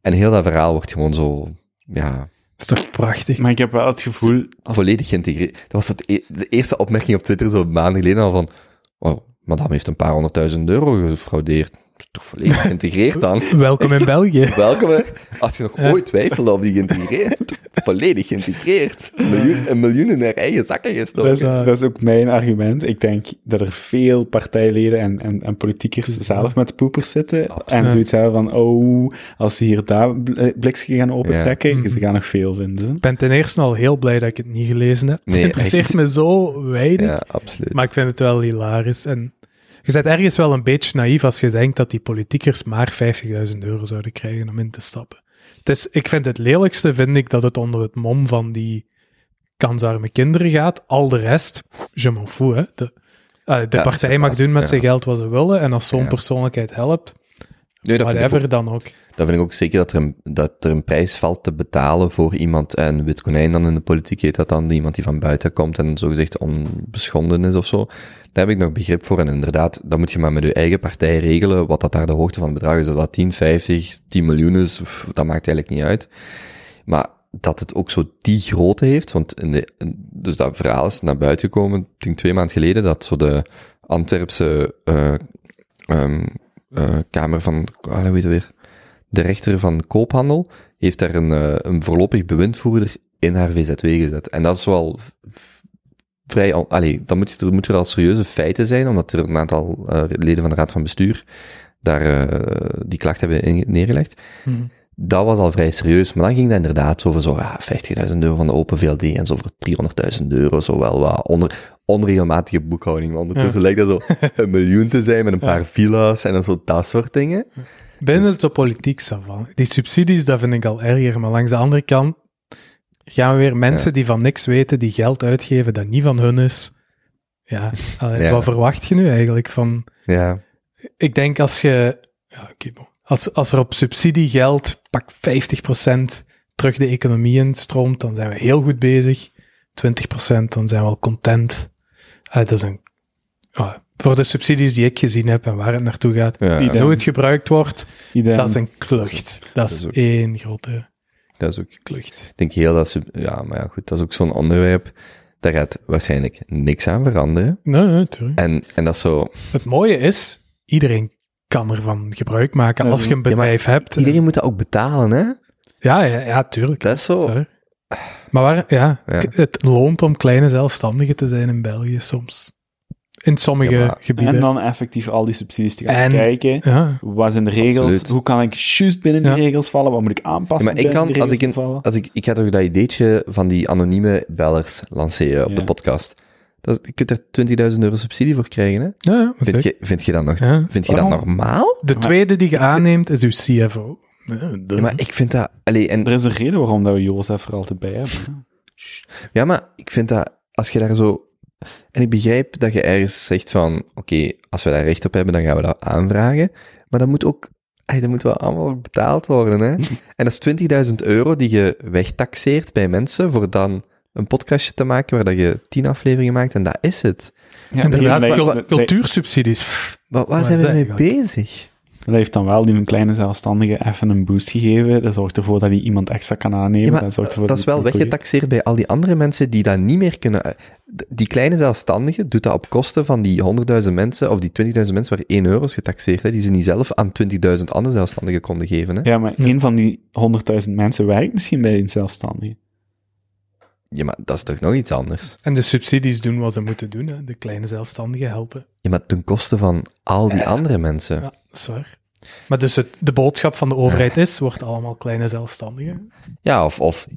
En heel dat verhaal wordt gewoon zo, ja, Dat is toch prachtig? Maar ik heb wel het gevoel, als volledig geïntegreerd. Dat was het e- de eerste opmerking op Twitter, zo maanden geleden al van, oh, madame heeft een paar honderdduizend euro gefraudeerd. Toch volledig *laughs* geïntegreerd dan? Welkom in België. Welkom. Als je nog ooit twijfelde of die geïntegreerd, volledig geïntegreerd. Een miljoen, een miljoen in haar eigen zakken dat gestoken. is, dat is ook mijn argument. Ik denk dat er veel partijleden en, en, en politiekers zelf met poepers zitten. Absoluut. En zoiets hebben van, oh, als ze hier daar bl- bliksje gaan opentrekken, Ja. ze gaan nog veel vinden. Ik ben ten eerste al heel blij dat ik het niet gelezen heb. Nee, *laughs* het interesseert echt. me zo weinig, Ja, absoluut. maar ik vind het wel hilarisch. En je bent ergens wel een beetje naïef als je denkt dat die politiekers maar 50.000 euro zouden krijgen om in te stappen. Het is, ik vind het lelijkste, vind ik, dat het onder het mom van die kansarme kinderen gaat. Al de rest, je m'en fous, hè. De, eh, de Ja, partij mag doen met zijn geld wat ze willen, en als zo'n persoonlijkheid helpt, Nee, dat whatever dan ook. Dan vind ik ook zeker dat er, een, dat er een prijs valt te betalen voor iemand, en wit konijn dan in de politiek heet dat dan, iemand die van buiten komt en zogezegd onbeschonden is of zo. Daar heb ik nog begrip voor. En inderdaad, dan moet je maar met je eigen partij regelen wat dat daar de hoogte van het bedrag is. Of dat 10, 50, 10 miljoen is, dat maakt eigenlijk niet uit. Maar dat het ook zo die grootte heeft, want in de, dus dat verhaal is naar buiten gekomen, denk twee maanden geleden, dat zo de Antwerpse eh, Kamer van, ah, hoe heet het weer, de rechter van koophandel, heeft daar een, eh, een voorlopig bewindvoerder in haar VZW gezet. En dat is wel vrij, al- allee, dan moet er moeten er al serieuze feiten zijn, omdat er een aantal eh, leden van de raad van bestuur daar eh, die klacht hebben in- neergelegd. Mhm. Dat was al vrij serieus, maar dan ging dat inderdaad over zo, ja, 50.000 euro van de Open VLD en zo voor 300.000 euro, zo wel wat onder, onregelmatige boekhouding. Want ondertussen lijkt dat zo een miljoen te zijn met een paar villa's en dan zo dat soort dingen. Binnen Dus- de politiek, Savan. Die subsidies, dat vind ik al erger. Maar langs de andere kant gaan we weer mensen Ja. die van niks weten, die geld uitgeven dat niet van hun is. Ja, allee, Ja. wat verwacht je nu eigenlijk van... Ja, Ik denk als je... Ja, bon. als, als er op subsidiegeld pak 50% terug de economie in stroomt, dan zijn we heel goed bezig. 20% dan zijn we al content. Ah, dat is een... voor de subsidies die ik gezien heb en waar het naartoe gaat, ja, het gebruikt wordt, Idem. dat is een klucht. Dat Dat is één grote dat is ook, klucht. ik denk heel dat ze, ja, maar ja, goed, dat is ook zo'n onderwerp, daar gaat waarschijnlijk niks aan veranderen. Nee, nee, tuurlijk. En, en dat is zo, Het mooie is, iedereen kan ervan gebruik maken als je een ja, bedrijf hebt. iedereen moet dat ook betalen, hè? Ja, ja, ja, tuurlijk. Dat is zo. Sorry. Maar waar, ja, Ja. het loont om kleine zelfstandigen te zijn in België soms. In sommige Ja, gebieden. En dan effectief al die subsidies te gaan En- kijken. ja. Wat zijn de regels? Absoluut. Hoe kan ik juist binnen Ja. de regels vallen? Wat moet ik aanpassen? Ja, maar ik kan, die als ik, als ik, ik ga toch dat ideetje van die anonieme bellers lanceren op Ja. de podcast. Dat, je kunt er 20.000 euro subsidie voor krijgen, hè? Ja, ja, Vind je, vind je dat nog, Ja. vind je dat normaal? De tweede die je aanneemt is uw CFO. Ja, de- Ja, maar ik vind dat, allee, en, Er is een reden waarom dat we Jozef er altijd bij hebben. ja, maar ik vind dat, als je daar zo, en ik begrijp dat je ergens zegt van, oké, als we daar recht op hebben, dan gaan we dat aanvragen, maar dat moet ook, dat moet wel allemaal betaald worden, hè? *laughs* en dat is 20.000 euro die je wegtaxeert bij mensen voor dan een podcastje te maken waar dat je tien afleveringen maakt en dat is het. Ja, Inderdaad, dat- cultuursubsidies. Waar, waar zijn we mee bezig? Dat heeft dan wel die een kleine zelfstandige even een boost gegeven. Dat zorgt ervoor dat hij iemand extra kan aannemen. Ja, maar dat, zorgt ervoor dat is wel weggetaxeerd bij al die andere mensen die dat niet meer kunnen. eh, Die kleine zelfstandige doet dat op kosten van die 100.000 mensen of die 20.000 mensen waar 1 euro is getaxeerd, hè, die ze niet zelf aan 20.000 andere zelfstandigen konden geven. Hè. Ja, maar een van die 100.000 mensen werkt misschien bij een zelfstandige. Ja, maar dat is toch nog iets anders? En de subsidies doen wat ze moeten doen. Hè. De kleine zelfstandigen helpen. Ja, maar ten koste van al die andere mensen. Ja, dat is waar. Maar dus het, de boodschap van de overheid is, wordt allemaal kleine zelfstandigen. Ja, of, of...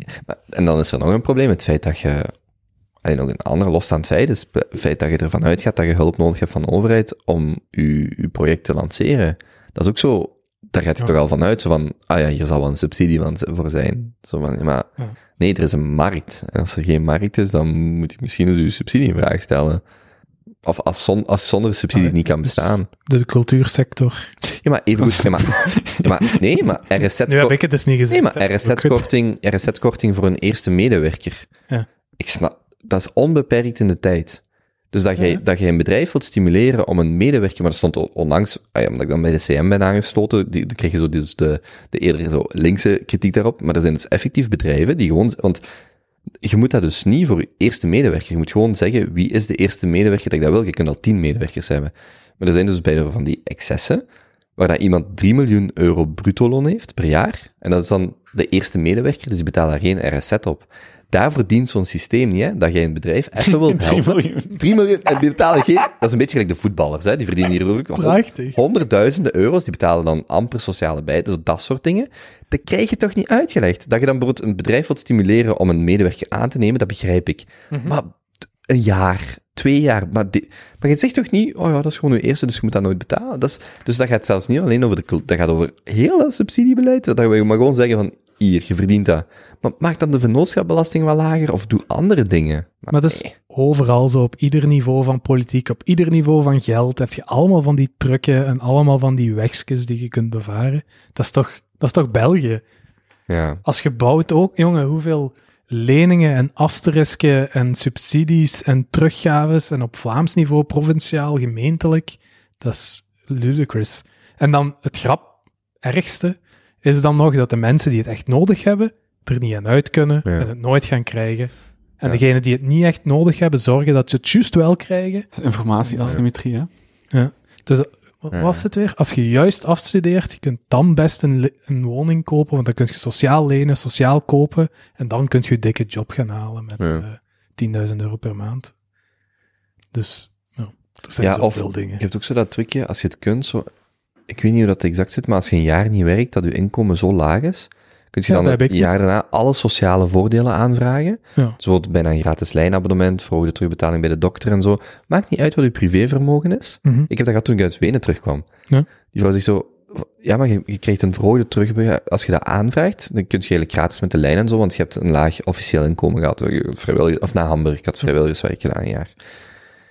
En dan is er nog een probleem, het feit dat je... En nog een ander losstaand feit is het feit dat je ervan uitgaat dat je hulp nodig hebt van de overheid om je, je project te lanceren. Dat is ook zo... Daar gaat je Ja. toch al van uit, zo van, ah ja, hier zal wel een subsidie van, voor zijn. Zo van, maar Ja. nee, er is een markt. En als er geen markt is, dan moet je misschien eens je subsidie in vraag stellen. Of als, zon, als zonder subsidie het niet kan Dus bestaan. De cultuursector. Ja, maar even goed. Ja, maar, ja, maar, nee, maar *laughs* RSZ... Nu heb ik het dus niet gezegd. Nee, maar. RSZ-korting, RSZ-korting voor een eerste medewerker. Ja. Ik snap, dat is onbeperkt in de tijd. Dus dat jij, Ja. dat jij een bedrijf wilt stimuleren om een medewerker, maar dat stond on- onlangs, ah ja, omdat ik dan bij de CM ben aangesloten, die, dan krijg je zo dus de, de eerder zo linkse kritiek daarop, maar er zijn dus effectief bedrijven die gewoon, want je moet dat dus niet voor je eerste medewerker, je moet gewoon zeggen, wie is de eerste medewerker dat ik dat wil, je kunt al tien medewerkers hebben. Maar er zijn dus bij de, van die excessen, waar dat iemand 3 miljoen euro bruto loon heeft per jaar, en dat is dan de eerste medewerker, dus die betaalt daar geen RSZ op. Daarvoor dient zo'n systeem niet, hè, dat jij een bedrijf even wilt *laughs* 3 helpen. miljoen. 3 miljoen, en die betalen geen, dat is een beetje gelijk de voetballers, hè, die verdienen hier ook *laughs* Prachtig. honderdduizenden euro's, die betalen dan amper sociale bijdrage, dus dat soort dingen. Dat krijg je toch niet uitgelegd? Dat je dan bijvoorbeeld een bedrijf wilt stimuleren om een medewerker aan te nemen, dat begrijp ik. Mhm. Maar een jaar, twee jaar, maar, die- maar je zegt toch niet, oh ja, dat is gewoon je eerste, dus je moet dat nooit betalen. Dat is, dus dat gaat zelfs niet alleen over de cult, dat gaat over heel dat subsidiebeleid, dat we maar gewoon zeggen van, hier, je verdient dat. Maar maak dan de vennootschapbelasting wel lager, of doe andere dingen. Maar dat is overal zo, op ieder niveau van politiek, op ieder niveau van geld, heb je allemaal van die trucken en allemaal van die wegjes die je kunt bevaren. Dat is toch, dat Dat is toch België? Ja. Als je bouwt ook, jongen, hoeveel leningen en asterisken en subsidies en teruggaves en op Vlaams niveau, provinciaal, gemeentelijk, dat is ludicrous. En dan het grap, ergste, is dan nog dat de mensen die het echt nodig hebben, er niet aan uit kunnen Ja. en het nooit gaan krijgen. En Ja. degenen die het niet echt nodig hebben, zorgen dat ze het juist wel krijgen. Informatieasymmetrie, hè? Dus wat Ja. was het weer? Als je juist afstudeert, je kunt dan best een, een woning kopen, want dan kun je sociaal lenen, sociaal kopen, en dan kun je een dikke job gaan halen met Ja. eh 10.000 euro per maand. Dus, nou, er zijn Ja, of zoveel dingen. je hebt ook zo dat trucje, als je het kunt, zo, ik weet niet hoe dat exact zit, maar als je een jaar niet werkt, dat je inkomen zo laag is, kun je Ja, dan het jaar daarna alle sociale voordelen aanvragen. Ja. Dus bijvoorbeeld bijna een gratis lijnabonnement, verhoogde terugbetaling bij de dokter en zo. Maakt niet uit wat je privévermogen is. Mhm. Ik heb dat gehad toen ik uit Wenen terugkwam. Ja. Die vrouw zegt zo, ja, maar je, je krijgt een verhoogde terug, als je dat aanvraagt, dan kun je eigenlijk gratis met de lijn en zo, want je hebt een laag officieel inkomen gehad. Vrijwillig, of na Hamburg, ik had vrijwilligerswerk gedaan een jaar.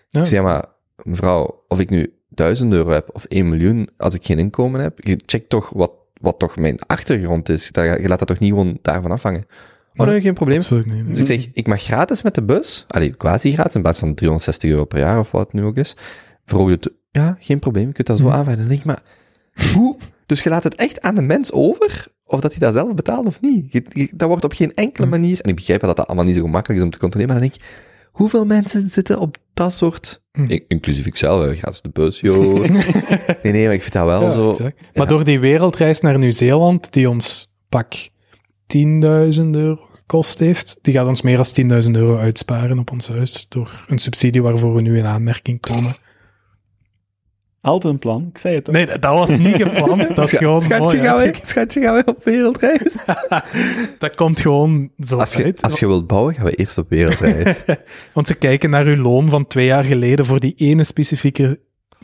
Ja. Ik zei, ja, maar mevrouw, of ik nu 1000 euro heb of 1 miljoen, als ik geen inkomen heb, je checkt toch wat, wat toch mijn achtergrond is. Je laat dat toch niet gewoon daarvan afhangen. Oh nee, geen probleem. Absoluut niet. Dus ik zeg, ik mag gratis met de bus, allee, quasi gratis, in plaats van 360 euro per jaar of wat het nu ook is. Verhoogde te- ja, geen probleem, je kunt dat zo Mhm. aanvragen. Dan denk ik, maar hoe? Dus je laat het echt aan de mens over, of dat hij dat zelf betaalt of niet? Je- je- dat wordt op geen enkele Mhm. manier, en ik begrijp dat dat allemaal niet zo gemakkelijk is om te controleren, maar dan denk ik, hoeveel mensen zitten op dat soort. Ik- inclusief ikzelf, hè, gratis de bus, joh. *laughs* nee, nee, maar ik vind dat wel Ja, zo. Maar door die wereldreis naar Nieuw-Zeeland, die ons pak 10.000 euro gekost heeft, die gaat ons meer dan 10.000 euro uitsparen op ons huis door een subsidie waarvoor we nu in aanmerking komen. Altijd een plan, ik zei het toch. Nee, dat dat was niet gepland. *laughs* Dat is Scha- gewoon schatje, mooi gaan we, schatje, gaan we op wereldreis? *laughs* Dat komt gewoon zo Als je, uit. als je wilt bouwen, gaan we eerst op wereldreis. *laughs* Want ze kijken naar uw loon van twee jaar geleden voor die ene specifieke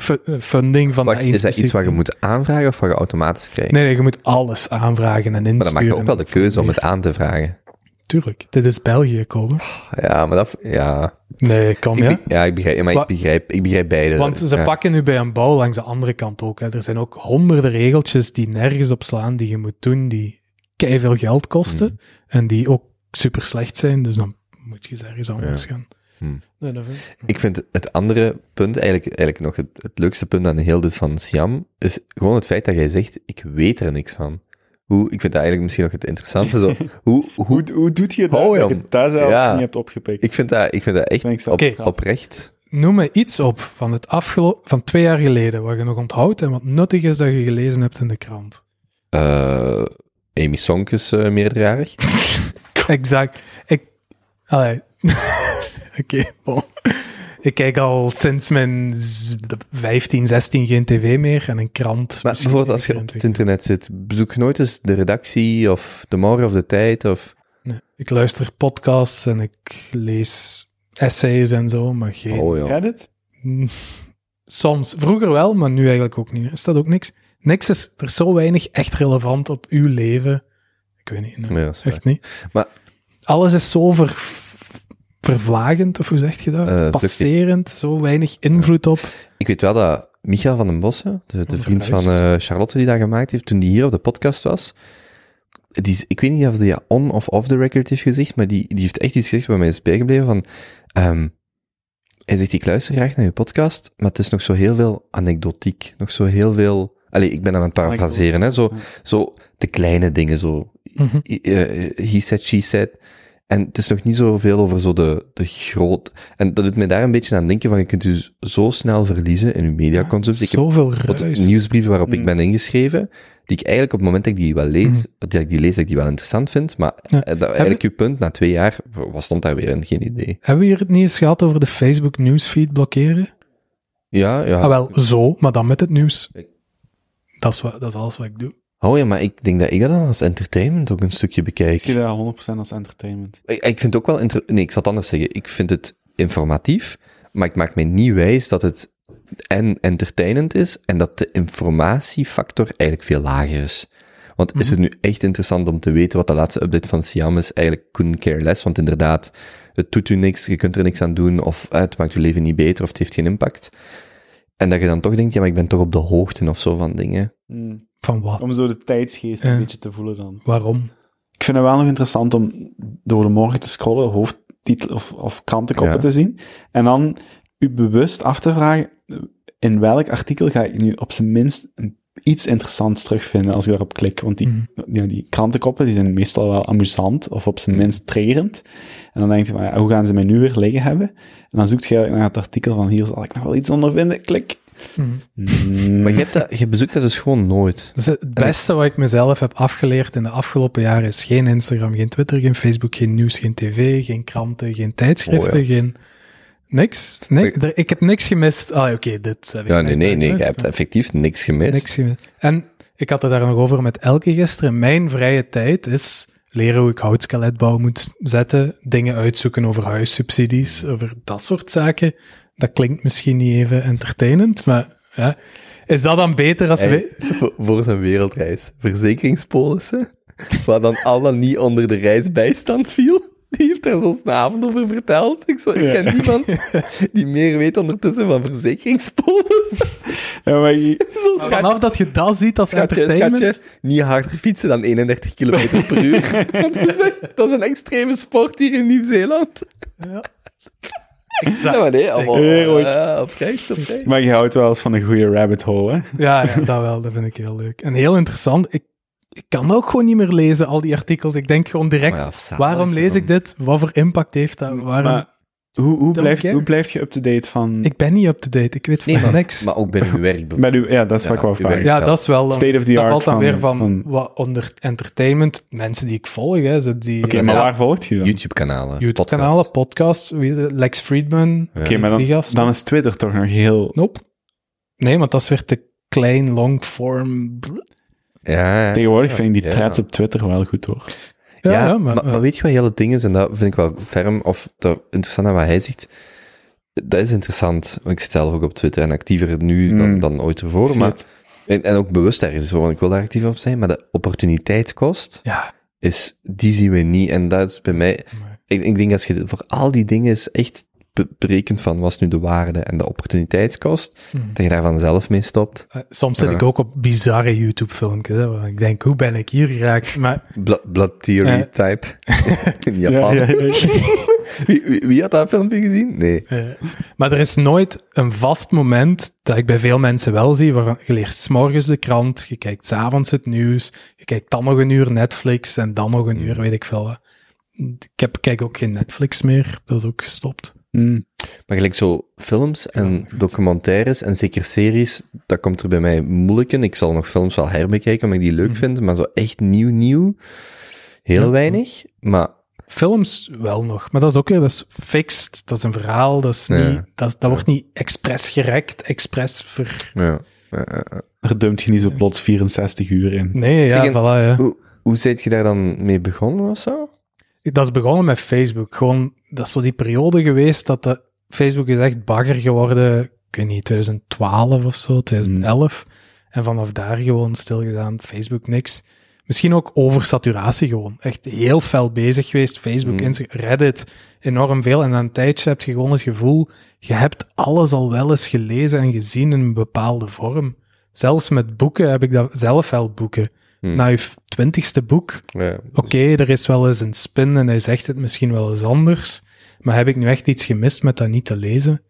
eh, funding van Wacht, is dat iets wat je moet aanvragen of wat je automatisch krijgt? Nee, nee, je moet alles aanvragen en insturen. maar dan maak je ook wel de keuze om het aan te vragen. Tuurlijk, dit is België komen. Ja, maar dat... Ja, Nee, ik, ja. be- ja, ik begrijp, ja, maar Wa- ik begrijp, ik begrijp beide. Want ze ja. pakken nu bij een bouw langs de andere kant ook. Hè. Er zijn ook honderden regeltjes die nergens op slaan, die je moet doen, die veel geld kosten Hmm. en die ook super slecht zijn. Dus dan moet je eens ergens anders gaan. Hmm. Nee, vind ik- Ik vind het andere punt, eigenlijk, eigenlijk nog het, het leukste punt aan heel dit van Siam, is gewoon het feit dat jij zegt, ik weet er niks van. Hoe, ik vind dat eigenlijk misschien nog het interessante. Zo, *laughs* hoe, hoe, Hoe, hoe doet je dat? Oh, ja. dat je dat zelf Ja. niet hebt opgepikt. ik, vind dat, ik vind dat echt op, oprecht. Noem me iets op van het afgelo- van twee jaar geleden, wat je nog onthoudt en wat nuttig is dat je gelezen hebt in de krant. eh Amy Sonk is eh, meerderjarig. *laughs* Exact. Ik. Allee. *laughs* Oké, bon. Ik kijk al sinds mijn z- 15, 16 geen tv meer en een krant. Maar bijvoorbeeld als je op het internet zit, bezoek nooit eens de redactie of de morgen of de tijd of... Nee, ik luister podcasts en ik lees essays en zo, maar geen. Oh ja. Reddit? Mm, Soms. Vroeger wel, maar nu eigenlijk ook niet. Is dat ook niks? Niks is, er is zo weinig echt relevant op uw leven. Ik weet niet. Nee, waar. echt niet. Maar- Alles is zo ver, vervlagend, of hoe zeg je dat? Eh, Passerend, zo weinig invloed op. Ik weet wel dat Michael van den Bossen, de, de vriend van eh, Charlotte die dat gemaakt heeft, toen die hier op de podcast was, die, ik weet niet of die dat on of off the record heeft gezegd, maar die, die heeft echt iets gezegd wat mij is bijgebleven van, ehm, hij zegt, ik luister graag naar je podcast, maar het is nog zo heel veel anekdotiek, nog zo heel veel, allee, ik ben aan het parafraseren, hè, zo, zo de kleine dingen, zo, Mhm. Eh, he said, she said. En het is nog niet zoveel over zo de, de groot... En dat doet mij daar een beetje aan denken van, je kunt u zo snel verliezen in uw mediaconsumptie. Ik heb Zoveel wat ruis. nieuwsbrieven waarop ik Mm. ben ingeschreven, die ik eigenlijk op het moment dat ik die wel lees, Mhm. dat ik die lees, dat ik die wel interessant vind, maar Ja. eh, dat, eigenlijk uw punt, na twee jaar, wat stond daar weer in? Geen idee. Hebben we hier het niet eens gehad over de Facebook newsfeed blokkeren? Ja, ja. Ah, wel, zo, maar dan met het nieuws. Ik- Dat is, wat, dat is alles wat ik doe. Oh ja, maar ik denk dat ik dat dan als entertainment ook een stukje bekijk. Ik zie dat 100% als entertainment. Ik, ik vind het ook wel inter- Nee, ik zal het anders zeggen. Ik vind het informatief, maar ik maak mij niet wijs dat het en entertainend is en dat de informatiefactor eigenlijk veel lager is. Want is het nu echt interessant om te weten wat de laatste update van Siam is? Eigenlijk couldn't care less, want inderdaad, het doet u niks, je kunt er niks aan doen, of eh, het maakt je leven niet beter, of het heeft geen impact. En dat je dan toch denkt, ja, maar ik ben toch op de hoogte of zo van dingen. Hmm. Van wat? Om zo de tijdsgeest een beetje te voelen dan. Waarom? Ik vind het wel nog interessant om door de morgen te scrollen, hoofdtitel of, of krantenkoppen Ja. te zien. En dan u bewust af te vragen, in welk artikel ga ik nu op zijn minst een- iets interessants terugvinden als ik daarop klik. Want die, Mhm. ja, die krantenkoppen die zijn meestal wel amusant of op zijn minst triggerend. En dan denk je van, ja, hoe gaan ze mij nu weer liggen hebben? En dan zoek je naar het artikel van hier zal ik nog wel iets onder vinden. Klik. Mm. Maar je, hebt dat, je bezoekt dat dus gewoon nooit. Dus het beste wat ik mezelf heb afgeleerd in de afgelopen jaren is geen Instagram, geen Twitter, geen Facebook, geen nieuws, geen tv, geen kranten, geen tijdschriften, Oh, ja. geen... Niks. Nee, ik heb niks gemist. Ah, oké, dit heb ik Ja, nee, nee, nee. Je gemist. hebt effectief niks gemist. Niks gemist. En ik had het daar nog over met Elke gisteren. Mijn vrije tijd is leren hoe ik houtskeletbouw moet zetten, dingen uitzoeken over huissubsidies, over dat soort zaken. Dat klinkt misschien niet even entertainend, maar ja. is dat dan beter als Hey, wij... voor, voor zijn wereldreis. Verzekeringspolissen, *laughs* waar dan al dan niet onder de reisbijstand viel. Die heeft daar zo'n avond over verteld. Ik, zo, ik Ja. ken niemand die meer weet ondertussen van verzekeringspolissen. *laughs* Ja, maar je- *laughs* Zo Maar schat, vanaf dat je dat ziet als schatje, entertainment... schatje, niet harder fietsen dan 31 km per uur. Want *laughs* dat, is een, dat is een extreme sport hier in Nieuw-Zeeland. Ja. Ja, maar nee, allemaal uh, oprecht, oprecht. maar je houdt wel eens van een goede rabbit hole, hè? Ja, ja, dat wel. Dat vind ik heel leuk. En heel interessant. Ik, ik kan ook gewoon niet meer lezen, al die artikels. Ik denk gewoon direct, Maar ja, zalig, waarom lees ik dit? Wat voor impact heeft dat? Waarom... Maar hoe, hoe, care. hoe blijf je up-to-date van... Ik ben niet up-to-date. Ik weet van Nee, maar, niks. maar ook binnen uw werk. Bij u, ja, dat is Ja, wat ik wou uw vragen. werk. Ja, dat is wel... dan- State of the dat art valt dan van- weer van, van- wat onder entertainment, mensen die ik volg, hè, zo die Oké, maar ja, waar volgt je dan? YouTube-kanalen. YouTube-kanalen, podcasts? Lex Friedman, Ja. Oké, maar die dan, gasten. dan is Twitter toch nog heel... Nope. Nee, want dat is weer te klein, long-form. bl- Ja, ja. Tegenwoordig vind ik die Ja. threads op Twitter wel goed, hoor. Ja, Ja, ja, maar, maar, maar weet je wat heel het ding is, en dat vind ik wel ferm, of dat interessant aan wat hij zegt, dat is interessant, want ik zit zelf ook op Twitter en actiever nu dan, Mm. dan ooit Ik ervoor, maar, en, en ook bewust ergens voor, want ik wil daar actief op zijn, maar de opportuniteitskost ja. is, die zien we niet, en dat is bij mij, ik, ik denk als je voor al die dingen is echt berekent van wat is nu de waarde en de opportuniteitskost, Mhm. dat je daar vanzelf mee stopt. Eh, Soms zit ik ook op bizarre YouTube-filmpjes. hè, waar Ik denk, hoe ben ik hier geraakt? Maar Blood, blood Theory Ja. type *laughs* in Ja, Japan. ja, ja, ja. *laughs* Wie, wie, wie had dat filmpje gezien? Nee. Eh, maar er is nooit een vast moment dat ik bij veel mensen wel zie, waar je leert 's morgens de krant, je kijkt 's avonds het nieuws, je kijkt dan nog een uur Netflix en dan nog een uur, weet ik veel. Ik heb, kijk ook geen Netflix meer, dat is ook gestopt. Mm. Maar gelijk zo films en documentaires en zeker series, dat komt er bij mij moeilijk in. Ik zal nog films wel herbekijken omdat ik die leuk Mhm. vind, maar zo echt nieuw, nieuw, heel Ja. weinig. Maar Films wel nog, maar dat is ook weer, dat is fixed, dat is een verhaal, dat, is Ja. niet, dat, dat wordt niet expres gerekt, expres ver... ja. dumpt je niet zo plots 64 uur in. Nee, ja, Zeg, en- voilà, ja. Hoe, hoe zit je daar dan mee begonnen of zo? Dat is begonnen met Facebook. Gewoon, dat is zo die periode geweest dat de, Facebook is echt bagger geworden. Ik weet niet, 2012 of zo, 2011. En vanaf daar gewoon stilgedaan, Facebook niks. Misschien ook oversaturatie gewoon. Echt heel fel bezig geweest. Facebook, Mm. Reddit, enorm veel. En na een tijdje heb je gewoon het gevoel, je hebt alles al wel eens gelezen en gezien in een bepaalde vorm. Zelfs met boeken heb ik dat zelf wel boeken. Hmm. Na je twintigste boek Ja. Oké, er is wel eens een spin en hij zegt het misschien wel eens anders. Maar heb ik nu echt iets gemist met dat niet te lezen?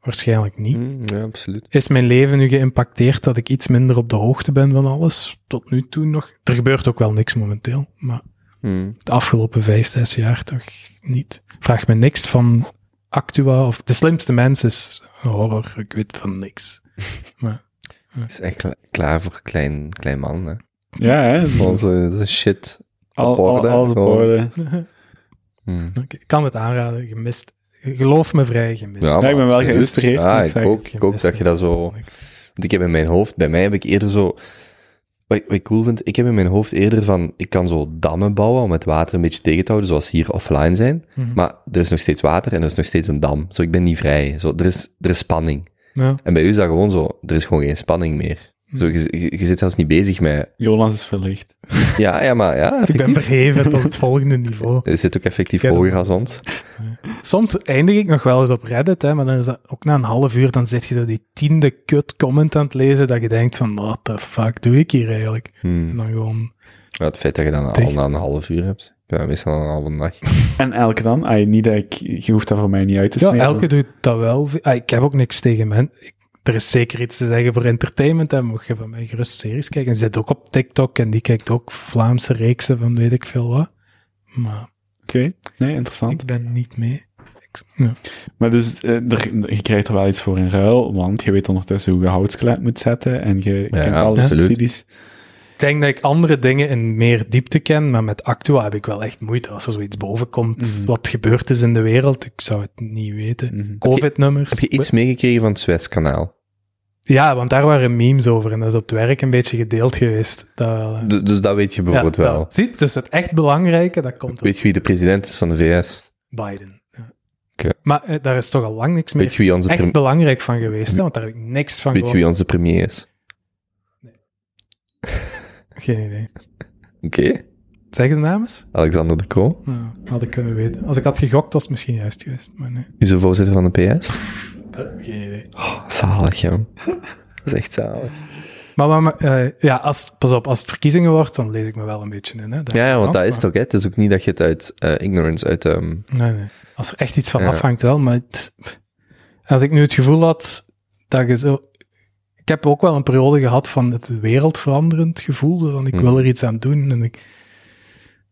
Waarschijnlijk niet. Mm, ja, absoluut. Is mijn leven nu geïmpacteerd dat ik iets minder op de hoogte ben van alles? Tot nu toe nog. Er gebeurt ook wel niks momenteel. Maar Mm. de afgelopen vijf, zes jaar toch niet. Vraag me niks van Actua of De Slimste Mens is horror. Ik weet van niks. *laughs* Maar Het is echt kla- klaar voor klein, klein man, hè. Ja, hè? *laughs* Onze dat is shit. Al, op al, orde, op gewoon. orde. *laughs* Oké, ik kan het aanraden. Gemist. Geloof me vrij gemist. Ja, ik ben wel geïnspireerd, Ja, ik ook, ik ook dat je dat zo... Want ik heb in mijn hoofd, bij mij heb ik eerder zo... Wat ik, wat ik cool vind, ik heb in mijn hoofd eerder van, ik kan zo dammen bouwen om het water een beetje tegen te houden, zoals hier offline zijn. Mhm. Maar er is nog steeds water en er is nog steeds een dam. Zo, ik ben niet vrij. Zo, er, is, er is spanning. Ja. En bij u is dat gewoon zo, er is gewoon geen spanning meer. Zo, je, je, je zit zelfs niet bezig met... Jonas is verlicht. *laughs* Ja, ja, maar ja, Ik ben verheven tot het volgende niveau. *laughs* Je zit ook effectief Ja, dat- hoger als ons. Soms eindig ik nog wel eens op Reddit, hè, maar dan is dat ook na een half uur, dan zit je zo die tiende kut comment aan het lezen, dat je denkt van, what the fuck doe ik hier eigenlijk? En Hmm. dan gewoon, Ja, het feit dat je dan al na een half uur hebt. Ja, meestal een halve dag. En elke dan? Ay, niet dat ik, je hoeft dat voor mij niet uit te ja, smeren. elke doet dat wel. Ah, ik heb ook niks tegen men. Ik, er is zeker iets te zeggen voor entertainment, en mocht je van mij gerust series kijken. En ze zit ook op TikTok, en die kijkt ook Vlaamse reeksen van weet ik veel wat. Maar Oké, nee, interessant. ik ben niet mee. Ik, ja. Maar dus, eh, er, je krijgt er wel iets voor in ruil, want je weet ondertussen hoe je houtskelet moet zetten en je Ja, kent alle absoluut. subsidies. Ik denk dat ik andere dingen in meer diepte ken, maar met Actua heb ik wel echt moeite. Als er zoiets boven komt, Mhm. wat gebeurd is in de wereld, ik zou het niet weten. Mhm. Covid-nummers. Heb je iets meegekregen van het Suezkanaal? Ja, want daar waren memes over en dat is op het werk een beetje gedeeld geweest. Dat, hè. Dus, dus dat weet je bijvoorbeeld Ja, wel. Ziet, dus het echt belangrijke, dat komt Weet je wie de president is van de VS? Biden. Maar eh, daar is toch al lang niks meer Weet je wie onze, echt belangrijk van geweest, hè? want daar heb ik niks van weet je wie gehoord. onze premier is? Geen idee. Oké, Zeg de naam eens? Alexander de Croo. Nou, had ik kunnen weten. Als ik had gegokt, was het misschien juist geweest, maar nee. U is de voorzitter van de PS. Eh, Geen idee. Zalig, jong. Dat is echt zalig. Maar, maar, eh, ja, als, pas op, als het verkiezingen wordt, dan lees ik me wel een beetje in. Hè, Ja, ja, want dat is maar- het ook, hè. Het is ook niet dat je het uit eh, ignorance, uit... ehm, Nee, nee. Als er echt iets van Ja. afhangt, wel. Maar het- als ik nu het gevoel had dat je zo... Ik heb ook wel een periode gehad van het wereldveranderend gevoel. Van ik Mhm. wil er iets aan doen. En ik,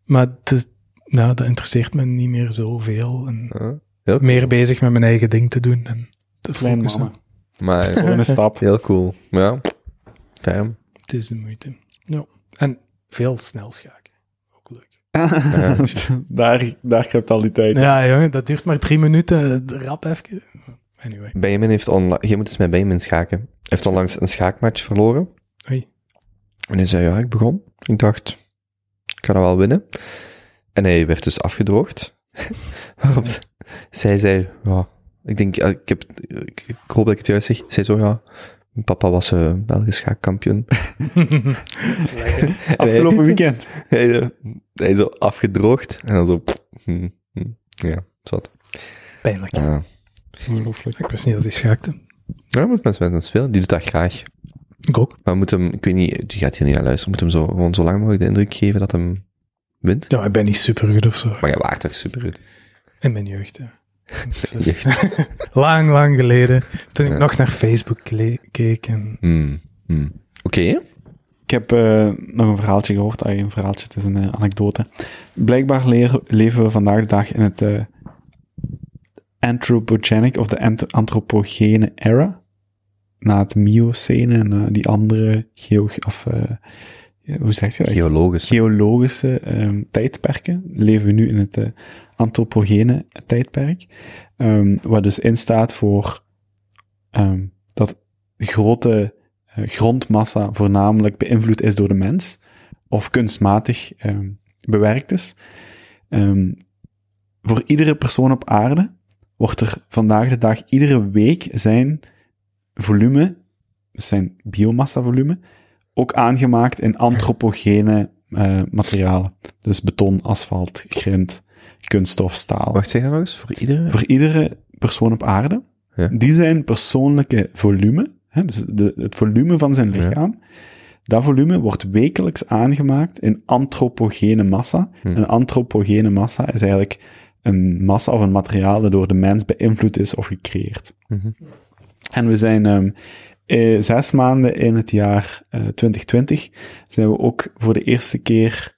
maar het is, nou, dat interesseert me niet meer zoveel. En ja, heel, meer bezig met mijn eigen ding te doen. En te focussen. maar *laughs* Voor een stap. heel cool. Ja, ferm. Het is de moeite. Ja. En veel snel schaken. Ook leuk. *laughs* Daar, daar heb je al die tijd. Ja, jongen, dat duurt maar drie minuten. Rap even. Anyway. Benjamin heeft onlangs... Je moet eens met Benjamin schaken. Hij heeft onlangs een schaakmatch verloren. Oei. En hij zei, ja, ik begon. Ik dacht, ik ga dat wel winnen. En hij werd dus afgedroogd. *laughs* Waarop zij zei, ja, ik denk, ik, heb, ik, ik hoop dat ik het juist zeg. Zij zo, ja, mijn papa was eh Belgisch schaakkampioen. *laughs* Afgelopen *laughs* weekend. Hij, zo- hij zo afgedroogd. En dan zo, hm, hm, ja, zat. Pijnlijk. Ja. Ongelooflijk. Ik wist niet dat hij schaakte. Ja, moet mensen met hem spelen. Die doet dat graag. Ik ook. Maar we moeten hem, ik weet niet, die gaat hier niet naar luisteren. We moeten hem zo, gewoon zo lang mogelijk de indruk geven dat hem wint. Ja, ik ben niet super goed of zo. Maar je waart toch super goed. In mijn jeugd, ja. *laughs* Jeugd. *laughs* lang, lang geleden. Toen ik Ja. nog naar Facebook keek. En... Hmm, hmm. Oké. Ik heb eh, nog een verhaaltje gehoord. Ah, een verhaaltje, het is een eh, anekdote. Blijkbaar leer- leven we vandaag de dag in het eh, anthropogenic of de ant- antropogene era. Na het Miocene en die andere geo of, eh, hoe zeg je dat? Geologisch. geologische ehm, tijdperken leven we nu in het eh, antropogene tijdperk, ehm, wat dus instaat voor ehm, dat grote eh, grondmassa voornamelijk beïnvloed is door de mens, of kunstmatig bewerkt is. Voor iedere persoon op aarde wordt er vandaag de dag iedere week zijn volume, zijn biomassa-volume, ook aangemaakt in antropogene eh, materialen. Dus beton, asfalt, grind, kunststof, staal. Wacht, zeg dat nog eens? Voor iedere? Voor iedere persoon op aarde, Ja. die zijn persoonlijke volume, hè, dus de, het volume van zijn Ja. lichaam, dat volume wordt wekelijks aangemaakt in antropogene massa. Hm. Een antropogene massa is eigenlijk een massa of een materiaal dat door de mens beïnvloed is of gecreëerd. Mhm. En we zijn ehm, eh, zes maanden in het jaar eh, 2020 zijn we ook voor de eerste keer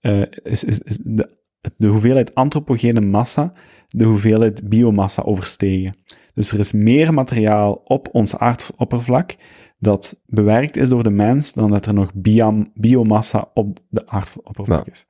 eh, is, is, is de, de hoeveelheid antropogene massa de hoeveelheid biomassa overstegen. Dus er is meer materiaal op ons aardoppervlak dat bewerkt is door de mens dan dat er nog biam, biomassa op de aardoppervlak is.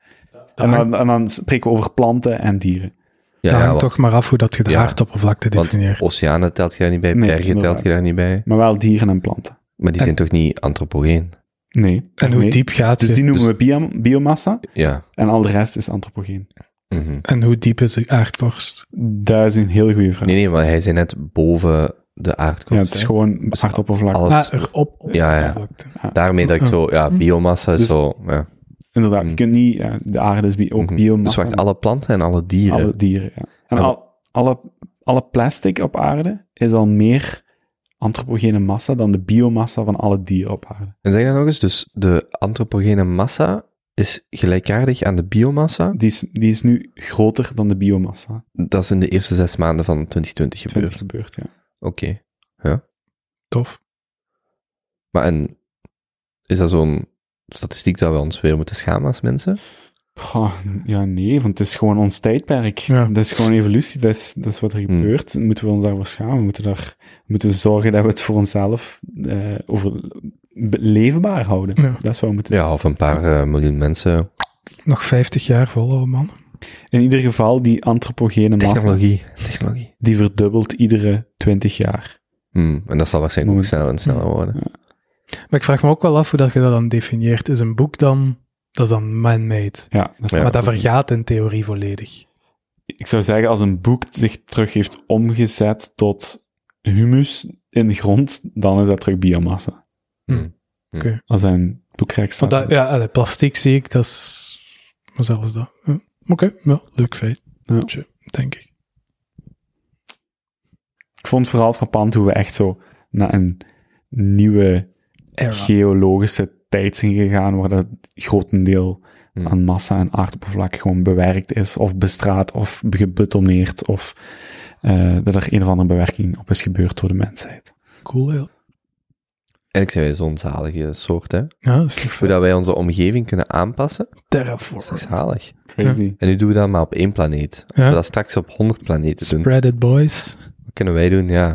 En dan, en dan spreken we over planten en dieren. Ja, dat ja, hangt want, toch maar af hoe dat je de Ja. aardoppervlakte want definieert. oceanen telt je daar niet bij, Nee, bergen telt je daar niet bij. Maar wel dieren en planten. Maar die En- zijn toch niet antropogeen? Nee. En hoe nee. diep gaat Dus je? die noemen we biom- biomassa Ja. en al de rest is antropogeen. Mhm. En hoe diep is de aardkorst? Dat is een heel goede vraag. Nee, nee, maar hij zei net boven de Ja, aardkorst. het is hè. gewoon aardoppervlak. alles- Ah, erop. Ja, ja. Daarmee dat ik zo, ja, biomassa is Dus- zo, ja. Inderdaad, je Mm. kunt niet... ja, de aarde is bi- ook Mhm. biomassa. Dus wacht, alle planten en alle dieren. Alle dieren, ja. En Alle- al, alle, alle plastic op aarde is al meer antropogene massa dan de biomassa van alle dieren op aarde. En zeg dan nog eens, dus de antropogene massa is gelijkaardig aan de biomassa. Die is, die is nu groter dan de biomassa. Dat is in de eerste zes maanden van 2020 Vindt gebeurd. ja. Oké. Tof. Maar en, is dat zo'n statistiek dat we ons weer moeten schamen als mensen? Goh, ja, nee, want het is gewoon ons tijdperk. Ja. Dat is gewoon evolutie, dat is, dat is wat er Hmm. gebeurt. Moeten we ons daarvoor schamen? We moeten, daar, moeten we zorgen dat we het voor onszelf eh, over, leefbaar houden. Ja. Dat is wat we moeten Ja, of een paar eh, miljoen mensen. Nog 50 jaar volhouden, man. In ieder geval, die antropogene massa, Technologie. Technologie. die verdubbelt iedere 20 jaar. Hmm, en dat zal waarschijnlijk ook sneller en sneller worden. Maar ik vraag me ook wel af hoe dat je dat dan definieert. Is een boek dan... Dat is dan man-made. Ja, dat is Ja. Maar dat vergaat in theorie volledig. Ik zou zeggen, als een boek zich terug heeft omgezet tot humus in de grond, dan is dat terug biomassa. Hmm. Als een boekrijk staat. Dat, ja, de plastiek zie ik, dat is... Maar zelfs dat. Ja. Oké, ja, leuk feit. Ja. Tje, Denk ik. Ik vond het vooral frappant hoe we echt zo naar een nieuwe Era. geologische tijd zijn gegaan, waar dat grotendeel Hmm. aan massa en aardoppervlak gewoon bewerkt is, of bestraat, of gebetoneerd, of eh, dat er een of andere bewerking op is gebeurd door de mensheid. Cool, heel. En ik zijn wij zo'n zalige soort, hè? Ja, dat is toch Hoe dat wij onze omgeving kunnen aanpassen, dat is Terraform. toch zalig. Crazy. En nu doen we dat maar op één planeet. Als Ja. we dat straks op 100 planeten doen, Spread it, boys. wat kunnen wij doen? Ja,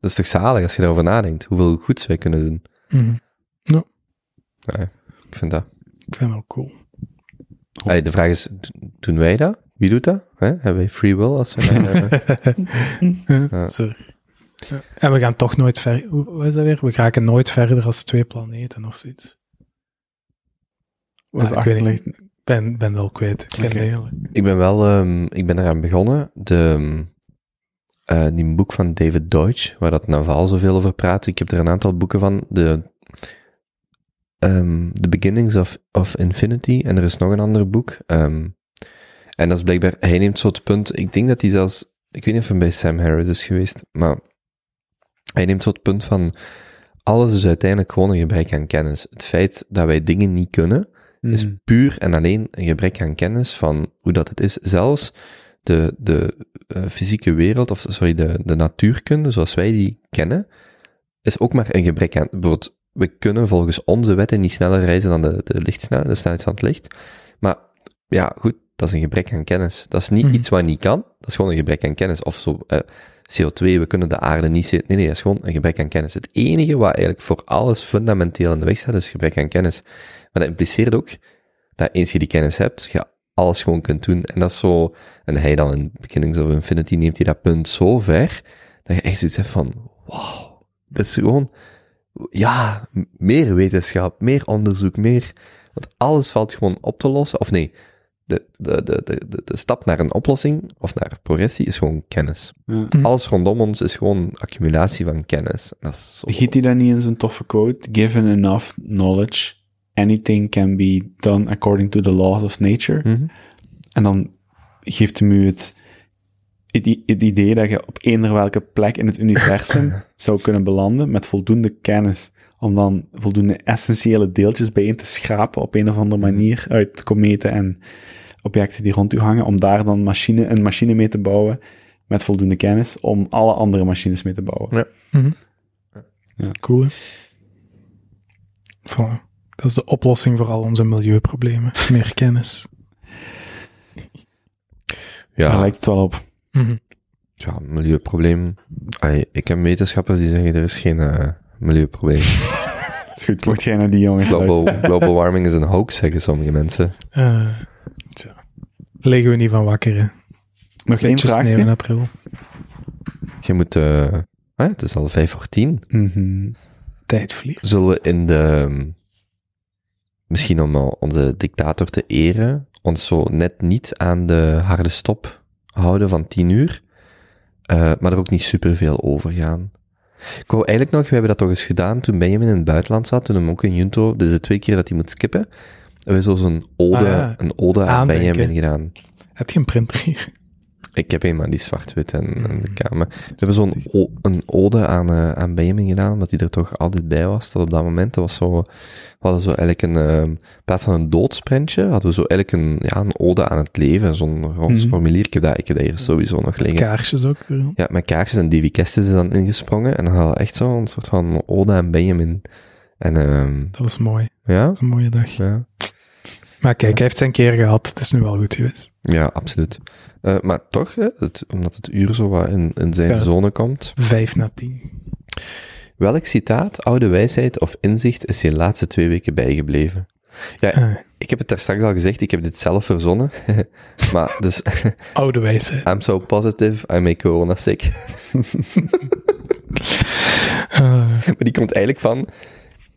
dat is toch zalig als je daarover nadenkt. Hoeveel goeds wij kunnen doen. Mhm. Ja, ik vind dat. Ik vind ook cool. Allee, de vraag is, doen wij dat? Wie doet dat? Hè? Hebben wij free will als we eh, *laughs* *laughs* Ja, Ja. sorry. Ja. En we gaan toch nooit ver... Hoe hoe is dat weer? We raken nooit verder als twee planeten of zoiets. Wat is Ah, ik ben, ben wel kwijt. Ik. Ik ben wel, ehm, ik ben eraan begonnen. De, ehm, eh, die boek van David Deutsch, waar dat Naval zoveel over praat. Ik heb er een aantal boeken van. De, ehm, The Beginnings of, of Infinity. En er is nog een ander boek. ehm, en dat is blijkbaar, hij neemt zo het punt, ik denk dat hij zelfs, ik weet niet of hij bij Sam Harris is geweest, maar hij neemt zo het punt van, alles is uiteindelijk gewoon een gebrek aan kennis. Het feit dat wij dingen niet kunnen, is Mhm. puur en alleen een gebrek aan kennis van hoe dat het is. Zelfs de, de eh, fysieke wereld, of sorry, de, de natuurkunde zoals wij die kennen, is ook maar een gebrek aan. Bijvoorbeeld, we kunnen volgens onze wetten niet sneller reizen dan de, de lichtsnelheid, de snelheid van het licht. Maar ja, goed, dat is een gebrek aan kennis. Dat is niet Mhm. iets wat niet kan, dat is gewoon een gebrek aan kennis. Of zo, eh, CO2, we kunnen de aarde niet... Nee, nee, dat is gewoon een gebrek aan kennis. Het enige wat eigenlijk voor alles fundamenteel in de weg staat, is gebrek aan kennis. Maar dat impliceert ook dat eens je die kennis hebt, je alles gewoon kunt doen. En dat is zo, en hij dan in Beginnings of Infinity neemt hij dat punt zo ver, dat je echt zoiets hebt van, wauw, dat is gewoon, ja, meer wetenschap, meer onderzoek, meer, want alles valt gewoon op te lossen, of nee, de, de, de, de, de, de stap naar een oplossing, of naar progressie, is gewoon kennis. Ja. Hm. Alles rondom ons is gewoon een accumulatie van kennis. Dat is zo... Giet hij dat niet in zijn toffe quote? Given enough knowledge, anything can be done according to the laws of nature. Mhm. En dan geeft hem u het, het, idee dat je op eender welke plek in het universum *laughs* zou kunnen belanden met voldoende kennis. Om dan voldoende essentiële deeltjes bijeen te schrapen op een of andere manier uit kometen en objecten die rond u hangen. Om daar dan machine, een machine mee te bouwen met voldoende kennis. Om alle andere machines mee te bouwen. Ja. Mhm. Ja. Cool, hè? Voilà. Dat is de oplossing voor al onze milieuproblemen. Meer kennis. Ja, Daar lijkt het wel op. Mhm. ja, milieuprobleem. Allee, ik heb wetenschappers die zeggen er is geen eh, milieuprobleem. *laughs* is goed, mocht jij naar die jongens global, *laughs* global warming is een hoax, zeggen sommige mensen. Eh, tja. Liggen we niet van wakker, hè? Nog één sneeuw in april. Je moet, eh, ah, het is al vijf voor tien. Mhm. Tijd vliegt. Zullen we in de, misschien om eh, onze dictator te eren, ons zo net niet aan de harde stop houden van tien uur, eh, maar er ook niet superveel over gaan. Ik wou eigenlijk nog, we hebben dat toch eens gedaan toen Benjamin in het buitenland zat, toen hem ook in Junto, dus de twee keer dat hij moet skippen, hebben we zo zo'n ode, Ah, een ode aan. Benjamin gedaan. Heb je een printer hier? Ik heb een, maar die zwart-wit en, en de kamer. We hebben zo'n een ode aan, eh, aan Benjamin gedaan, omdat hij er toch altijd bij was, tot op dat moment. Dat was zo, we hadden zo eigenlijk een, eh, in plaats van een doodsprentje, hadden we zo eigenlijk een, ja, een ode aan het leven, zo'n roze Mhm. formulier. Ik heb dat, ik heb dat hier sowieso nog liggen. Kaarsjes ook. Ja, met kaarsjes en Davy Kestis is dan ingesprongen. En dan hadden we echt zo'n soort van ode aan Benjamin. En ehm Dat was mooi. ja, Dat is een mooie dag. ja, Maar kijk, hij heeft zijn keer gehad. Het is nu wel goed geweest. ja, absoluut. Eh, maar toch, hè, het, omdat het uur zo wat in, in zijn Ja. zone komt. Vijf na tien. Welk citaat, oude wijsheid of inzicht is je de laatste twee weken bijgebleven? Eh, Ik heb het daar straks al gezegd, ik heb dit zelf verzonnen. *laughs* maar dus, *laughs* oude wijsheid. I'm so positive, I make corona sick. *laughs* Eh, Maar die komt eigenlijk van.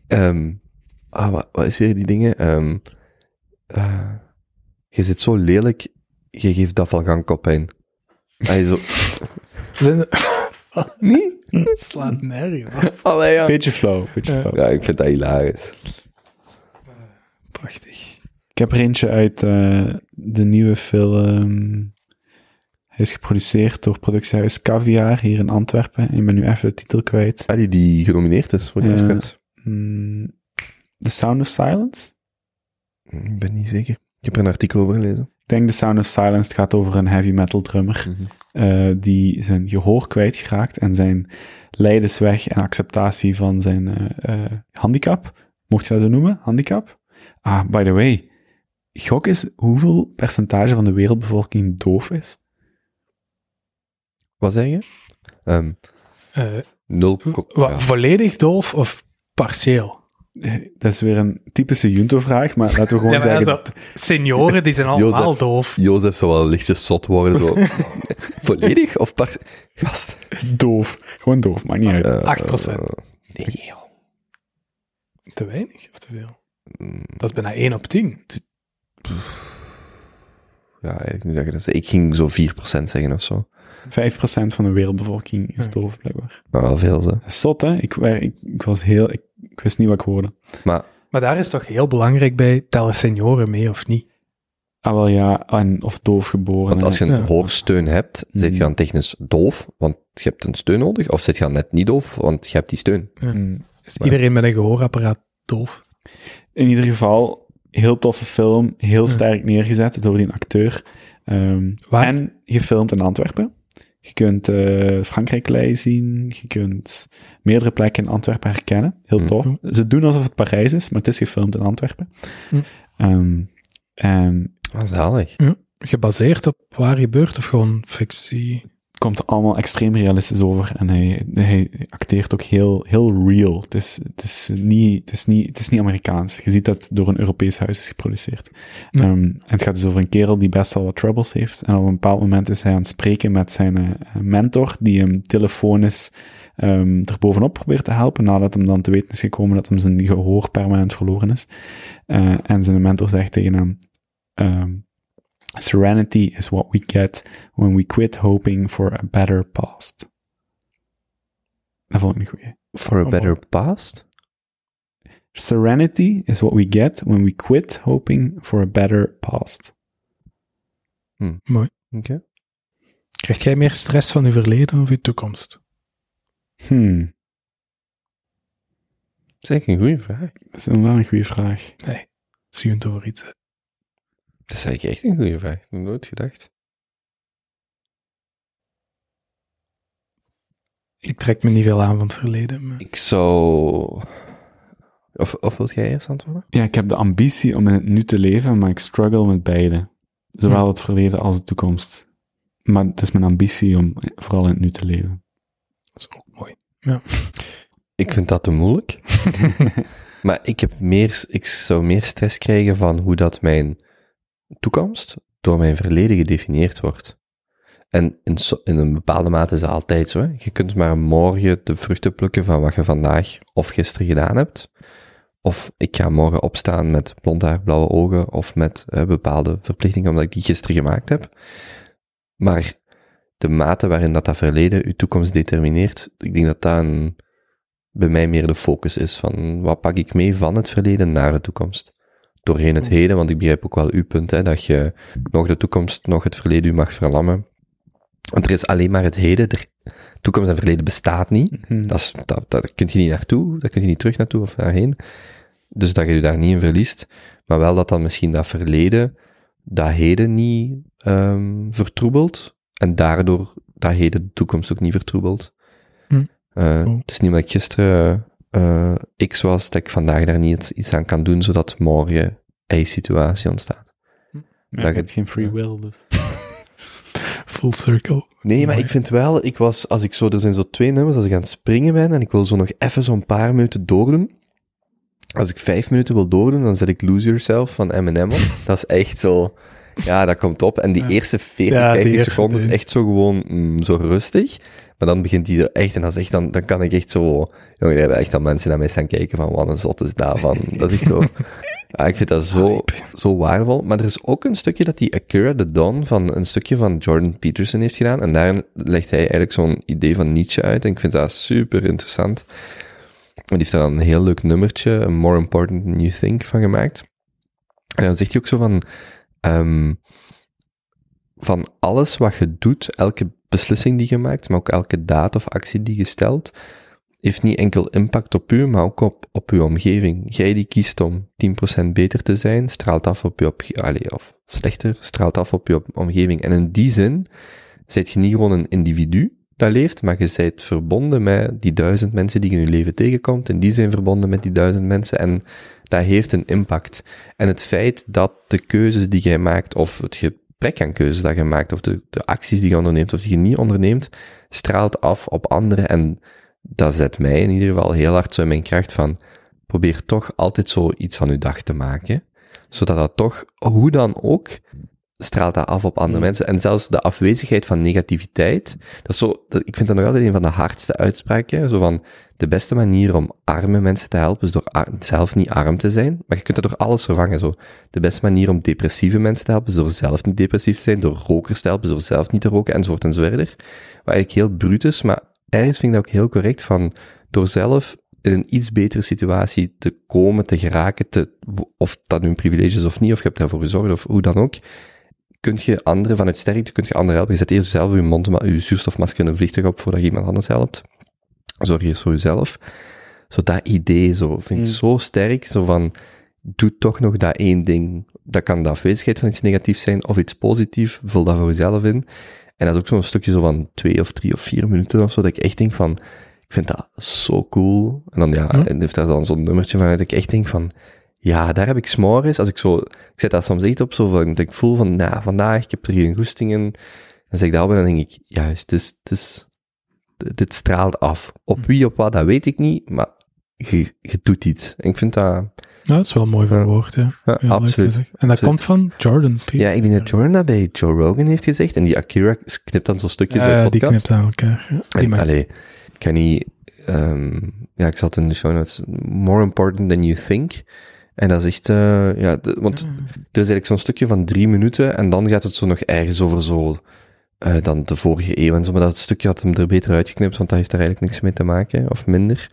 ehm, ah, wat, wat is weer die dingen? Ehm, eh, je zit zo lelijk, je geeft Dafalgan koppijn. Hij zo. *laughs* zijn *laughs* Nee? slaat nergens. *laughs* Allee, ja. Beetje flow, beetje Ja. ik vind dat hilarisch. Prachtig. Ik heb er eentje uit eh, de nieuwe film. Hij is geproduceerd door productiehuis Caviar hier in Antwerpen. Ik ben nu even de titel kwijt. Ah, die, die genomineerd is voor de Ja. Oscars. Mm, The Sound of Silence? Ik ben niet zeker. Ik heb er een artikel over gelezen. Ik denk The Sound of Silence. Het gaat over een heavy metal drummer. eh, die zijn gehoor kwijtgeraakt en zijn lijdensweg en acceptatie van zijn eh, eh, handicap. Mocht je dat zo noemen? Handicap? Ah, by the way. Gok is hoeveel percentage van de wereldbevolking doof is? Wat zeg je? Ehm Eh, nul. ja. Volledig doof of partieel? Dat is weer een typische Junto-vraag, maar laten we gewoon Ja, maar zeggen... dat- Senioren, die zijn *laughs* allemaal Jozef. doof. Jozef zou wel lichtjes zot worden. Zo. *laughs* Volledig of par... Gast. Doof. Gewoon doof, maakt niet uit. Eh, 8%. eh, nee, joh. Te weinig of te veel? Mm, Dat is bijna 1 op 10. Ja, eigenlijk niet dat je dat zegt. Ik ging zo 4% zeggen of zo. 5% van de wereldbevolking is doof, blijkbaar. Maar wel veel, zo. Is Zot, hè? Ik, ik, ik was heel... Ik, ik wist niet wat ik hoorde. Maar Maar daar is toch heel belangrijk bij, tellen senioren mee of niet? Ah, wel ja, en, of doof geboren. want als je een Ja. hoorsteun hebt, zit je Mm. dan technisch doof, want je hebt een steun nodig? Of zit je dan net niet doof, want je hebt die steun? Mm. Is iedereen met een gehoorapparaat doof? In ieder geval, heel toffe film, heel sterk neergezet door die acteur. Ehm, Waar? en gefilmd in Antwerpen. Je kunt eh Frankrijk zien, je kunt meerdere plekken in Antwerpen herkennen. Heel Hm. tof. Ze doen alsof het Parijs is, maar het is gefilmd in Antwerpen. En Ah, zalig. Gebaseerd op waar gebeurt of gewoon fictie? Komt er allemaal extreem realistisch over en hij, hij acteert ook heel, heel real. Het is, het, is niet, het, is niet, het is niet Amerikaans. Je ziet dat het door een Europees huis is geproduceerd. Ja. Ehm, en het gaat dus over een kerel die best wel wat troubles heeft. En op een bepaald moment is hij aan het spreken met zijn eh, mentor, die hem telefonisch ehm er bovenop probeert te helpen, nadat hem dan te weten is gekomen dat hem zijn gehoor permanent verloren is. Eh, en zijn mentor zegt tegen hem, ehm, Serenity is what we get when we quit hoping for a better past. Dat vond ik een goeie. For a Oh, better past? Serenity is what we get when we quit hoping for a better past. Oké. Krijg jij meer stress van je verleden of je toekomst? Hmm, Dat is eigenlijk een goede vraag. dat is inderdaad een goede vraag. Nee, zie je het over iets. Dat is eigenlijk echt een goede vraag. Ik heb nooit gedacht. Ik trek me niet veel aan van het verleden. Maar... Ik zou... Of, of wilt jij eerst antwoorden? Ja, ik heb de ambitie om in het nu te leven, maar ik struggle met beide. Zowel het verleden als de toekomst. Maar het is mijn ambitie om vooral in het nu te leven. Dat is ook mooi. Ik vind dat te moeilijk. *laughs* maar ik, heb meer, ik zou meer stress krijgen van hoe dat mijn toekomst door mijn verleden gedefinieerd wordt. En in, in een bepaalde mate is dat altijd zo. Hè? Je kunt maar morgen de vruchten plukken van wat je vandaag of gisteren gedaan hebt. Of ik ga morgen opstaan met blond haar, blauwe ogen of met bepaalde verplichtingen omdat ik die gisteren gemaakt heb. Maar de mate waarin dat, dat verleden uw toekomst determineert, ik denk dat dat bij mij meer de focus is van wat pak ik mee van het verleden naar de toekomst. Doorheen het heden, want ik begrijp ook wel uw punt, hè, dat je nog de toekomst, nog het verleden u mag verlammen. Want er is alleen maar het heden, er, toekomst en verleden bestaat niet. Mhm. Dat, is, dat, dat kun je niet naartoe, daar kun je niet terug naartoe of daarheen. Dus dat je je daar niet in verliest. Maar wel dat dan misschien dat verleden, dat heden niet ehm vertroebelt. En daardoor dat heden de toekomst ook niet vertroebelt. Hm. Eh, Cool. Het is niet omdat ik gisteren eh, X was, dat ik vandaag daar niet iets aan kan doen, zodat morgen Y-situatie ontstaat. Ja, dat je geen free will, dus. *laughs* Full circle. Nee, maar ik vind wel, ik was, als ik zo, er zijn zo twee nummers, als ik aan het springen ben en ik wil zo nog even zo'n paar minuten doordoen. Als ik vijf minuten wil doordoen, dan zet ik Lose Yourself van Eminem op. *laughs* Dat is echt zo, ja, dat komt op. En die Ja. eerste 40, Ja, die 50 eerste seconden is echt zo gewoon mm, zo rustig. Maar dan begint die er echt, en dan, echt, dan, dan kan ik echt zo, jongen, er hebben echt al mensen naar mij staan kijken van, wat een zot is daarvan. Dat is echt zo, ja, *laughs* ik vind dat zo, zo waardevol. Maar er is ook een stukje dat die Akira the Dawn van een stukje van Jordan Peterson heeft gedaan. En daar legt hij eigenlijk zo'n idee van Nietzsche uit. En ik vind dat super interessant. En die heeft daar dan een heel leuk nummertje, More Important Than You Think, van gemaakt. En dan zegt hij ook zo van, ehm, van alles wat je doet, elke beslissing die je maakt, maar ook elke daad of actie die je stelt, heeft niet enkel impact op u, maar ook op, op uw omgeving. Jij die kiest om 10% beter te zijn, straalt af op je allee, of slechter, straalt af op je omgeving. En in die zin, zijt je niet gewoon een individu dat leeft, maar je bent verbonden met die duizend mensen die je in je leven tegenkomt, en die zijn verbonden met die duizend mensen, en dat heeft een impact. En het feit dat de keuzes die jij maakt, of het gebrek aan keuzes dat je maakt, of de, de acties die je onderneemt, of die je niet onderneemt, straalt af op anderen, en dat zet mij in ieder geval heel hard zo in mijn kracht van, probeer toch altijd zo iets van uw dag te maken, zodat dat toch, hoe dan ook, straalt dat af op andere mensen. En zelfs de afwezigheid van negativiteit, dat is zo, dat, ik vind dat nog altijd een van de hardste uitspraken, zo van, de beste manier om arme mensen te helpen is door zelf niet arm te zijn, maar je kunt dat door alles vervangen, zo. De beste manier om depressieve mensen te helpen is door zelf niet depressief te zijn, door rokers te helpen door zelf niet te roken, enzovoort en zo verder. Wat eigenlijk heel bruut is, maar ergens vind ik dat ook heel correct van, door zelf in een iets betere situatie te komen, te geraken, te, of dat nu een privilege is of niet, of je hebt daarvoor gezorgd, of hoe dan ook, kun je anderen vanuit sterkte, kun je anderen helpen. Je zet eerst zelf je mond, je zuurstofmasker in een vliegtuig op voordat je iemand anders helpt. Zorg eerst voor jezelf. Zo dat idee, zo, vind ik Mm. zo sterk, zo van, doe toch nog dat één ding. Dat kan de afwezigheid van iets negatiefs zijn, of iets positiefs, vul dat voor jezelf in. En dat is ook zo'n stukje zo van twee of drie of vier minuten of zo, dat ik echt denk van, ik vind dat zo cool. En dan ja, Hm. en heeft daar dan zo'n nummertje van, dat ik echt denk van, ja, daar heb ik s'morgens, als ik zo, ik zet dat soms echt op, zo van, dat ik voel van, nou, vandaag, ik heb er geen goesting in. Dan zeg ik dat op en dan denk ik, juist, het is, het is, dit- straalt af. Op wie, op wat, dat weet ik niet, maar je, je doet iets. En ik vind dat, Ja, dat is wel mooi verwoord, ja. ja, leuk absoluut. En dat Absoluut. komt van Jordan Peterson. Ja, ik denk dat Jordan dat bij Joe Rogan heeft gezegd, en die Akira knipt dan zo'n stukjes Ja, uit de die podcast. knipt aan elkaar. Ja, die En, allee, ik kan niet, ehm, ja, ik zat in de show notes, more important than you think. En dat is echt, eh, ja, de- want er is eigenlijk zo'n stukje van drie minuten en dan gaat het zo nog ergens over zo, eh, dan de vorige eeuw en zo, maar dat stukje had hem er beter uitgeknipt, want dat heeft daar eigenlijk niks mee te maken, of minder.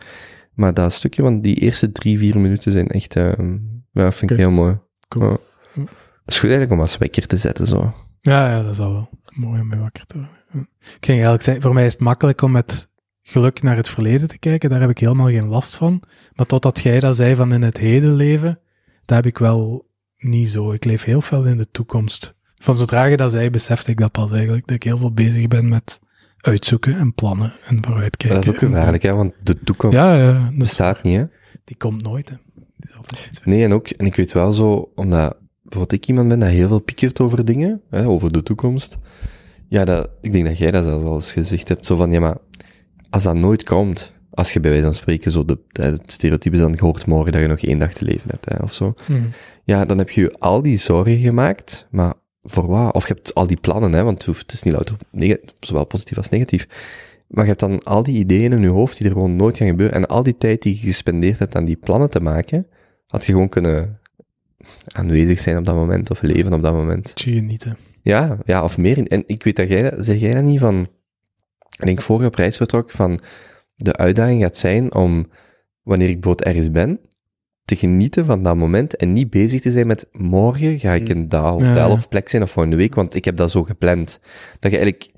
Maar dat stukje van die eerste drie, vier minuten zijn echt, ehm, ja, vind ik heel mooi. Cool. Het is goed eigenlijk om als wekker te zetten, zo. Ja, ja, dat is al wel mooi om mee wakker te worden. Ik ging eigenlijk zeggen, voor mij is het makkelijk om met geluk naar het verleden te kijken. Daar heb ik helemaal geen last van. Maar totdat jij dat zei van in het heden leven, daar heb ik wel niet zo. Ik leef heel veel in de toekomst. Van zodra je dat zei, besefte ik dat pas eigenlijk. Dat ik heel veel bezig ben met uitzoeken en plannen en vooruitkijken. Maar dat is ook gevaarlijk, hè, want de toekomst Ja, ja. Bestaat niet, hè. die komt nooit, hè. Die Nee, en ook, en ik weet wel zo, omdat bijvoorbeeld ik iemand ben dat heel veel piekert over dingen, hè, over de toekomst. Ja, dat, ik denk dat jij dat zelfs al eens gezegd hebt, zo van, ja, maar als dat nooit komt, als je bij wijze van spreken zo de, het stereotype is dan, je hoort morgen dat je nog één dag te leven hebt, hè, of zo. Mhm. Ja, dan heb je al die zorgen gemaakt, maar voor wat? Of je hebt al die plannen, hè, want het, hoeft, het is niet louter zowel positief als negatief. Maar je hebt dan al die ideeën in je hoofd die er gewoon nooit gaan gebeuren. En al die tijd die je gespendeerd hebt aan die plannen te maken, had je gewoon kunnen aanwezig zijn op dat moment of leven op dat moment. Zie je niet, hè. Ja, ja, of meer. En ik weet dat jij, zeg jij dat niet van, ik denk voor je op reis vertrok, van de uitdaging gaat zijn om, wanneer ik bijvoorbeeld ergens ben, te genieten van dat moment en niet bezig te zijn met morgen ga ik in dat hotel Ja. of plek zijn of volgende week, want ik heb dat zo gepland. Dat je eigenlijk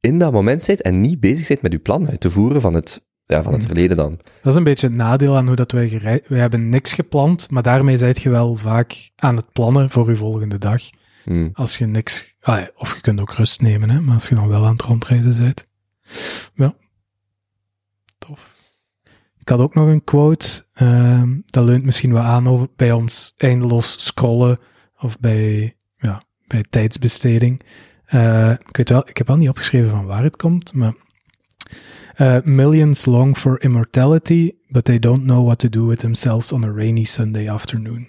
in dat moment zit en niet bezig bent met je plan uit te voeren van het, ja, van het Mm. verleden dan. Dat is een beetje het nadeel aan hoe dat wij gerei- Wij hebben niks gepland, maar daarmee zijt je wel vaak aan het plannen voor je volgende dag. Hmm. Als je niks... Ah ja, of je kunt ook rust nemen, hè, maar als je dan wel aan het rondreizen bent. Ja. Tof. Ik had ook nog een quote. ehm, dat leunt misschien wel aan over, bij ons eindeloos scrollen of bij, ja, bij tijdsbesteding. Eh, ik weet wel, ik heb wel niet opgeschreven van waar het komt, maar uh, millions long for immortality, but they don't know what to do with themselves on a rainy Sunday afternoon.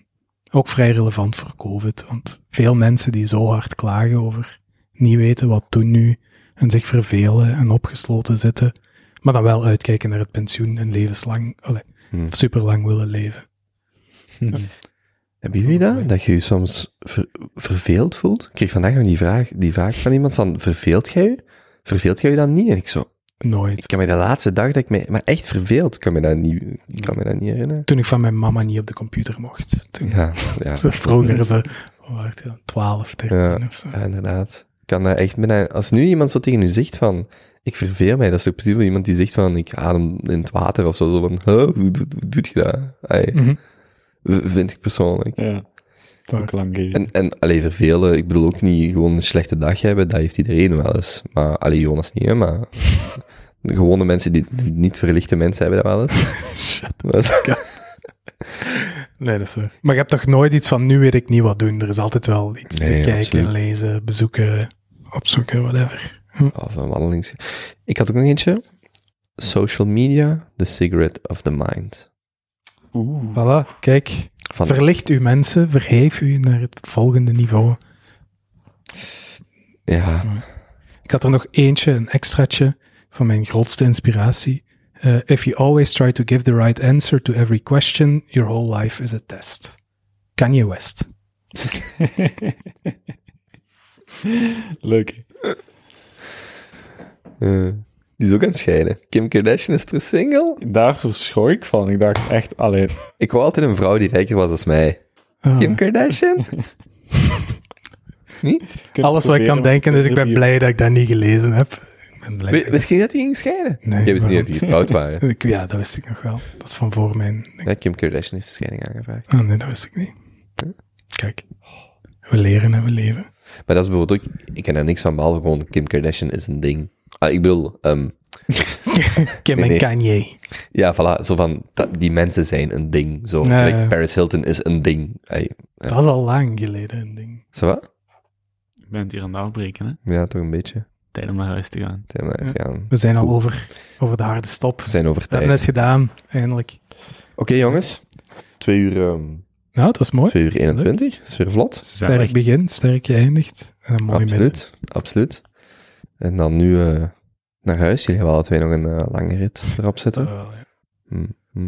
Ook vrij relevant voor COVID, want veel mensen die zo hard klagen over niet weten wat doen nu en zich vervelen en opgesloten zitten, maar dan wel uitkijken naar het pensioen en levenslang, allee, Hmm. superlang willen leven. Hebben jullie dat? Dat je je soms ver- verveeld voelt? Ik kreeg vandaag nog die vraag, die vraag van iemand van, verveelt jij je? Verveelt jij je dan niet? En ik zo, Nooit. ik kan me de laatste dag dat ik me, maar echt verveeld, kan me dat niet, ik kan me dat niet herinneren. Toen ik van mijn mama niet op de computer mocht. Toen, Ja, ja. *laughs* Vroeger ze, het, 12, 13 Ja. of zo. Ja, inderdaad. Kan dat echt bijna, als nu iemand zo tegen u zegt van, ik verveel mij, dat is ook precies wel iemand die zegt van, ik adem in het water of zo, zo van, huh, hoe, hoe, hoe doet je dat? Mhm. Vind ik persoonlijk. Ja. Ook lang. En, en alleen vervelen, ik bedoel ook niet gewoon een slechte dag hebben, dat heeft iedereen wel eens. Maar, alleen Jonas niet, hè, maar de *laughs* gewone mensen, die niet verlichte mensen hebben dat wel eens. *laughs* *laughs* Maar- Nee, dat is waar. Maar je hebt toch nooit iets van, nu weet ik niet wat doen. Er is altijd wel iets Nee, te kijken, absoluut. lezen, bezoeken, opzoeken, whatever. Of een. Ik had ook nog eentje. Social media, the cigarette of the mind. Oeh. Voilà, kijk. Van, Verlicht uw mensen, verheef u naar het volgende niveau. ja, Ik had er nog eentje, een extraatje, van mijn grootste inspiratie. Eh, if you always try to give the right answer to every question, your whole life is a test. Kanye West. *laughs* *laughs* Leuk. eh, die is ook aan het scheiden. Kim Kardashian is terug single. Daar verschoor ik van. Ik dacht echt, allee, Ik wou altijd een vrouw die rijker was als mij. Ah. Kim Kardashian? *laughs* niet? Alles wat ik kan denken is, ik ben blij dat ik dat niet gelezen heb. Ik ben blij. Weet, dat weet je dat die ging scheiden? Nee, Jij wist niet dat die getrouwd waren. *laughs* ik- ja, dat wist ik nog wel. Dat is van voor mijn... Ja, Kim Kardashian heeft de scheiding aangevraagd. Ah, nee, dat wist ik niet. Kijk, we leren en we leven. Maar dat is bijvoorbeeld ook... Ik ken daar niks van, behalve gewoon Kim Kardashian is een ding. Ah, ik bedoel, ehm, *laughs* Kim Nee, en nee. Kanye. ja, voilà, zo van, dat, die mensen zijn een ding. Zo, Ja, like ja. Paris Hilton is een ding. Ay, ja. Dat is al lang geleden een ding. Zo wat? Ik ben het hier aan het afbreken, hè. Ja, toch een beetje. Tijd om naar huis te gaan. Ja, maar, Ja. ja, We zijn al over, over de harde stop. we zijn over We hebben het tijd. gedaan, eindelijk. Oké, jongens. Twee uur, ehm, Nou, het was mooi. twee uur 21. Dat is weer vlot. Sterk begin, sterk geëindigd. En een mooi midden. Absoluut, absoluut. En dan nu eh, naar huis. Jullie hebben alle twee nog een eh, lange rit erop zitten. Uh, ja.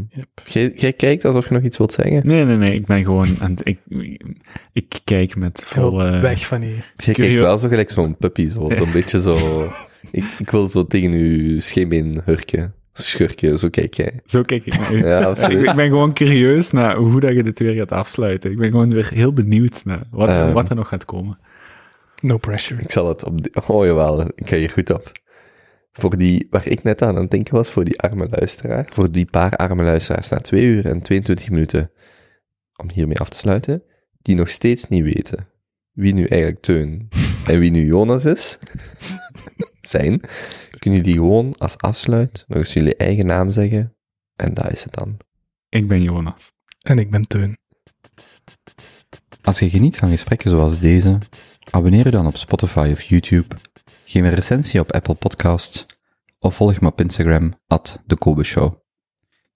Yep. Jij, jij kijkt alsof je nog iets wilt zeggen. Nee, nee, nee. Ik ben gewoon aan het... Ik, ik kijk met Je volle... weg van hier. Jij kijkt wel zo gelijk zo'n puppy, zo. Zo'n beetje zo... *laughs* Ik, ik wil zo tegen uw scheenbeen hurken. Schurken, zo kijk jij. Zo kijk ik naar u. Ja, absoluut. Ik ben gewoon curieus naar hoe dat je dit weer gaat afsluiten. Ik ben gewoon weer heel benieuwd naar wat, Ehm. wat er nog gaat komen. No pressure. Ik zal het op... die- oh jawel, ik ga hier goed op. Voor die, waar ik net aan aan het denken was, voor die arme luisteraar, voor die paar arme luisteraars na 2 uur en 22 minuten, om hiermee af te sluiten, die nog steeds niet weten wie nu eigenlijk Teun en wie nu Jonas is, zijn, kunnen jullie gewoon als afsluit nog eens jullie eigen naam zeggen, en dat is het dan. Ik ben Jonas. En ik ben Teun. Als je geniet van gesprekken zoals deze, abonneer je dan op Spotify of YouTube, geef een recensie op Apple Podcasts of volg me op Instagram, at de Kobe Show.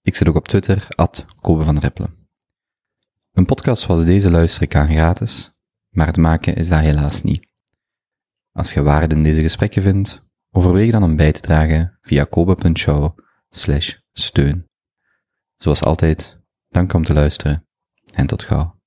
Ik zit ook op Twitter, at Kobe van Rippelen. Een podcast zoals deze luister ik aan gratis, maar het maken is dat helaas niet. Als je waarde in deze gesprekken vindt, overweeg dan om bij te dragen via kobe.show steun. Zoals altijd, dank om te luisteren en tot gauw.